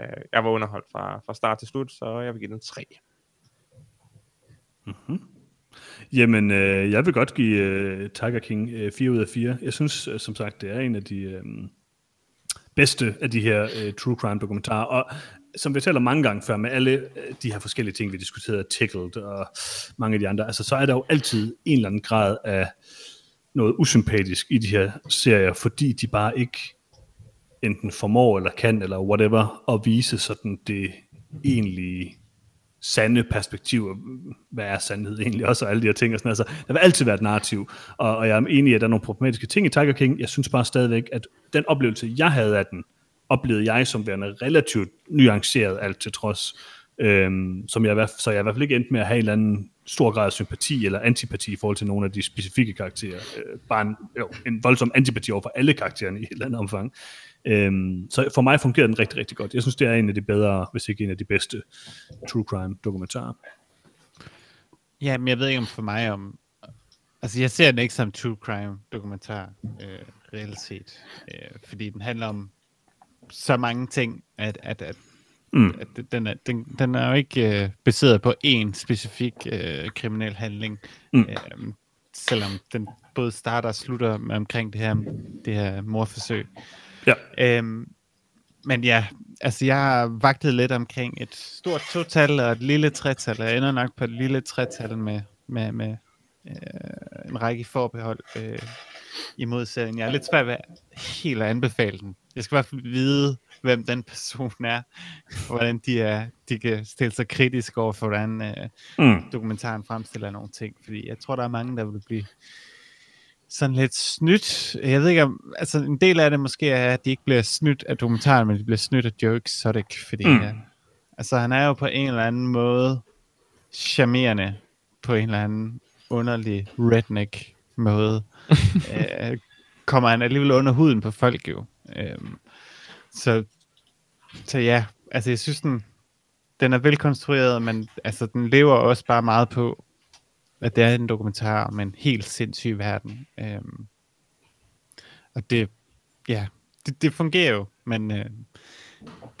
Øh, jeg var underholdt fra, fra start til slut, så jeg vil give den 3. Mm-hmm. Jamen, øh, jeg vil godt give øh, Tiger King øh, 4 ud af 4. Jeg synes, øh, som sagt, det er en af de øh, bedste af de her øh, true crime dokumentarer. Og som vi taler mange gange før, med alle øh, de her forskellige ting, vi diskuterede, Tickled og mange af de andre, altså så er der jo altid en eller anden grad af noget usympatisk i de her serier, fordi de bare ikke enten formår eller kan, eller whatever, at vise sådan det egentlige sande perspektiv, hvad er sandhed egentlig også, og alle de her ting og sådan altså, der vil altid være et narrativ, og, og jeg er enig i, at der er nogle problematiske ting i Tiger King, jeg synes bare stadigvæk, at den oplevelse, jeg havde af den, oplevede jeg som værende relativt nuanceret alt til trods. Øhm, som jeg, så jeg i hvert fald ikke endte med at have en eller anden stor grad af sympati eller antipati i forhold til nogle af de specifikke karakterer. Øh, bare en, jo, en voldsom antipati over for alle karaktererne i et eller andet omfang. Øhm, så for mig fungerer den rigtig, rigtig godt. Jeg synes, det er en af de bedre, hvis ikke en af de bedste true crime dokumentarer. Ja, men jeg ved ikke om for mig om... Altså, jeg ser den ikke som true crime dokumentar, øh, reelt set. Øh, fordi den handler om så mange ting, at, at, at, Mm. at den, er, den, den er jo ikke øh, baseret på én specifik øh, kriminel handling. Mm. Øh, selvom den både starter og slutter med omkring det her, det her morforsøg. Ja. Øhm, men ja, altså jeg har vagtet lidt omkring et stort total og et lille tretal, og jeg ender nok på et lille tretal med, med, med øh, en række forbehold øh, imod serien. Jeg er lidt svært ved helt at anbefale den. Jeg skal i hvert fald vide, hvem den person er, hvordan de, er, de kan stille sig kritisk over for, hvordan øh, Mm. dokumentaren fremstiller nogle ting, fordi jeg tror, der er mange, der vil blive sådan lidt snydt. Jeg ved ikke om, altså en del af det måske er, at de ikke bliver snydt af dokumentaren, men de bliver snydt af jokes, så det ikke, fordi, mm. ja, altså han er jo på en eller anden måde charmerende, på en eller anden underlig redneck måde. øh, kommer han alligevel under huden på folk jo. Øhm, så, så ja, altså jeg synes, den, den er velkonstrueret, men altså, den lever også bare meget på, at det er en dokumentar om en helt sindssyg verden. Øhm, og det, ja, det, det fungerer jo, men øh,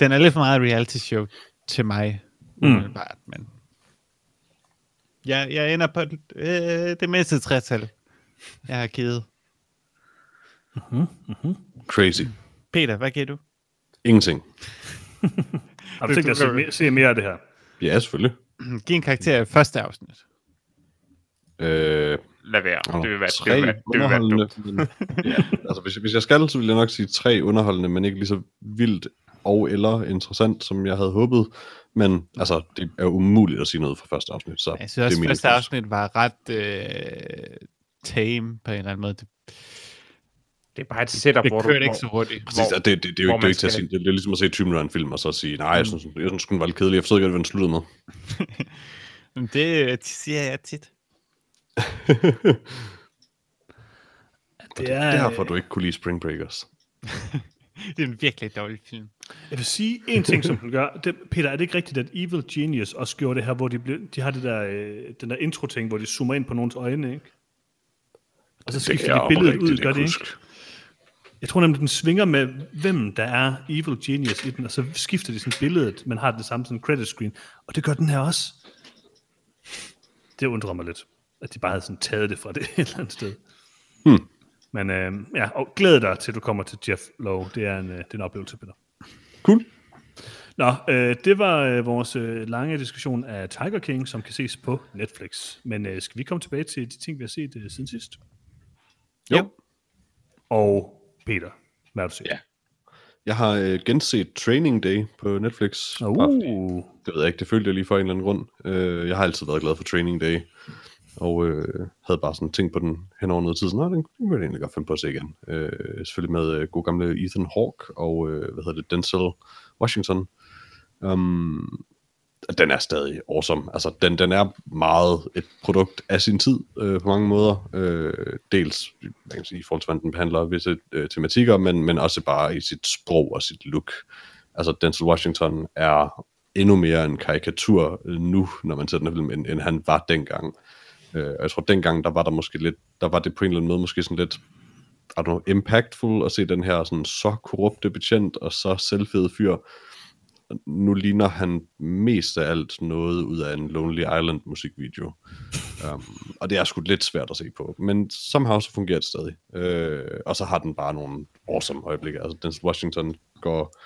den er lidt for meget reality show til mig, Mm. umiddelbart, men jeg, jeg ender på øh, det mindste tretal, jeg har givet. Crazy. Peter, hvad giver du? Ingenting. Har du tænkt dig at se, mere- se mere af det her? Ja, selvfølgelig. Giv en karakter i første afsnit. Øh, Lad være. Nå, Det vil være, det tre vil være, det vil være underholdende, dumt. men, ja, altså hvis, hvis jeg skal, så vil jeg nok sige tre underholdende, men ikke lige så vildt og eller interessant, som jeg havde håbet. Men altså, det er umuligt at sige noget fra første afsnit, så Jeg synes også, det er første afsnit var ret øh, tame på en eller anden måde. Det, Det er bare et setup, det hvor du... kørte ikke hvor- så hurtigt. Præcis, hvor- det, det, det, det, er jo ikke, det er ikke til at sige, det er ligesom at se 20 minutter af en film, og så sige, nej, jeg synes, jeg synes, den var lidt kedelig, jeg forstod ikke, hvad den sluttede med. Men det, det siger jeg tit. Det er, Derfor du ikke kunne lide Spring Breakers. Det er en virkelig dårlig film. Jeg vil sige en ting, som den gør. Det, Peter, er det ikke rigtigt, at Evil Genius også gjorde det her, hvor de, blev, de har det der, øh, den der intro-ting, hvor de zoomer ind på nogens øjne, ikke? Og så skifter de billedet ud, gør det ikke? Jeg tror nemlig, den svinger med, hvem der er Evil Genius i den, og så skifter de sådan billedet, men har det samme sådan credit screen. Og det gør den her også. Det undrer mig lidt, at de bare havde sådan taget det fra det et eller andet sted. Hmm. Men øh, ja, og glæd dig til, du kommer til Jeff Lowe. Det er en, øh, det er en oplevelse, Peter. Cool. Nå, øh, det var øh, vores øh, lange diskussion af Tiger King, som kan ses på Netflix. Men øh, skal vi komme tilbage til de ting, vi har set øh, siden sidst? Jo. Og Peter, hvad har du set? Ja. Jeg har øh, genset Training Day på Netflix. Bare Uh, Det ved jeg ikke, det følte jeg lige for en eller anden grund. Øh, jeg har altid været glad for Training Day, og øh, havde bare sådan tænkt på den hen over noget tid. Sådan, "Nå, den, vil jeg egentlig godt finde på at se igen. Øh, selvfølgelig med øh, god gamle Ethan Hawke og øh, hvad hedder det, Denzel Washington. Um, den er stadig awesome. Altså, den, den er meget et produkt af sin tid øh, på mange måder. Øh, dels man kan sige, i forhold til, hvordan den behandler visse øh, tematikker, men, men også bare i sit sprog og sit look. Altså, Denzel Washington er endnu mere en karikatur øh, nu, når man ser den her film, end, end han var dengang. Øh, og jeg tror, dengang, der var der måske lidt, der var det på en eller anden måde måske sådan lidt, I don't know, impactful at se den her sådan så korrupte betjent og så selvfede fyr. Nu ligner han mest af alt noget ud af en Lonely Island musikvideo. Um, og det er sgu lidt svært at se på. Men somehow så fungerer det stadig. Øh, og så har den bare nogle awesome øjeblikke. Altså Denzel Washington går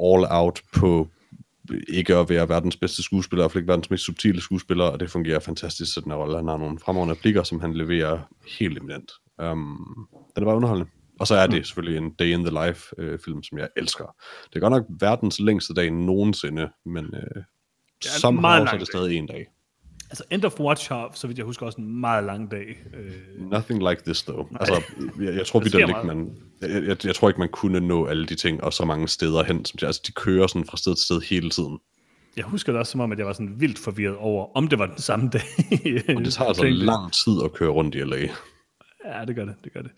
all out på ikke at være verdens bedste skuespiller, fald ikke verdens mest subtile skuespiller, og det fungerer fantastisk, så den her rolle. Han har nogle fremragende blikker, som han leverer helt eminent. Um, den er bare underholdende. Og så er det selvfølgelig en Day in the Life øh, film, som jeg elsker. Det er godt nok verdens længste dag nogensinde, men øh, somehow så er det stadig en dag. altså End of Watch har, så vidt jeg husker, også en meget lang dag. Øh, Nothing like this, though. Altså, jeg, jeg tror sker ikke, man... Jeg, jeg, jeg tror ikke, man kunne nå alle de ting, og så mange steder hen. Som de, altså, de kører sådan fra sted til sted hele tiden. jeg husker det også som om, at jeg var sådan vildt forvirret over, om det var den samme dag. Og det tager altså lang tid at køre rundt i LA. Ja, det gør det, det gør det.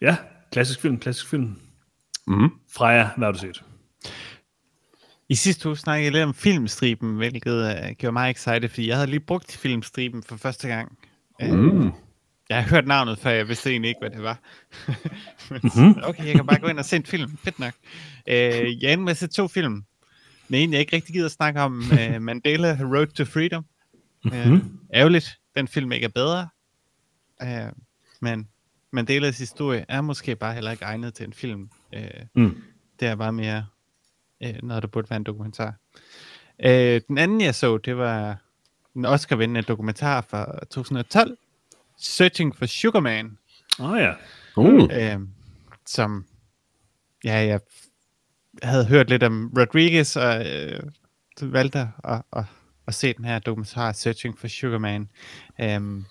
Ja, klassisk film, klassisk film. Mhm. Freja, hvad har du set? I sidste uge snakkede jeg lidt om filmstriben, hvilket uh, gjorde mig excited, fordi jeg havde lige brugt filmstriben for første gang. Uh, Mm. jeg har hørt navnet før, jeg vidste egentlig ikke, hvad det var. Men, Mhm. okay, jeg kan bare gå ind og se en film. Fedt nok. Uh, jeg endte med at se to film. Den ene, jeg ikke rigtig gider at snakke om, uh, Mandela Road to Freedom. Uh, Mhm. ærgerligt, den film ikke er bedre. Uh, men Mandelas historie er måske bare heller ikke egnet til en film. Uh, Mm. det er bare mere øh, noget, der burde være en dokumentar. Øh, den anden, jeg så, det var en Oscar-vindende dokumentar fra 2012, Searching for Sugar Man, Åh oh, ja. Uh. øh, som ja, jeg havde hørt lidt om Rodriguez, og øh, valgte at, at, at se den her dokumentar, Searching for Sugar Man. Øh,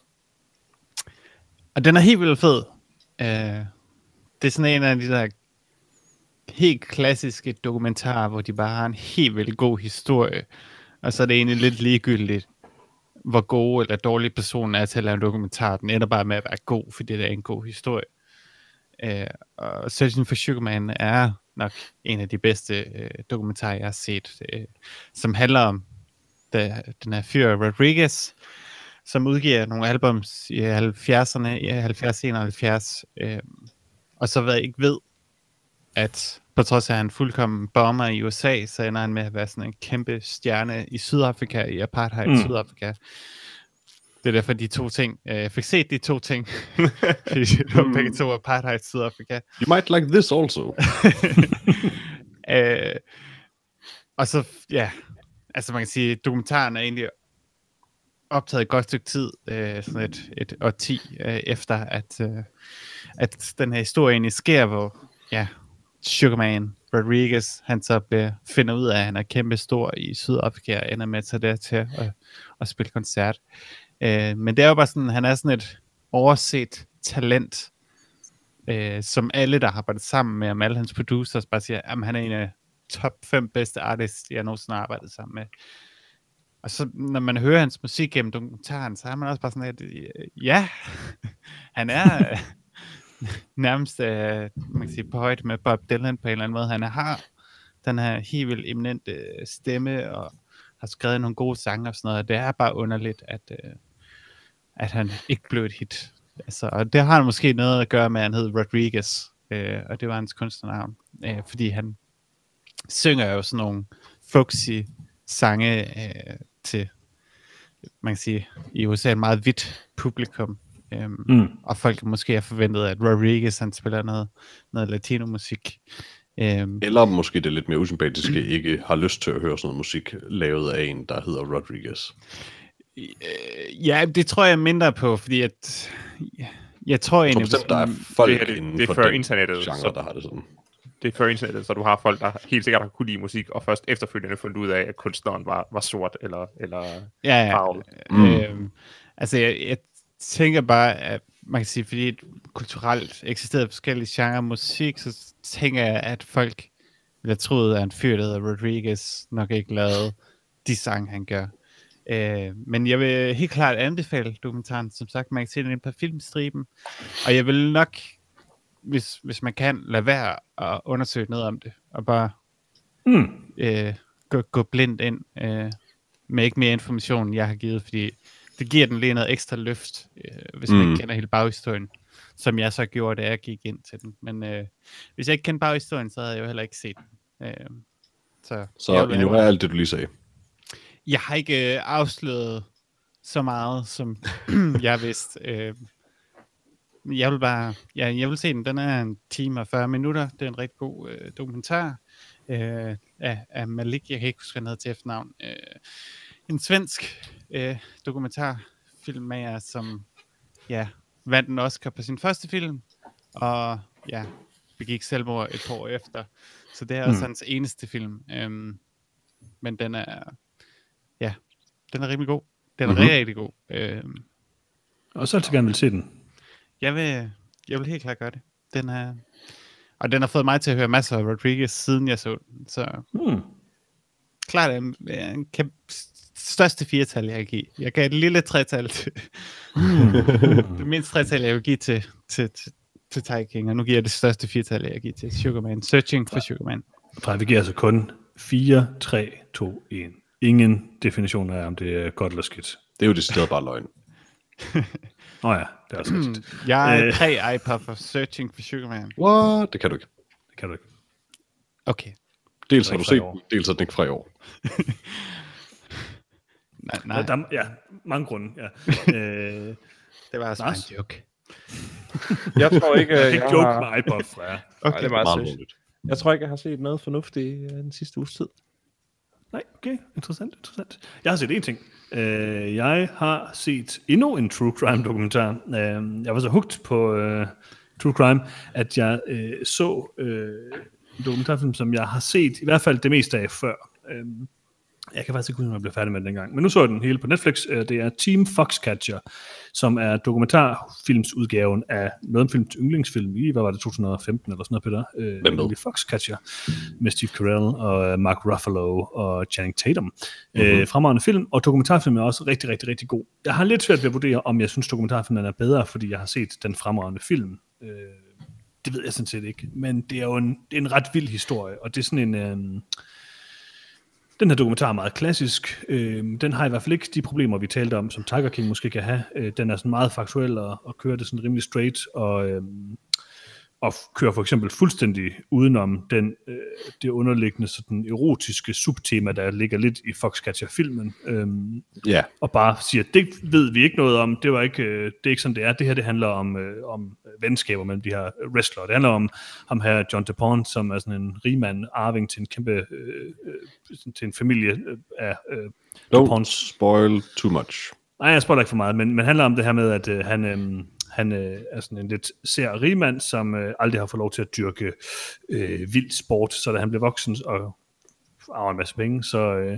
og den er helt vildt fed. Øh, det er sådan en af de der helt klassiske dokumentarer, hvor de bare har en helt vildt god historie. Og så er det egentlig lidt ligegyldigt, hvor gode eller dårlige personen er til at lave en dokumentar. Den ender bare med at være god, fordi det er en god historie. Øh, og Searching for Sugar Man er nok en af de bedste øh, dokumentarer, jeg har set, øh, som handler om da, den her fyr Rodriguez, som udgiver nogle albums i 70'erne, i 70-71, øh, og så hvad jeg ikke ved, at på trods af at han en fuldkommen bomber i USA, så ender han med at være sådan en kæmpe stjerne i Sydafrika, i apartheid Mm. Sydafrika. Det er derfor de to ting. øh, Jeg fik set de to ting, fordi det var begge to apartheid Sydafrika. You might like this also. øh, og så, ja, altså man kan sige, dokumentaren er egentlig optaget et godt stykke tid, øh, sådan et, et årti øh, efter, at, øh, at den her historie egentlig sker, hvor, ja, Sugarman Rodriguez, han så bliver, finder ud af, at han er kæmpe stor i Sydafrika, og ender med at tage der til at, at spille koncert. Øh, men det er jo bare sådan, han er sådan et overset talent, øh, som alle, der har arbejdet sammen med ham, alle hans producers, bare siger, at han er en af top 5 bedste artists, jeg nogensinde har arbejdet sammen med. Og så når man hører hans musik gennem dokumentaren, så er man også bare sådan, at ja, han er nærmest øh, man kan sige, på højde med Bob Dylan på en eller anden måde. Han har den her helt vildt eminente øh, stemme, og har skrevet nogle gode sange og sådan noget, og det er bare underligt, at, øh, at han ikke blev et hit. Altså, og det har måske noget at gøre med, at han hed Rodriguez, øh, og det var hans kunstnernavn, øh, fordi han synger jo sådan nogle folksy sange øh, til, man kan sige, i USA et meget hvidt publikum. Øhm, Mm. Og folk måske har forventet, at Rodriguez han spiller noget, noget latino-musik. Øhm, Eller måske det lidt mere usympatiske, ikke har lyst til at høre sådan noget musik lavet af en, der hedder Rodriguez. øh, ja, det tror jeg mindre på, fordi at, jeg tror Jeg tror egentlig, bestemt, der er folk det det- inden det er for før den internettet, genre, så- der har det sådan. Det er før internettet, så du har folk, der helt sikkert har kunne lide musik, og først efterfølgende fundet ud af, at kunstneren var, var sort eller, eller ja, ja, farvet. Mm. Øhm, altså, jeg, jeg tænker bare, at man kan sige, fordi et kulturelt eksisterer forskellige genrer musik, så tænker jeg, at folk ville have troet, at en fyr, der hedder Rodriguez, nok ikke lavede de sange, han gør. Øh, men jeg vil helt klart anbefale dokumentaren. Som sagt, man kan se den på filmstriben. Og jeg vil nok, hvis, hvis man kan, lade være at undersøge noget om det. Og bare Mm. øh, gå, gå blindt ind øh, med ikke mere information, end jeg har givet, fordi det giver den lige noget ekstra løft, øh, hvis man Mm. ikke kender hele baghistorien, som jeg så gjorde, da jeg gik ind til den. Men øh, hvis jeg ikke kendte baghistorien, så havde jeg jo heller ikke set den. Øh, så Så ignorer alt det, du lige sagde. jeg har ikke øh, afsløret så meget, som jeg vidste. Øh, jeg vil bare, ja, jeg vil se den. Den er en time og 40 minutter. Det er en rigtig god øh, dokumentar øh, af, af Malik. Jeg kan ikke huske, hvad han hedder til efternavn. Øh, en svensk øh, dokumentarfilmmager, som ja, vandt en Oscar på sin første film, og ja, begik selvmord et par år efter. Så det er også Mm. hans eneste film. Øhm, men den er, ja, den er rimelig god. Den er Mhm. mm-hmm. rigtig god. Øhm, Og så altid gerne vil se den. Jeg vil, jeg vil helt klart gøre det. Den er, og den har fået mig til at høre masser af Rodriguez, siden jeg så den. Så Mm. klart en, en kæmpe, største firetal, jeg kan give. Jeg kan et lille tretal til. det mindste tretal, jeg vil give til, til, til, til Tiger King, og nu giver jeg det største firetal, jeg giver til Sugarman. Searching for Sugarman. For vi giver altså kun 4, 3, 2, 1. Ingen definition af, om det er godt eller skidt. Det er jo det stedet bare løgn. Nå ja, det er også rigtigt. Jeg er Øh. tre iPod for Searching for Sugarman. What? Det kan du ikke. Det kan du ikke. Okay. Dels har du ikke fra i set år. den, dels er den ikke fra i år. Nej, Nej. nej Der, er- ja, mange grunde. Ja. øh, det var altså Lars? en joke. Jeg tror ikke, jeg ikke jeg, joke har, med iPod fra jer. okay. det er meget jeg tror ikke, jeg har set noget fornuftigt øh, den sidste uges tid. Nej, okay. Interessant, interessant. Jeg har set én ting. Øh, jeg har set endnu en true crime dokumentar. Øh, jeg var så hugt på øh, true crime, at jeg øh, så øh, en dokumentarfilm, som jeg har set i hvert fald det meste af før. Øh, jeg kan faktisk ikke huske, om jeg blev færdig med den dengang. Men nu så jeg den hele på Netflix. Øh, Det er Team Foxcatcher, som er dokumentarfilmsudgaven af noget af films yndlingsfilm i, hvad var det, 2015 eller sådan noget, Peter? Øh, Hvem med? nemlig Foxcatcher med Steve Carell og øh, Mark Ruffalo og Channing Tatum. Mm-hmm. Øh, fremragende film, og dokumentarfilmen er også rigtig, rigtig, rigtig god. Jeg har lidt svært ved at vurdere, om jeg synes, dokumentarfilmen er bedre, fordi jeg har set den fremragende film. Øh, det ved jeg sådan set ikke, men det er jo en, det er en ret vild historie, og det er sådan en... Øh, den her dokumentar er meget klassisk. Øh, den har i hvert fald ikke de problemer, vi talte om, som Tiger King måske kan have. Øh, den er sådan meget faktuel og, og kører det sådan rimelig straight, og, øh, og kører for eksempel fuldstændig udenom den, øh, det underliggende sådan erotiske subtema, der ligger lidt i Foxcatcher-filmen. Øh, Ja, og bare siger, det ved vi ikke noget om, det, var ikke, øh, det er ikke sådan, det er. Det her, det handler om, øh, om venskaber mellem de her wrestlere. Det handler om ham her, John DePont, som er sådan en rigmand, arving til en kæmpe, øh, øh, til en familie øh, af øh, don't DuPonts. spoil too much. Nej, jeg spoiler ikke for meget, men, men handler om det her med, at øh, han, øh, han øh, er sådan en lidt sær mand, som øh, aldrig har fået lov til at dyrke øh, vild sport, så da han blev voksen og arver en masse penge, så øh,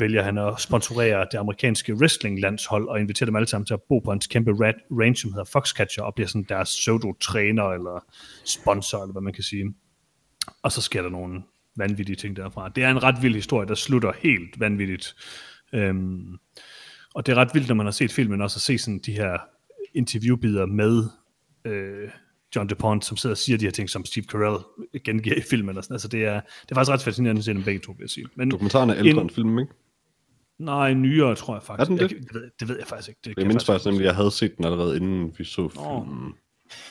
vælger han at sponsorere det amerikanske wrestling-landshold og inviterer dem alle sammen til at bo på hans kæmpe rat range, som hedder Foxcatcher, og bliver sådan deres pseudo-træner eller sponsor, eller hvad man kan sige. Og så sker der nogle vanvittige ting derfra. Det er en ret vild historie, der slutter helt vanvittigt. Øhm, og det er ret vildt, når man har set filmen, også at se sådan de her interviewbider med øh, John DuPont, som sidder og siger de her ting, som Steve Carell gengiver i filmen. Og sådan. Altså, det, er, det er faktisk ret fascinerende at se dem begge to, vil jeg sige. Men Dokumentaren er ældre En- end filmen, ikke? nej, nyere, tror jeg faktisk. Er den det? Jeg, det, ved, det ved jeg faktisk ikke. Det, Jeg kan mindst faktisk nemlig, at jeg havde set den allerede, inden vi så filmen.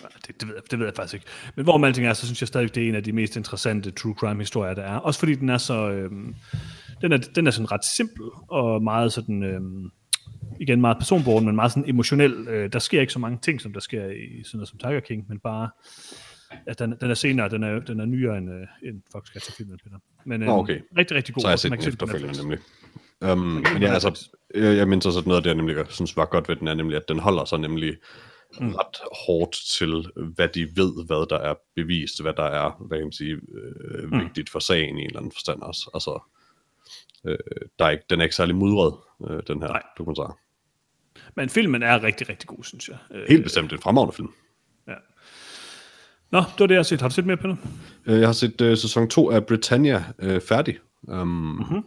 Ja, det, det, ved jeg, det ved jeg faktisk ikke. Men hvor alting er, så synes jeg stadig, det er en af de mest interessante true crime historier, der er. Også fordi den er så... Øhm, den, er, den er sådan ret simpel, og meget sådan... Øhm, igen meget personborgen, men meget sådan emotionel. Øh, der sker ikke så mange ting, som der sker i sådan noget som Tiger King, men bare... Ja, den, den er senere, den er, den er nyere end, øh, end Foxcatcher-filmen, Peter. Men Nå, okay. rigtig, rigtig god. Så har jeg set den efterfølgende nemlig. Um, men ja, altså, Netflix. jeg, jeg mindes også, at noget af det, jeg nemlig jeg synes var godt ved den, er nemlig, at den holder sig nemlig mm. ret hårdt til, hvad de ved, hvad der er bevist, hvad der er, hvad kan man sige, øh, Mm. vigtigt for sagen i en eller anden forstand også. Altså, øh, der er ikke, den er ikke særlig mudret, øh, den her Nej. dokumentar. Men filmen er rigtig, rigtig god, synes jeg. Øh, Helt bestemt en fremragende film. Ja. Nå, det var det, jeg har set. Har du set mere, Peter? Øh, Jeg har set uh, sæson 2 af Britannia uh, færdig. Um, mm-hmm.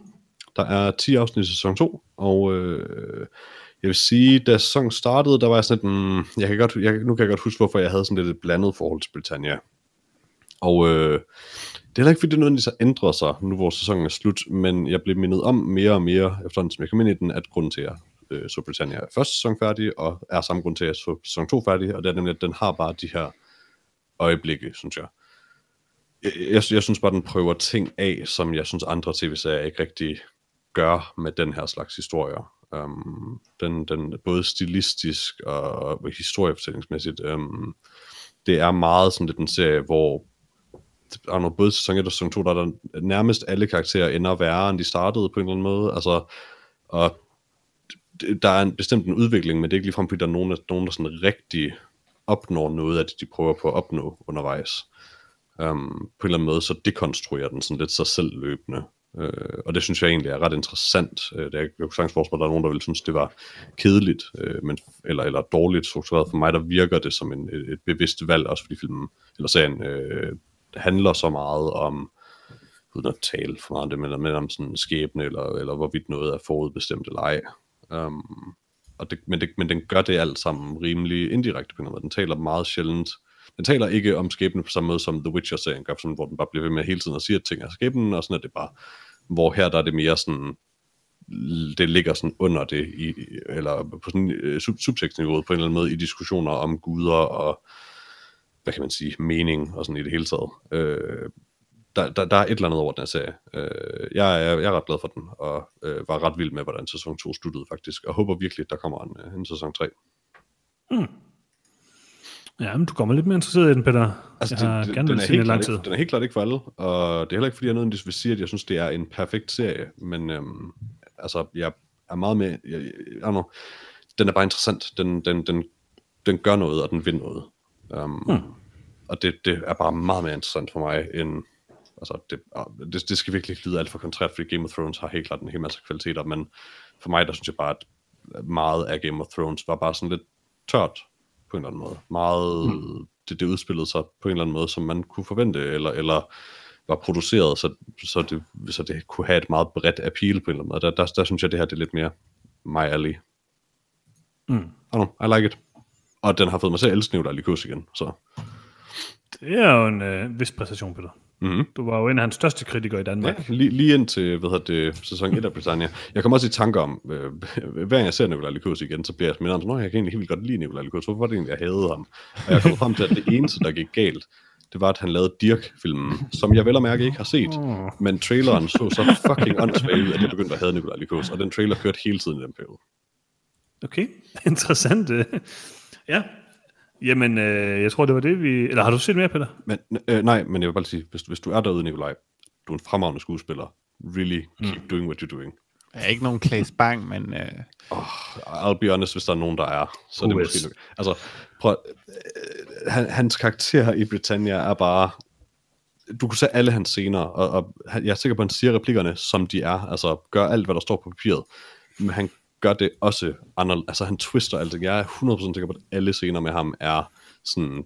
Der er 10 afsnit i sæson 2, og uh, jeg vil sige, da sæsonen startede, der var jeg sådan lidt, mm, jeg kan godt, jeg, nu kan jeg godt huske, hvorfor jeg havde sådan lidt et blandet forhold til Britannia. Og uh, det er heller ikke, fordi det nødvendigvis har ændret sig, nu hvor sæsonen er slut, men jeg blev mindet om mere og mere, efterhånden som jeg kom ind i den, at grunden til, at øh, så Britannia er første sæson færdig, og er samme grund til, at så sæson 2 færdig, og det er nemlig, at den har bare de her øjeblikke, synes jeg jeg, jeg, jeg synes bare, den prøver ting af, som jeg synes andre tv-serier ikke rigtig gør med den her slags historier. Um, den, den både stilistisk og historiefortællingsmæssigt. Um, det er meget sådan lidt en serie, hvor der er både sæson 1 og sæson 2, der er der nærmest alle karakterer ender værre, end de startede på en eller anden måde. Altså, og der er en bestemt en udvikling, men det er ikke ligefrem, fordi der er nogen, der, nogen, der sådan rigtig opnår noget af det, de prøver på at opnå undervejs um, på en eller anden måde, så dekonstruerer den sådan lidt sig selv løbende. Uh, og det synes jeg egentlig er ret interessant. Uh, det er, jeg kunne sagtens forestille at der er nogen, der vil synes, det var kedeligt, uh, men, eller, eller dårligt struktureret. For mig, der virker det som en, et, et bevidst valg, også fordi filmen, eller serien, uh, handler så meget om uden at tale for meget om det, men, men om sådan skæbne, eller, eller hvorvidt noget er forudbestemt eller ej. Um, og det, men, det, men den gør det alt sammen rimelig indirekte på en måde. Den taler meget sjældent. Den taler ikke om skæbne på samme måde som The Witcher-serien gør, sådan, hvor den bare bliver ved med hele tiden at sige, at ting er skæbnen, og sådan er det bare. Hvor her der er det mere sådan, det ligger sådan under det, i, eller på sådan uh, sub subtekstniveauet på en eller anden måde, i diskussioner om guder og, hvad kan man sige, mening og sådan i det hele taget. Øh, der, der, der er et eller andet over den her serie. Øh, jeg, er, jeg er ret glad for den, og øh, var ret vild med, hvordan sæson 2 sluttede faktisk, og håber virkelig, at der kommer en, øh, en sæson 3. Mm. Ja, men du kommer lidt mere interesseret i den, Peter. Altså, jeg det, gerne den, er helt lang klart tid. ikke, den er helt klart ikke for alle, og det er heller ikke, fordi jeg nødvendigvis vil sige, at jeg synes, det er en perfekt serie, men øhm, altså, jeg er meget med, jeg, jeg, don't know, den er bare interessant, den, den, den, den gør noget, og den vil noget. Um, Hmm. Og det, det er bare meget mere interessant for mig, end, altså, det, det, det skal virkelig ikke lyde alt for kontrært, fordi Game of Thrones har helt klart en hel masse kvaliteter, men for mig, der synes jeg bare, at meget af Game of Thrones var bare sådan lidt tørt, på en eller anden måde. Meget, mm. det, det udspillede sig på en eller anden måde, som man kunne forvente, eller, eller var produceret, så, så, det, så det kunne have et meget bredt appeal på en eller anden måde. Der, der, der synes jeg, det her det er lidt mere my alley. Mm. I don't know, I like it. Og den har fået mig til at elske Nicolai Likos igen, så... Det er jo en øh, vis præstation, Peter. Mm-hmm. Du var jo en af hans største kritikere i Ja, Danmark. lige, lige ind til hvad hedder det, sæson 1 af Britannia. Jeg kommer også i tanker om, øh, hver gang jeg ser Nicolai Likos igen, så bliver jeg smidt om, "Nå, jeg kan egentlig helt vildt godt lide Nicolai Likos. Hvorfor var det egentlig, jeg havde ham? Og jeg kom frem til, at det eneste, der gik galt, det var, at han lavede Dirk-filmen, som jeg vel og mærke ikke har set. Oh. Men traileren så så fucking åndssvagt ud, at jeg begyndte at have Nicolai Likos, og den trailer kørte hele tiden i den periode. Okay, interessant. Ja, jamen, øh, jeg tror, det var det, vi... Eller har du set mere, Peter? Men, øh, nej, men jeg vil bare sige, hvis, hvis du er derude, Nikolaj, du er en fremragende skuespiller. Really keep mm. doing what you're doing. Jeg er ikke nogen Claes Bang, men øh, Oh, I'll be honest, hvis der er nogen, der er, så er det måske nok. Altså, prøv, øh, han, hans karakter i Britannia er bare... Du kan se alle hans scener, og, og jeg er sikker på, at han siger replikkerne, som de er. Altså, gør alt, hvad der står på papiret. Men han gør det også anderledes. Altså, han twister alting. Jeg er 100% sikker på, at alle scener med ham er sådan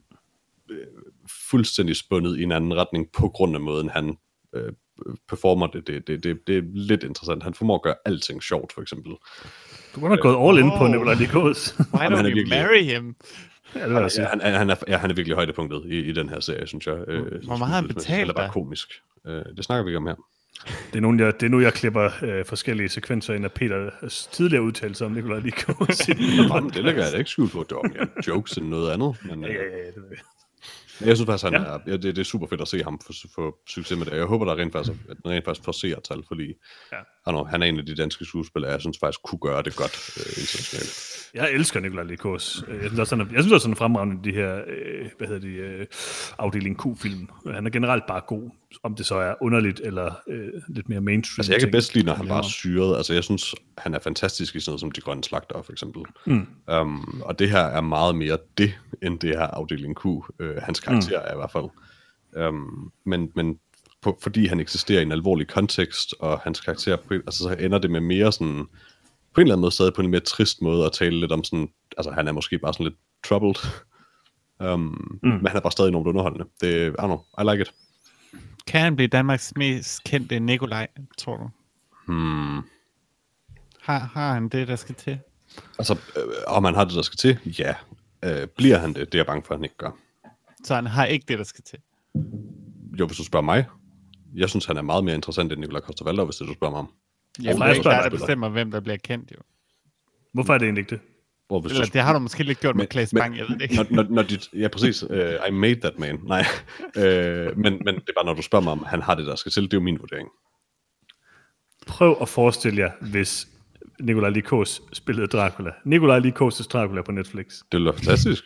øh, fuldstændig spundet i en anden retning, på grund af måden, han øh, performer det. Det, det, det. det er lidt interessant. Han formår at gøre alting sjovt, for eksempel. Du har godt gået all in på Åh. Nicolai Likos. why han don't er you virkelig- marry him? ja, det. Ja, han, han, er, ja, han er virkelig højdepunktet i, i den her serie, synes jeg. Øh, Hvor meget har han betalt Han er bare komisk. Øh, det snakker vi ikke om her. Det er, nu, jeg, det er nu, jeg klipper øh, forskellige sekvenser ind af Peters tidligere udtalelser om Nicolai Likos. Jamen, det lægger jeg ikke skjul på. Det var mere jokes end noget andet. Men, ja, øh, ja, ja, det ved jeg. jeg synes faktisk, han Ja. er, ja, det, det, er super fedt at se ham få, få succes med det. Jeg håber, der rent faktisk, at den rent faktisk får seertal, fordi Ja. Han, er, han er en af de danske skuespillere, jeg synes faktisk kunne gøre det godt øh, internationalt. Jeg elsker Nicolai Likos. Øh, Jeg synes også, han er, jeg synes også, han er fremragende i de her, øh, hvad hedder de, øh, afdeling Q-film. Han er generelt bare god, om det så er underligt eller øh, lidt mere mainstream. Altså, jeg kan ting. bedst lide, når han Ja. bare er syret. Altså, jeg synes, han er fantastisk i sådan noget som De Grønne Slagter, for eksempel. Mm. Um, og det her er meget mere det, end det her afdeling Q. Uh, hans karakter mm. er i hvert fald. Um, men men på, fordi han eksisterer i en alvorlig kontekst, og hans karakter, på, altså, så ender det med mere sådan, på en eller anden måde stadig på en mere trist måde at tale lidt om sådan, altså han er måske bare sådan lidt troubled, um, mm. men han er bare stadig enormt underholdende. Det, I don't know, I like it. Kan han blive Danmarks mest kendte Nikolaj, tror du? Hmm. Har, har han det, der skal til? Altså, øh, om han har det, der skal til? Ja. Øh, bliver han det? Det er jeg bange for, at han ikke gør. Så han har ikke det, der skal til. Jo, hvis du spørger mig. Jeg synes, han er meget mere interessant end Nikolaj Koster hvis det du spørger mig om. For det er jeg ikke spørger der, bestemmer, hvem der bliver kendt, jo. Hvorfor er det egentlig ikke det? Hvor, hvis Eller du, det har du måske lidt gjort med Men- Claes men- Bang, jeg ved det ikke. når, når, når dit, ja, præcis. Uh, I made that man. Nej. Uh, men, men det er bare, når du spørger mig, om han har det, der skal til. Det er jo min vurdering. Prøv at forestille jer, hvis Nicolai Likos spillede Dracula. Nicolai Likos' Dracula på Netflix. Det ville være fantastisk.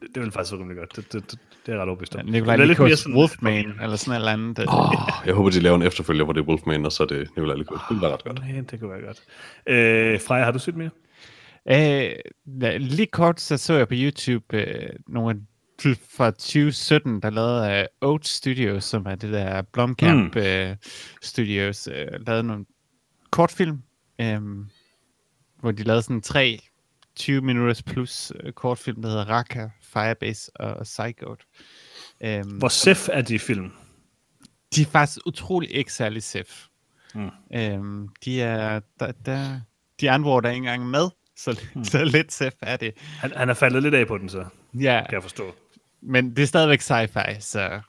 Det, det vil faktisk være rimelig godt. Det, det, det, det er ret overbevist om. Nikolaj Det er lidt mere Likos sådan- Wolfman, eller sådan et eller andet. Det, Oh, jeg håber, de laver en efterfølger, hvor det er Wolfman, og så er det Nikolaj Likos. Det ville være ret godt. Ja, det kunne være godt. Øh, Freja, har du set mere? Øh, ja, lige kort så så jeg på YouTube øh, nogle fra 2017, der lavede af Oat Studios, som er det der Blomkamp mm. øh, Studios, øh, lavede nogle kortfilm, øh, hvor de lavede sådan tre 20 minutters plus øh, kortfilm, der hedder Raka, Firebase og Psychote. Øh, Hvor sef er de film? de er faktisk utrolig ikke særlig safe. Mm. Øhm, de er, der, der, de andre der er ikke engang med, så, mm. så lidt safe er det. Han, han er faldet lidt af på den, så Ja, kan jeg forstå. men det er stadigvæk sci-fi, så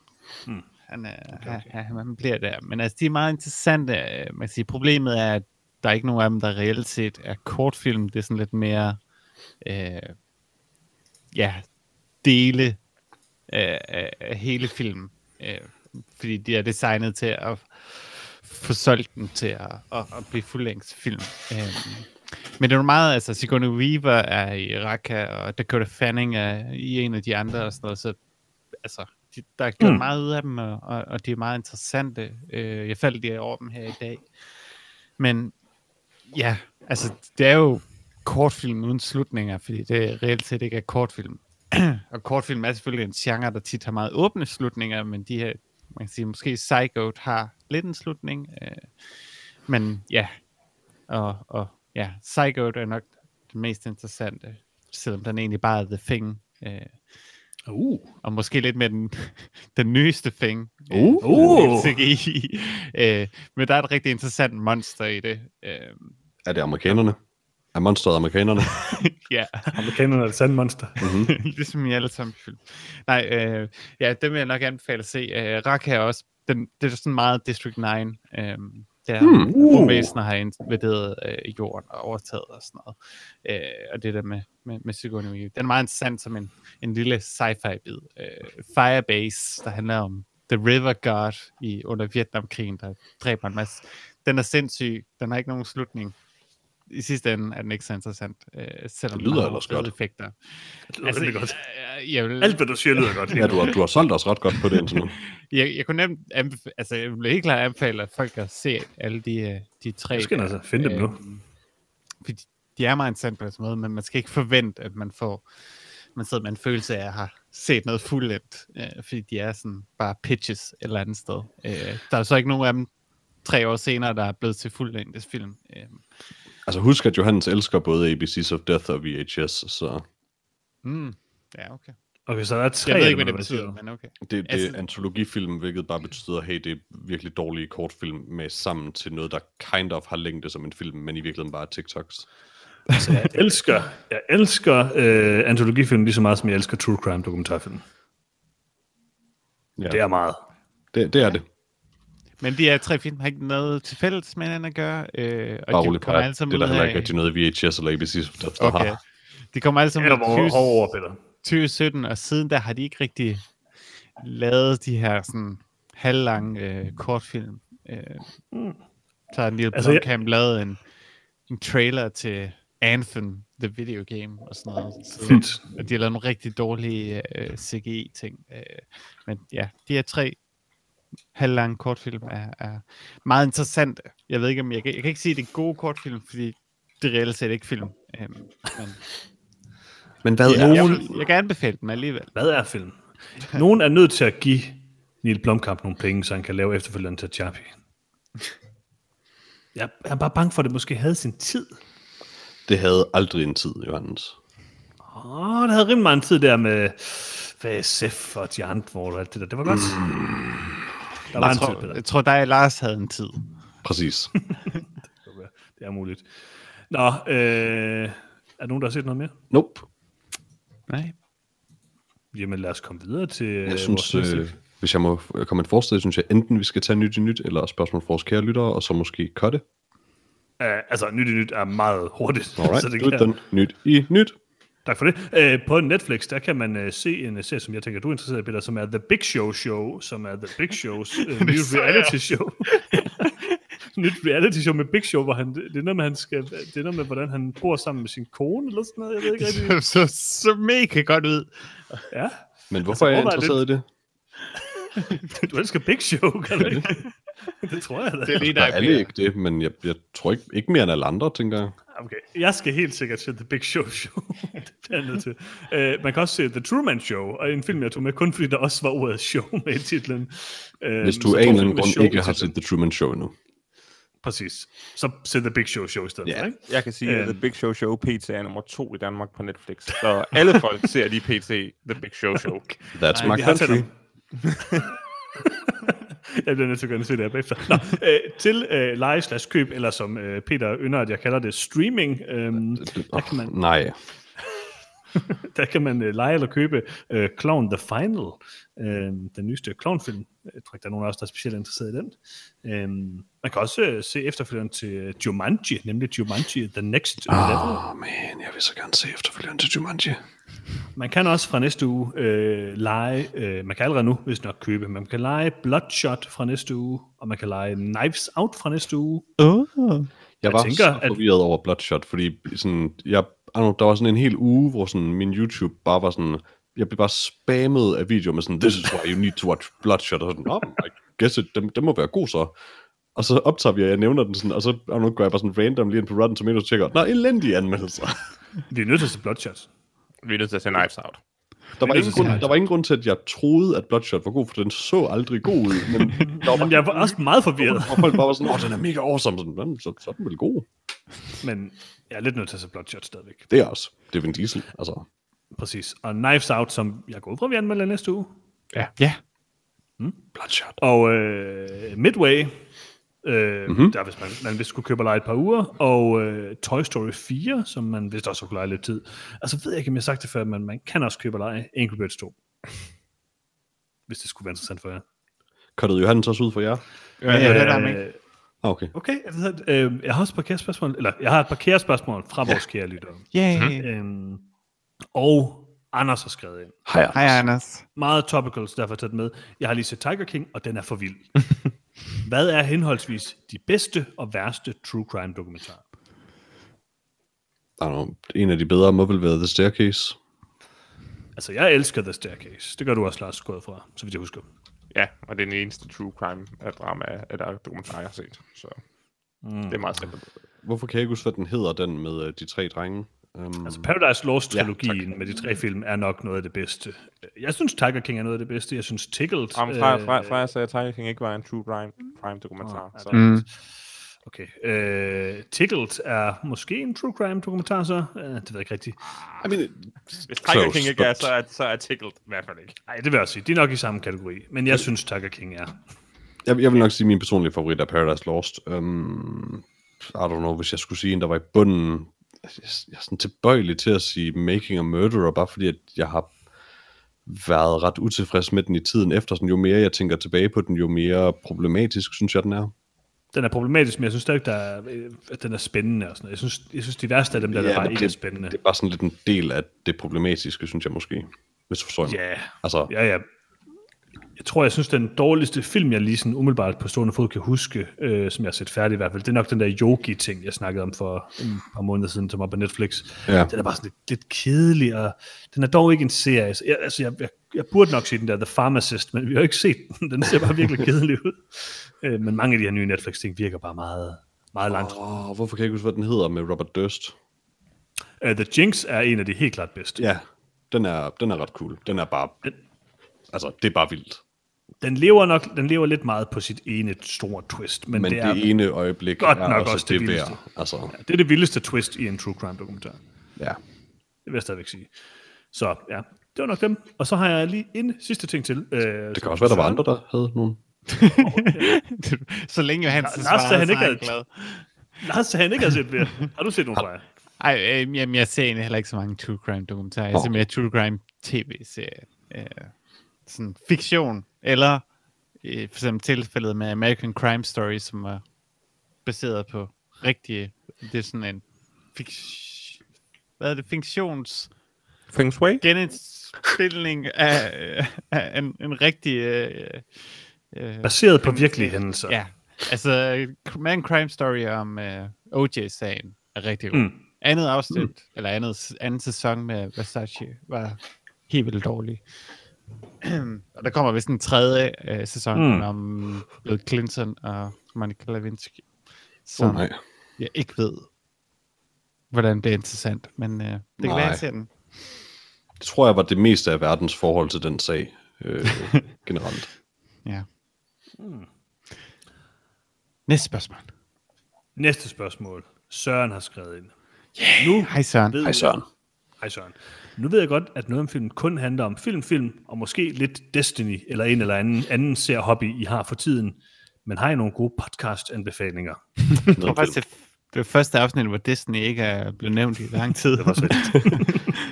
Mm. han, er, okay, okay. Han, han bliver der. Men altså, de er meget interessante. øh, Man kan sige, problemet er, at der er ikke nogen af dem, der reelt set er kortfilm. Det er sådan lidt mere, øh, ja, dele af, af, af hele filmen. Øh, fordi de er designet til at få solgt den til at, at, at blive fuldlængds film. Øh, men det er jo meget, altså Sigourney Weaver er i Raqqa, og Dakota Fanning er i en af de andre og sådan noget, så altså, de, der er gjort Mm. mm. meget ud af dem, og, og, og de er meget interessante. Øh, jeg faldt lige over dem her i dag. Men ja, altså, det er jo kortfilm uden slutninger, fordi det reelt set ikke er kortfilm. og kortfilm er selvfølgelig en genre, der tit har meget åbne slutninger, men de her, man kan sige, måske Psychote har lidt en slutning. Øh, men ja, og, og ja, Psychote er nok det mest interessante, selvom den egentlig bare er The Thing. Øh, Uh. og måske lidt med den, den nyeste Thing. Uh. Uh. CGI. øh, men der er et rigtig interessant monster i det. Øh, Er det amerikanerne? Er monsteret amerikanerne? ja, Amerikanerne er det sande monster. mm-hmm. ligesom i alle sammen film. Nej, øh, ja, det vil jeg nok anbefale at se. Øh, Raqqa er også, den, det er sådan meget District 9. Øh, der Hmm. rumvæsener har invaderet øh, jorden og overtaget og sådan noget. Øh, og det der med, med, med Sigourney Weaver. Den er meget interessant som en, en lille sci-fi bid. Øh, Firebase, der handler om The River God i, under Vietnamkrigen, der dræber en masse. Den er sindssyg. Den har ikke nogen slutning. I sidste ende er den ikke så interessant, øh, selvom Det lyder den har godt. effekter. Det lyder altså, godt. øh, jeg, vil, Alt, hvad du siger, lyder godt. Ja, du har, du har solgt os ret godt på det indtil nu. jeg, jeg kunne nemt anbefale, altså jeg vil helt klart anbefale, at folk kan se alle de, øh, de tre. Jeg skal der, altså finde dem nu. Fordi de er meget interessant på den måde, men man skal ikke forvente, at man får man sidder med en følelse af at have set noget fuldendt, øh, fordi de er sådan bare pitches et eller andet sted. Øh, der er så ikke nogen af dem tre år senere, der er blevet til fuldlængdes film. Øh, Altså husk, at Johannes elsker både ABC's of Death og VHS, så mm, ja, okay. Okay, så der er tre Jeg ved ikke, hvad det betyder, men okay. det, det er Altså- antologifilm, hvilket bare betyder, hey, det er virkelig dårlige kortfilm med sammen til noget, der kind of har længde som en film, men i virkeligheden bare er TikToks. Altså, jeg elsker, jeg elsker øh, antologifilm lige så meget, som jeg elsker true crime dokumentarfilm. Ja, Det er meget. det, det er det. Men de her tre film har ikke noget til fælles med hinanden at gøre. Øh, og Bare de roligt, kommer alle det sammen er der heller ikke rigtig noget VHS eller ABC's of Death, der Okay. har. De kommer alle sammen Eller ud af over, 20, over, Peter. 2017, og siden der har de ikke rigtig lavet de her sådan halvlange øh, kortfilm. Øh, Mm. så har Neil Altså, altså, jeg- Blomkamp lavet en, en trailer til Anthem, the video game og sådan noget. Så, og de har lavet nogle rigtig dårlige øh, CGI-ting. Øh, men ja, de her tre halvlange kortfilm er, er meget interessante. Jeg ved ikke, om jeg kan, jeg kan ikke sige, at det er gode kortfilm, fordi det er reelt set ikke film. Øh, men Men hvad jeg, er jeg, vil- jeg kan anbefale dem alligevel. Hvad er film? Nogen er nødt til at give Neil Blomkamp nogle penge, så han kan lave efterfølgende til Chappie. Jeg er bare bange for, at det måske havde sin tid. Det havde aldrig en tid, Johannes. Åh, det havde rimelig meget en tid der med VSF og de andre og alt det der. Det var godt. Der var Jeg en tid, tror, Peter. jeg tror, dig og Lars havde en tid. Præcis. Det er muligt. Nå, øh, er der nogen, der har set noget mere? nope. Nej. Jamen lad os komme videre til øh, Jeg synes, vores øh, hvis jeg må komme med et forslag, synes jeg enten vi skal tage nyt i nyt, eller spørgsmål fra vores kære lyttere, og så måske cutte. Uh, altså, nyt i nyt er meget hurtigt. Alright, så det kan. Nyt i nyt. Tak for det. Uh, på Netflix, der kan man uh, se en uh, serie, som jeg tænker, du er interesseret i, Peter, som er The Big Show Show, som er The Big Shows uh, nye reality show. Nyt reality show med Big Show, hvor han, det er noget med, han skal, det er noget med, hvordan han bor sammen med sin kone, eller sådan noget, jeg ved ikke rigtig. Det så, så mega godt ud. Ja, Men hvorfor er jeg interesseret i det? du elsker Big Show, kan du ikke? det tror jeg da. Det er lige Der er dig, alle ikke det, men jeg, jeg tror ikke, ikke mere end alle andre, tænker jeg. Okay, jeg skal helt sikkert til The Big Show Show. det bliver jeg nødt til. Uh, man kan også se The Truman Show, og en film, jeg tog med, kun fordi der også var ordet show med i titlen. Uh, Hvis du af en eller anden grund ikke har set The Truman Show endnu. Præcis. Så se The Big Show Show i stedet Ja, for, ikke? jeg kan sige, at Øhm. The Big Show Show PT er nummer to i Danmark på Netflix. Så alle folk ser lige PT The Big Show Show. That's Nej, my country. Jeg bliver nødt til at gøre se det her bagefter. Nå, øh, til øh, leje slash køb, eller som øh, Peter ynder, at jeg kalder det streaming, øh, der kan man, Nej. der kan man øh, lege eller købe øh, Clown The Final, øh, den nyeste clownfilm. Jeg tror ikke, der er nogen af os, der er specielt interesseret i den. Øh, man kan også øh, se efterfølgeren til Jumanji, nemlig Jumanji The Next Level. Åh, oh, man, jeg vil så gerne se efterfølgende til Jumanji. Man kan også fra næste uge øh, lege, øh, man kan allerede nu, hvis nok købe, man kan lege Bloodshot fra næste uge, og man kan lege Knives Out fra næste uge. Oh. Jeg var tænker, så at- forvirret over Bloodshot, fordi sådan, jeg, know, der var sådan en hel uge, hvor sådan, min YouTube bare var sådan, jeg blev bare spammet af videoer med sådan, this is why you need to watch Bloodshot, og sådan, oh, I guess it, det, det må være god så. Og så optager vi, og jeg nævner den sådan, og så don't know, går jeg bare sådan random lige ind på Rotten Tomatoes og tjekker, nå, elendige anmeldelser. Vi er nødt til at se Bloodshot. Vi er nødt til at se Knives Out. Der var, er ingen så grund, der var ingen grund til, at jeg troede, at Bloodshot var god, for den så aldrig god ud, men der var jeg var også meget forvirret, og folk bare var sådan, åh, den er mega awesome, sådan, "Nå, så, så er den vel god. men jeg er lidt nødt til at se Bloodshot stadigvæk. Det er også, det er Vin Diesel, altså. Præcis. Og Knives Out, som jeg går ud fra, vi anmelder næste uge. Ja. Bloodshot. Og øh, Midway, øh, mm-hmm. der hvis man, man vist skulle købe og lege et par uger, og øh, Toy Story 4, som man vist også kunne lege lidt tid. Altså ved jeg ikke, om jeg har sagt det før, men man kan også købe og lege Angry Birds 2. Hvis det skulle være interessant for jer. Cuttede Johannes også ud for jer? Ja, ja, det er der, ikke? Øh, Ah, okay. Okay, altså, øh, jeg har også et par kære spørgsmål, eller jeg har et par kære spørgsmål fra vores kære lyttere. Yay. Øhm, og Anders har skrevet ind. Hej, Anders. Hej, Anders. Meget topical, så derfor har jeg taget med. Jeg har lige set Tiger King, og den er for vild. Hvad er henholdsvis de bedste og værste true crime dokumentarer? Don't know, en af de bedre må vel være The Staircase. Altså, jeg elsker The Staircase. Det gør du også, Lars, gået fra, så vidt jeg husker. Ja, og det er den eneste true crime af drama, eller dokumentar, jeg har set. Så mm. det er meget simpelt. Hvorfor kan jeg ikke huske, hvad den hedder, den med øh, de tre drenge? Um, Altså, Paradise Lost-trilogien Ja, med de tre film er nok noget af det bedste. Jeg synes, Tiger King er noget af det bedste. Jeg synes, Tickled... Jamen, fra, øh, fra, fra jeg sagde, at Tiger King ikke var en true crime, crime dokumentar. Ah, så. Mm. Okay. Øh, Tickled er måske en true crime dokumentar, så? Øh, det ved jeg ikke rigtigt. I mean, Hvis Tiger Close, King ikke er, but- så er, så er Tickled i hvert fald ikke. Nej, det vil jeg sige. De er nok i samme kategori. Men jeg synes, Tiger King er. jeg, jeg vil nok sige, at min personlige favorit er Paradise Lost. Um, I don't know, hvis jeg skulle sige en, der var i bunden. Jeg, jeg er sådan tilbøjelig til at sige Making a Murderer, bare fordi at jeg har været ret utilfreds med den i tiden efter. Sådan, jo mere jeg tænker tilbage på den, jo mere problematisk synes jeg, den er. Den er problematisk, men jeg synes stadig, der er, øh, at den er spændende. Og sådan noget. Jeg synes, jeg synes, de værste af dem, der, der bare men ikke er spændende. Det er bare sådan lidt en del af det problematiske, synes jeg måske. Hvis du forstår mig. Ja, Altså, ja, ja. Jeg tror, jeg synes, den dårligste film, jeg lige sådan umiddelbart på stående fod kan huske, øh, som jeg har set færdig i hvert fald, det er nok den der yogi-ting, jeg snakkede om for et par måneder siden, som var på Netflix. Ja. Den er bare sådan lidt, lidt kedelig, og den er dog ikke en serie. Så Jeg, altså, jeg, jeg, jeg burde nok se den der The Pharmacist, men vi har ikke set den. Den ser bare virkelig kedelig ud. Øh, men mange af de her nye Netflix-ting virker bare meget, meget langt. Åh, hvorfor kan jeg ikke huske, hvad den hedder med Robert Durst? Uh, The Jinx er en af de helt klart bedste. Ja, den er, den er ret cool. Den er bare... Altså, det er bare vildt. Den lever nok, den lever lidt meget på sit ene store twist, men, Men det det, er, det ene øjeblik godt er nok også, også det det vildeste. værd. Altså, det er det vildeste twist i en true crime dokumentar. ja. Det vil jeg stadigvæk sige. Så ja, det var nok dem. Og så har jeg lige en sidste ting til. Øh, Det kan også være, der var andre, der havde nogen. så længe Johansen svarede, han så ikke er havde- jeg glad. Lars han ikke har set mere. Har du set nogen fra jer? Ej, øh, jamen, jeg ser egentlig heller ikke så mange true crime dokumentarer. Jeg ser mere true crime tv-serier. Øh, sådan fiktion. Eller øh, for eksempel tilfældet med American Crime Story, som var baseret på rigtige... Det er sådan en fik- hvad er det? Fiktions Feng Shui? genindspilning af, øh, af en, en rigtig... Øh, øh, Baseret på virkelige hændelser. Ja, altså Man Crime Story om uh, OJ-sagen er rigtig god. Mm. Andet afsnit, mm. eller andet, anden sæson med Versace var helt vildt dårlig. og der kommer vist en tredje uh, sæson Mm. mm. om Bill Clinton og Monica Lewinsky, som oh, nej. jeg ikke ved, hvordan det er interessant, men uh, det kan være, Nej. jeg ser den. Det tror jeg var det meste af verdens forhold til den sag øh, generelt. Ja. Næste spørgsmål. Næste spørgsmål. Søren har skrevet ind. Nu, Hej Søren. Ved, Hej Søren. Hej Søren. Nu ved jeg godt, at noget om filmen kun handler om filmfilm, og måske lidt Destiny, eller en eller anden, anden ser hobby, I har for tiden. Men har I nogle gode podcast-anbefalinger? Jeg tror faktisk, det, det første afsnit, hvor Disney ikke er blevet nævnt i lang tid. Det var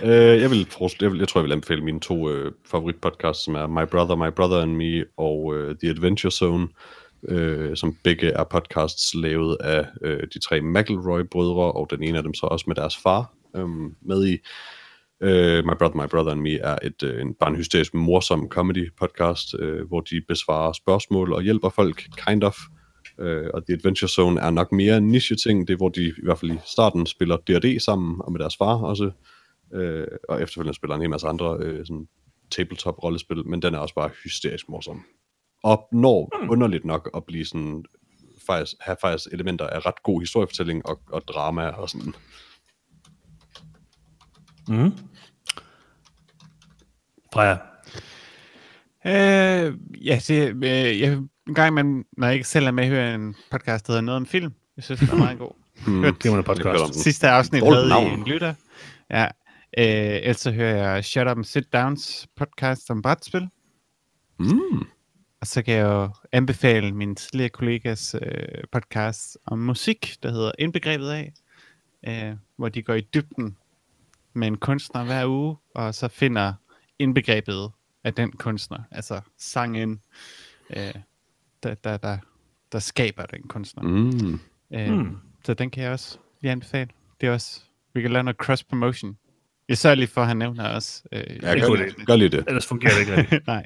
Øh, jeg, vil, jeg, vil, jeg tror, jeg vil anbefale mine to øh, favoritpodcasts, som er My Brother, My Brother and Me og øh, The Adventure Zone, øh, som begge er podcasts lavet af øh, de tre McElroy-brødre, og den ene af dem så også med deres far øh, med i. Øh, My Brother, My Brother and Me er et øh, en, bare en hysterisk morsom comedy podcast, øh, hvor de besvarer spørgsmål og hjælper folk, kind of. Øh, og The Adventure Zone er nok mere en niche-ting, det er hvor de i hvert fald i starten spiller D&D sammen, og med deres far også, øh, og efterfølgende spiller en hel masse andre øh, sådan tabletop-rollespil, men den er også bare hysterisk morsom. Og når mm. underligt nok at blive sådan, faktisk, have faktisk elementer af ret god historiefortælling og, og drama og sådan. Mm. Freja. Øh, ja, det, øh, jeg, en gang imellem, når jeg ikke selv er med, hører jeg en podcast, der hedder Noget om film. Jeg synes, den er meget god. Hmm. Hørt Det var en Jeg podcast. sidste afsnit havde navn. I en lytter. Ja, øh, ellers så hører jeg Shut Up and Sit Downs podcast om brætspil. Mm. Og så kan jeg jo anbefale min tidligere kollegas øh, podcast om musik, der hedder Indbegrebet af, øh, hvor de går i dybden med en kunstner hver uge, og så finder indbegrebet af den kunstner, altså sangen, øh, der, der, der, der skaber den kunstner. Mm. Øh, Hmm. Så den kan jeg også lige anbefale. Det er også, vi kan lave noget cross-promotion. Jeg sørger lige for, at han nævner også. Øh, Ja, Det gør, det. gør lige det. Ellers fungerer det ikke rigtigt. Nej.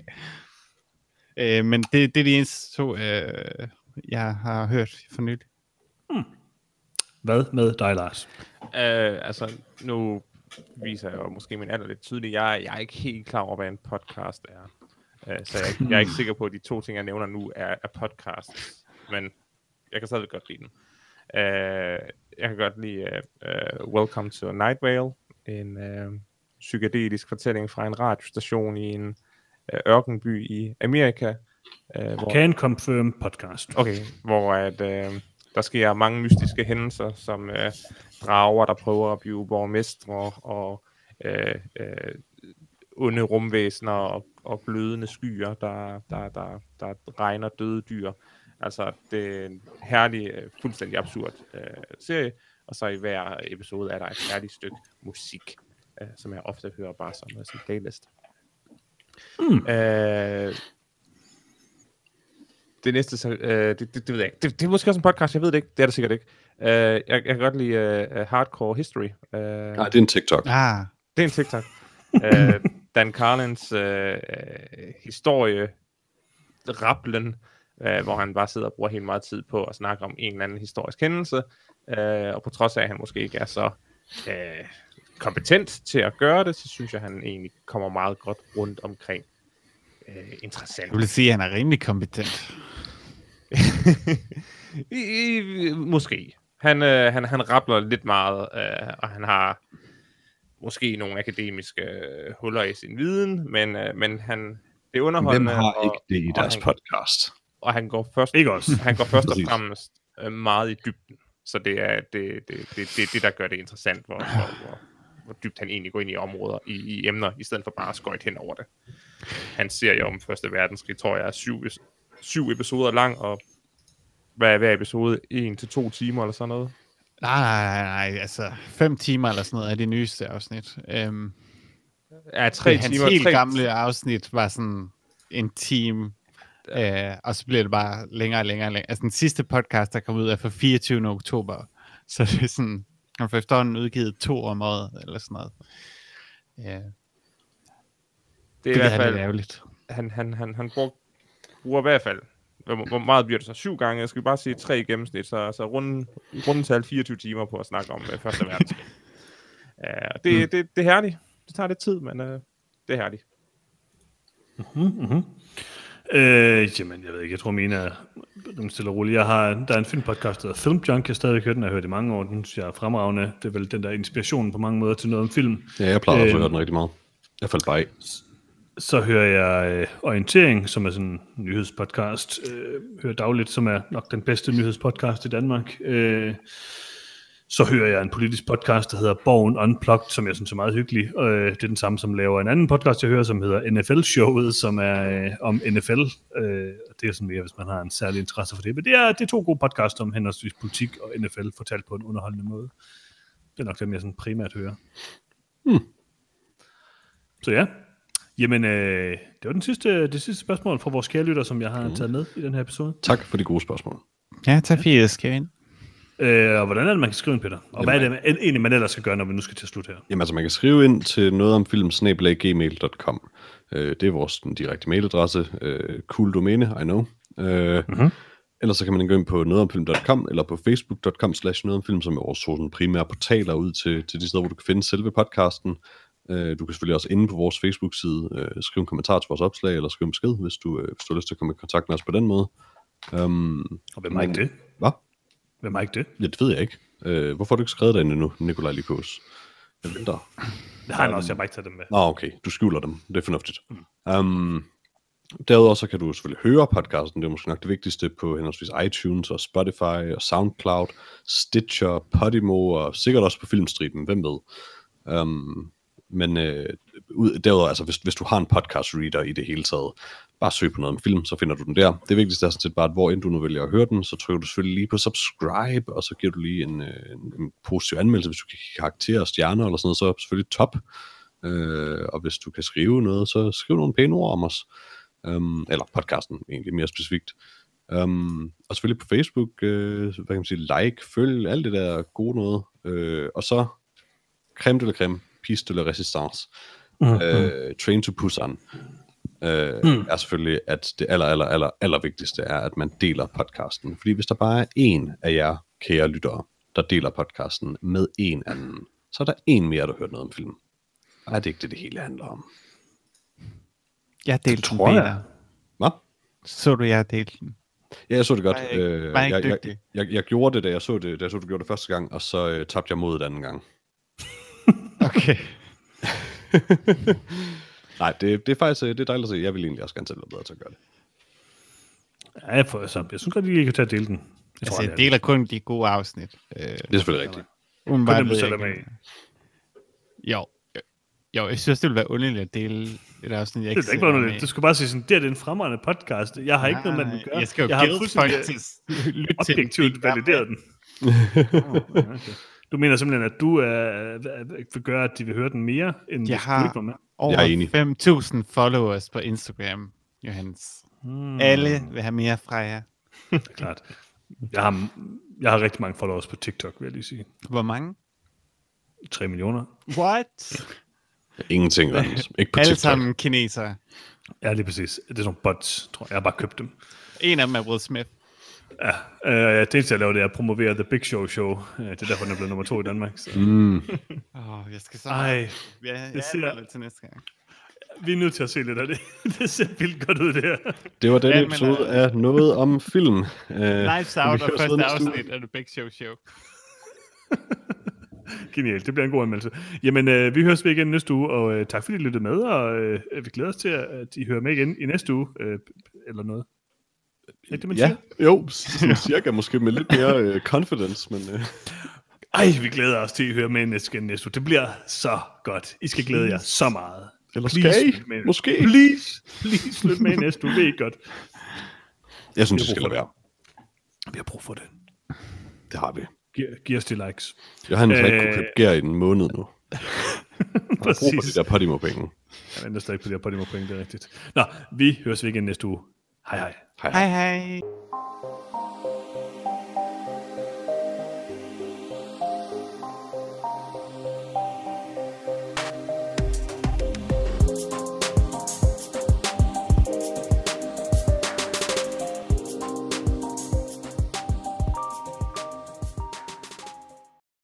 Øh, men det, det er de eneste to, øh, jeg har hørt for nylig. Hvad med dig, Lars? Øh, altså, nu viser jo måske min alder lidt tydeligt. Jeg, jeg er ikke helt klar over, hvad en podcast er. Øh, så jeg, jeg er ikke sikker på, at de to ting, jeg nævner nu, er, er podcasts. Men jeg kan stadig godt lide den. Øh, jeg kan godt lide uh, uh, Welcome to Night Vale, en uh, psykedelisk fortælling fra en radiostation i en uh, ørkenby i Amerika. Uh, hvor, Can confirm podcast. Okay, hvor at, øh, der sker mange mystiske hændelser, som øh, drager, der prøver at blive borgmestre, og øh, øh, onde rumvæsener og, og glødende skyer, der, der, der, der regner døde dyr. Altså, det er en herlig, øh, fuldstændig absurd øh, serie, og så i hver episode er der et herligt stykke musik, øh, som jeg ofte hører bare som øh, sådan en playlist. Mm. Øh, det næste, så, øh, det, det, det ved jeg ikke. Det, det er måske også en podcast, jeg ved det ikke. Det er det sikkert ikke. Øh, jeg, jeg kan godt lide uh, Hardcore History. Uh, Nej, det er en TikTok. Ah, det er en TikTok. uh, Dan Carlins uh, uh, historie, rapplen, uh, hvor han bare sidder og bruger helt meget tid på at snakke om en eller anden historisk hændelse, uh, og på trods af, at han måske ikke er så uh, kompetent til at gøre det, så synes jeg, at han egentlig kommer meget godt rundt omkring uh, interessant. jeg vil sige, at han er rimelig kompetent. I, i, måske. Han, øh, han, han rappler lidt meget, øh, og han har måske nogle akademiske øh, huller i sin viden, men, øh, men han, det er Hvem underholdende, har og, ikke det i og deres han- podcast? og han går først, Ikke os. han går først og fremmest øh, meget i dybden. Så det er det, det, det, det, det, det der gør det interessant, hvor, hvor, hvor, hvor dybt han egentlig går ind i områder, i, i emner, i stedet for bare at skøjte hen over det. Han ser jo om Første Verdenskrig, tror jeg, er syv, syv episoder lang, og hvad er hver episode? En til to timer eller sådan noget? Nej, nej, nej, nej, altså fem timer eller sådan noget er det nyeste afsnit. Øhm, Ja, tre hans timer. helt tre, gamle afsnit var sådan en time, øh, og så bliver det bare længere og længere og længere. Altså den sidste podcast, der kom ud, er fra 24. oktober. Så det er sådan, han får efterhånden udgivet to om året, eller sådan noget. Ja, det, Det er i det hvert er lidt fald, ærgerligt. han, han, han, han bruger, bruger i hvert fald, hvor, hvor meget bliver det så? Syv gange? Jeg skal bare sige tre i gennemsnit, så, så runde, rundetal 24 timer på at snakke om uh, Første Verdenskrig. uh, det, mm. det, det er herligt. Det tager lidt tid, men uh, det er herligt. Mm-hmm. Øh, jamen, jeg ved ikke, jeg tror mine er rimelig stille og roligt. Jeg har, der er en filmpodcast, der hedder Film Junk, jeg har stadigvæk hørt den, jeg har hørt i mange år, den synes jeg er fremragende. Det er vel den der inspiration på mange måder til noget om film. Ja, jeg plejer også at høre den rigtig meget. Jeg faldt bare af. Så hører jeg øh, Orientering, som er sådan en nyhedspodcast. Øh, hører dagligt, som er nok den bedste nyhedspodcast i Danmark. Øh, så hører jeg en politisk podcast, der hedder Borgen Unplugged, som jeg synes er meget hyggelig. Øh, det er den samme, som laver en anden podcast, jeg hører, som hedder NFL-showet, som er øh, om NFL. Øh, det er sådan mere, hvis man har en særlig interesse for det. Men det er, det er to gode podcasts om henholdsvis politik og NFL, fortalt på en underholdende måde. Det er nok dem, jeg sådan primært hører. Hmm. Så ja, Jamen, øh, det var den sidste, det sidste spørgsmål fra vores kære lytter, som jeg har mm. taget med i den her episode. Tak for de gode spørgsmål. Ja, tak fordi jeg skrev ind. Øh, og hvordan er det, man kan skrive ind, Peter? Og Jamen, hvad er det egentlig, man ellers skal gøre, når vi nu skal til slut her? Jamen altså, man kan skrive ind til noget om film, gmail.com. Øh, det er vores den direkte mailadresse. Øh, cool domæne, I know. Øh, mm-hmm. Ellers så kan man gå ind på nogetomfilm.com eller på facebook.com slash nogetomfilm, som er vores sådan primære portaler ud til, til de steder, hvor du kan finde selve podcasten. Øh, du kan selvfølgelig også inde på vores Facebook-side øh, skrive en kommentar til vores opslag, eller skrive en besked, hvis du, øh, hvis du har lyst til at komme i kontakt med os på den måde. Um, og hvem er ikke det? Hvad? Hvem er ikke det? Ja, det ved jeg ikke. Uh, hvorfor har du ikke skrevet det endnu, Nikolaj Likos? Jeg venter. Det har jeg um, også, jeg har bare ikke taget dem med. Nå, okay. Du skjuler dem. Det er fornuftigt. Mm. Um, derudover så kan du selvfølgelig høre podcasten. Det er måske nok det vigtigste på henholdsvis iTunes og Spotify og SoundCloud, Stitcher, Podimo og sikkert også på Filmstriben. Hvem ved? Um, men øh, ud, derudover, altså hvis, hvis du har en podcast reader i det hele taget, bare søg på noget om film, så finder du den der. Det vigtigste er sådan set bare, at hvor end du nu vælger at høre den, så trykker du selvfølgelig lige på subscribe, og så giver du lige en, øh, en, en positiv anmeldelse, hvis du kan karakterer og stjerner eller sådan noget, så er det selvfølgelig top. Øh, og hvis du kan skrive noget, så skriv nogle pæne ord om os. Um, eller podcasten, egentlig mere specifikt. Um, og selvfølgelig på Facebook, øh, hvad kan man sige, like, følg, alt det der gode noget. Øh, og så creme eller creme, Piece de la Resistance, mm-hmm. øh, Train to Busan, øh, mm. er selvfølgelig, at det aller, aller, aller, aller vigtigste er, at man deler podcasten. Fordi hvis der bare er en af jer, kære lyttere, der deler podcasten med en anden, så er der en mere, der hører noget om film. Og er det ikke det, det hele handler om? Jeg delte den, Peter. Hvad? Så du, jeg delte den? Ja, jeg så det godt. Var jeg ikke- Øh, var jeg jeg, ikke jeg, jeg, jeg gjorde det, da jeg så det, da jeg så, du gjorde det første gang, og så øh, tabte jeg modet anden gang. Okay. Nej, det, det er faktisk øh, det er dejligt at se. Jeg vil egentlig også gerne selv være bedre til at gøre det. Ja, jeg, får, så, jeg synes godt, at I kan tage at dele den. Jeg Altså, tror, jeg det er deler kun de gode afsnit. Øh, Det er selvfølgelig rigtigt. kun umiddelbart dem, du ved selv er med. Jo. Jo, jeg synes, det ville være underligt at dele et afsnit, jeg Det er ikke selv bare er noget. med Du skal bare sige sådan, det er den fremragende podcast. Jeg har ikke noget med den at gøre. Jeg skal jo jeg har fuldstændig objektivt valideret den. Oh, okay. Du mener simpelthen, at du er, vil gøre, at de vil høre den mere, end Jeg hvis har- du ikke var med? Over enig. 5.000 followers på Instagram, Johannes. Hmm, Alle vil have mere fra jer. det er klart. Jeg har, jeg har rigtig mange followers på TikTok, vil jeg lige sige. Hvor mange? 3 millioner. What? Ingenting, Randers. Ikke på Alle TikTok. sammen kinesere. Ja, lige præcis. Det er sådan nogle bots, tror jeg. Jeg har bare købt dem. En af dem er Will Smith. Ja, øh, det eneste, jeg laver, det er at promovere The Big Show Show. Øh, Det er derfor, den er blevet nummer to i Danmark. Så. Mm. Åh, oh, jeg skal så... Ej, ja, jeg det ser- til næste gang. vi er nødt til at se lidt af det. det ser vildt godt ud, det her. Det var den Ja, men, episode øh, af noget om film. Uh, Out og første afsnit af The Big Show Show. Genialt, det bliver en god anmeldelse. Jamen, øh, vi høres ved igen næste uge, og øh, tak fordi I lyttede med, og øh, vi glæder os til, at, at I hører med igen i næste uge, øh, eller noget. Er det, man Ja, siger? jo, sådan cirka måske med lidt mere uh, confidence, men uh, Ej, vi glæder os til, at I hører med næste, næste. Det bliver så godt. I skal glæde jer så meget. Eller Please, skal I? med. Måske. Please, please, lyt med næste uge. Det er godt. jeg synes, Vi det skal lade være. Vi har brug for det. Det har vi. Giv, giv os de likes. Johannes har ikke Øh, kunne købe gær i en måned nu. Jeg har brug for Præcis. de der Podimo-penge. Jeg venter stadig på de her Podimo point, det er rigtigt. Nå, vi høres ved igen næste uge. Hej hej. Hej. Hej hej.